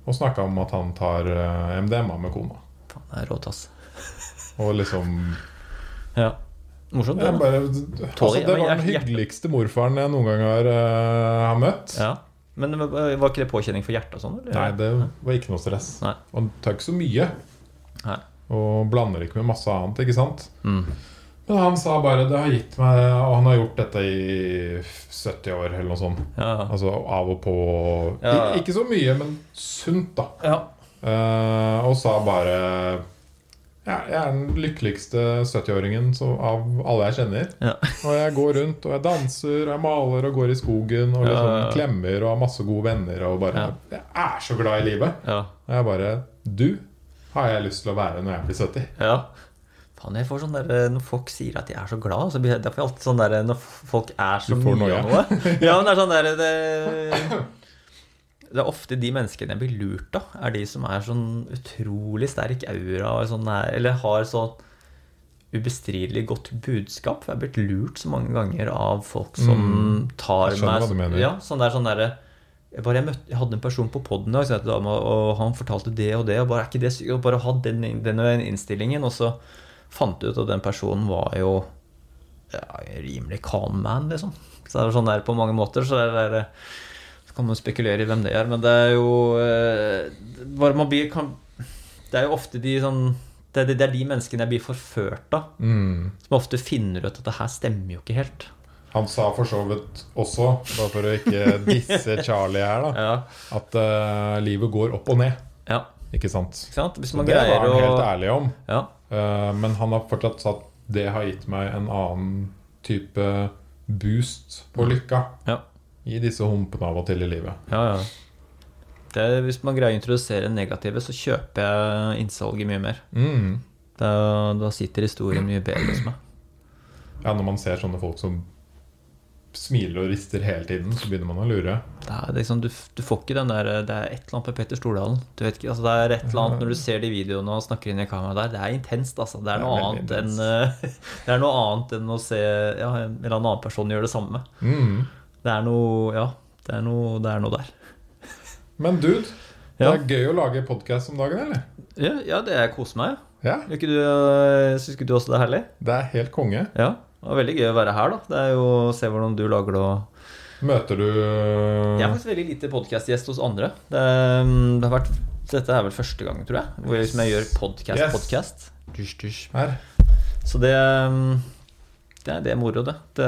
Og snakka om at han tar eh, MDMA med kona. Faen, det er rått, ass. Og liksom Ja. Morsomt. det, bare, altså, Det var den hyggeligste morfaren jeg noen gang har, uh, har møtt. Ja. Men var ikke det påkjenning for hjertet og sånn? eller? Nei, det var ikke noe stress. Nei. Han tar ikke så mye. Nei. Og blander ikke med masse annet, ikke sant? Mm. Men han sa bare det har gitt meg Og han har gjort dette i 70 år, eller noe sånt. Ja. Altså av og på Ja. I, Ikke så mye, men sunt, da. ja. Uh, og sa bare ja, Jeg er den lykkeligste 70-åringen av alle jeg kjenner. Ja. Og jeg går rundt, og jeg danser, og jeg maler og går i skogen og liksom klemmer og har masse gode venner og bare. Jeg er så glad i livet. ja. Og jeg bare Du har jeg lyst til å være når jeg blir 70. Ja. Faen, jeg får sånn der, Når folk sier at de er så glad, så blir jeg derfor alltid sånn der Når folk er så mye av noe. Ja, men det er sånn der det, det er ofte de menneskene jeg blir lurt av, er de som er sånn utrolig sterk aura og sånn der, eller har sånn ubestridelig godt budskap. Jeg har blitt lurt så mange ganger av folk som Mm. tar Jeg meg. Ja, sånn der, sånn der, jeg, bare, jeg, møtte, jeg hadde en person på poden og han fortalte det og det. Og bare, er ikke det? Og bare ha den, den innstillingen. Og så fant ut at den personen var jo ja, rimelig calm man, liksom. Så det er sånn der på mange måter. Så det er, så kan man spekulere i hvem det er, men det er jo eh, Bare man blir kan, Det er jo ofte de sånn det, det, det er de menneskene jeg blir forført av, Mm. som ofte finner ut at det her stemmer jo ikke helt. Han sa for så vidt også, bare for å ikke disse Charlie her, da, Ja, at uh, livet går opp og ned. ja Ikke sant? ikke sant? Hvis man det var han helt ærlig om. Ja, Eh, men han har fortsatt sagt det har gitt meg en annen type boost på lykka ja. i disse humpene av og til i livet. Ja, ja. Det, er- hvis man greier å introdusere negative, så kjøper jeg innsalget mye mer. Mm. Da, da sitter historien mye bedre hos meg. Ja, når man ser sånne folk som smiler og rister hele tiden, så begynner man å lure. Det er liksom, du, du får ikke den der Det er et eller annet med Petter Stordalen. Du vet ikke, altså det er et eller annet Når du ser de videoene og snakker inn i kameraet der, det er intenst. Altså. Det, er Det er enn, det er noe annet enn å se ja, en eller annen person gjøre det samme. Mm. Det er noe Ja, det er noe, det er noe der. Men dude, det Ja. er gøy å lage podkast om dagen, eller? Ja, ja det er koser meg. Ja, Syns ikke du også det er herlig? det er helt konge. Ja. Det var veldig gøy å være her, da. Det er jo å se hvordan du lager det og Møter du Jeg er faktisk veldig lite podkastgjest hos andre. Det, mm, det har vært, dette er vel første gang, tror jeg, hvor jeg, liksom jeg gjør podkast-podkast. Yes. Så det, mm, det, det er moro, det. Det,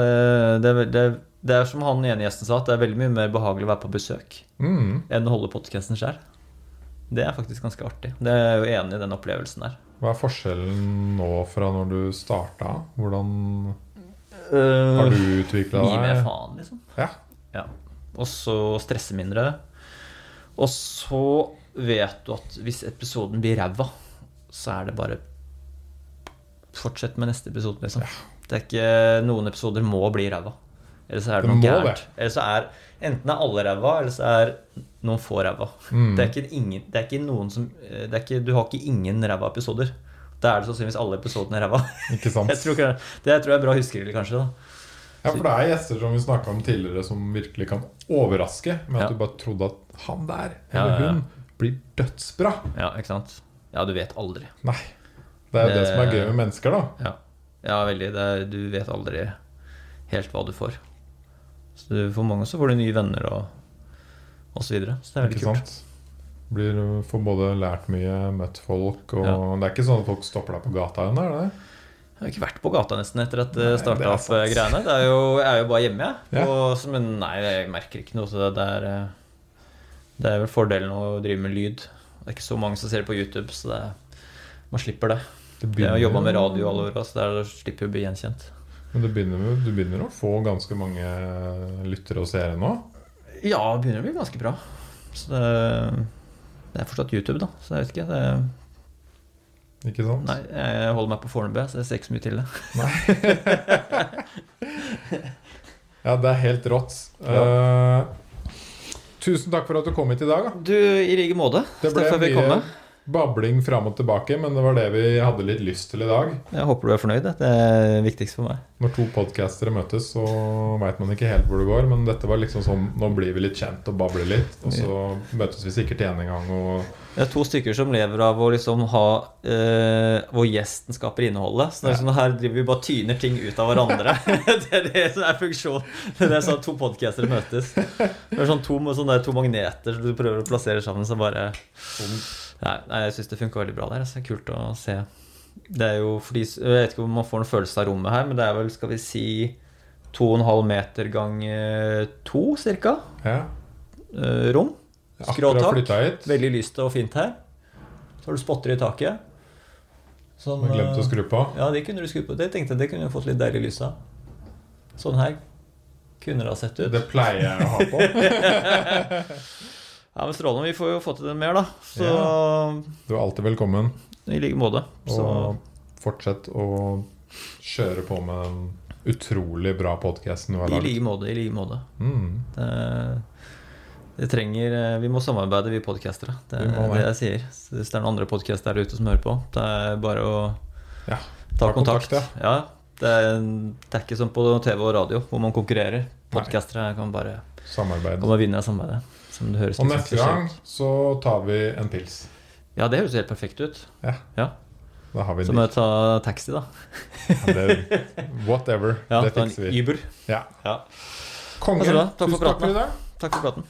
det, det, det er som han ene gjesten sa, at det er veldig mye mer behagelig å være på besøk Mm. enn å holde podkasten sjøl. Det er faktisk ganske artig. Det er jeg jo enig i den opplevelsen der. Hva er forskjellen nå fra når du starta? Hvordan Uh, har du utvikla Gi mer faen, liksom. Ja. Ja. Og så stresse mindre. Og så vet du at hvis episoden blir ræva, så er det bare Fortsett med neste episode, liksom. Det er ikke Noen episoder må bli ræva. Eller så er det Det noe gærent. Eller så er Enten er alle ræva, eller så er noen få ræva. Mm. Det, er ikke ingen, det er ikke noen som det er ikke, Du har ikke ingen ræva episoder. Da er det sannsynligvis alle episodene ræva. Ikke sant? Jeg tror det tror jeg er bra huskeregel, kanskje. da Ja, for det er gjester som vi snakka om tidligere, som virkelig kan overraske med at Ja. du bare trodde at han der, eller ja, hun, blir dødsbra. Ja, ikke sant? Ja, du vet aldri. Nei. Det er jo det, Det- som er gøy med mennesker, da. Ja, ja veldig. Det er, du vet aldri helt hva du får. Så du, for mange så får du nye venner og, og så videre. Så det er veldig kult. sant? Blir, får både lært mye, møtt folk, og Ja. det er ikke sånn at folk stopper deg på gata ennå, er det det? Jeg har ikke vært på gata nesten etter at Nei, det starta opp eh, greiene. Det er jo, jeg er jo bare hjemme, jeg. Ja. Og, men nei, jeg merker ikke noe Så det. Er, eh, det er vel fordelen å drive med lyd. Det er ikke så mange som ser det på YouTube, så det, man slipper det. Det Jeg har jobba med radio alle åra, så der slipper å bli gjenkjent. Men du begynner, du begynner å få ganske mange lyttere og seere nå? Ja, det begynner å bli ganske bra. Så det, det er fortsatt YouTube, da. Så jeg vet ikke. Det, Ikke sant? nei, jeg holder meg på Fornebu, så jeg ser ikke så mye til det. Ja, det er helt rått. Ja. Uh, tusen takk for at du kom hit i dag. Da. Du, i like måte. Det ble jeg mye. Babling fram og tilbake, men det var det vi hadde litt lyst til i dag. Jeg håper du er fornøyd. Det er viktigst for meg. Når to podkastere møtes, så veit man ikke helt hvor det går. Men dette var liksom sånn Nå blir vi litt kjent og babler litt, og så møtes vi sikkert igjen en gang. Det er to stykker som lever av å liksom ha eh, Hvor gjesten skaper innholdet. Så det sånn, her driver vi bare tyner ting ut av hverandre. det er det som er funksjonen. Det er sånn at to podkastere møtes. Det er sånn to, sånne to magneter som du prøver å plassere sammen, så bare Nei, nei jeg syns det funka veldig bra der. Så det er kult å se. Det er jo fordi Jeg vet ikke om man får en følelse av rommet her, men det er vel, skal vi si, 2,5 meter ganger 2 cirka. ja, Eh, rom. Skråtak. Veldig lyst og fint her. Så har du spotter i taket. Som, Men glemte å eh, skru på. Ja, det kunne du skru på. Det tenkte jeg det kunne du fått litt deilig lys av. Sånn her kunne det ha sett ut. Det pleier jeg å ha på. Ja, men Strålende. Vi får jo få til det mer, da. Så Du er alltid velkommen. i like måte. Så Og fortsett å kjøre på med den utrolig bra podkasten du har i like måte, i like måte. Mm. Det, det trenger eh, Vi må samarbeide, vi podkastere. Det er det det. jeg sier. Hvis det er noen andre podcaster der ute som hører på, det er bare å Ja, ta ta kontakt. kontakt, ja. det, er, det er ikke som på TV og radio, hvor man konkurrerer. Podkastere kan bare, Samarbeid. kan bare vinne samarbeidet. Som det høres Og neste gang så tar vi en pils. Ja, det høres helt perfekt ut. Ja. Da har vi Så må jeg ta taxi, da. det, Whatever. Ja, det fikser vi. Uber. Ja. Ja. Konge. Altså da, takk for Tusen takk for praten, i dag. Takk for praten.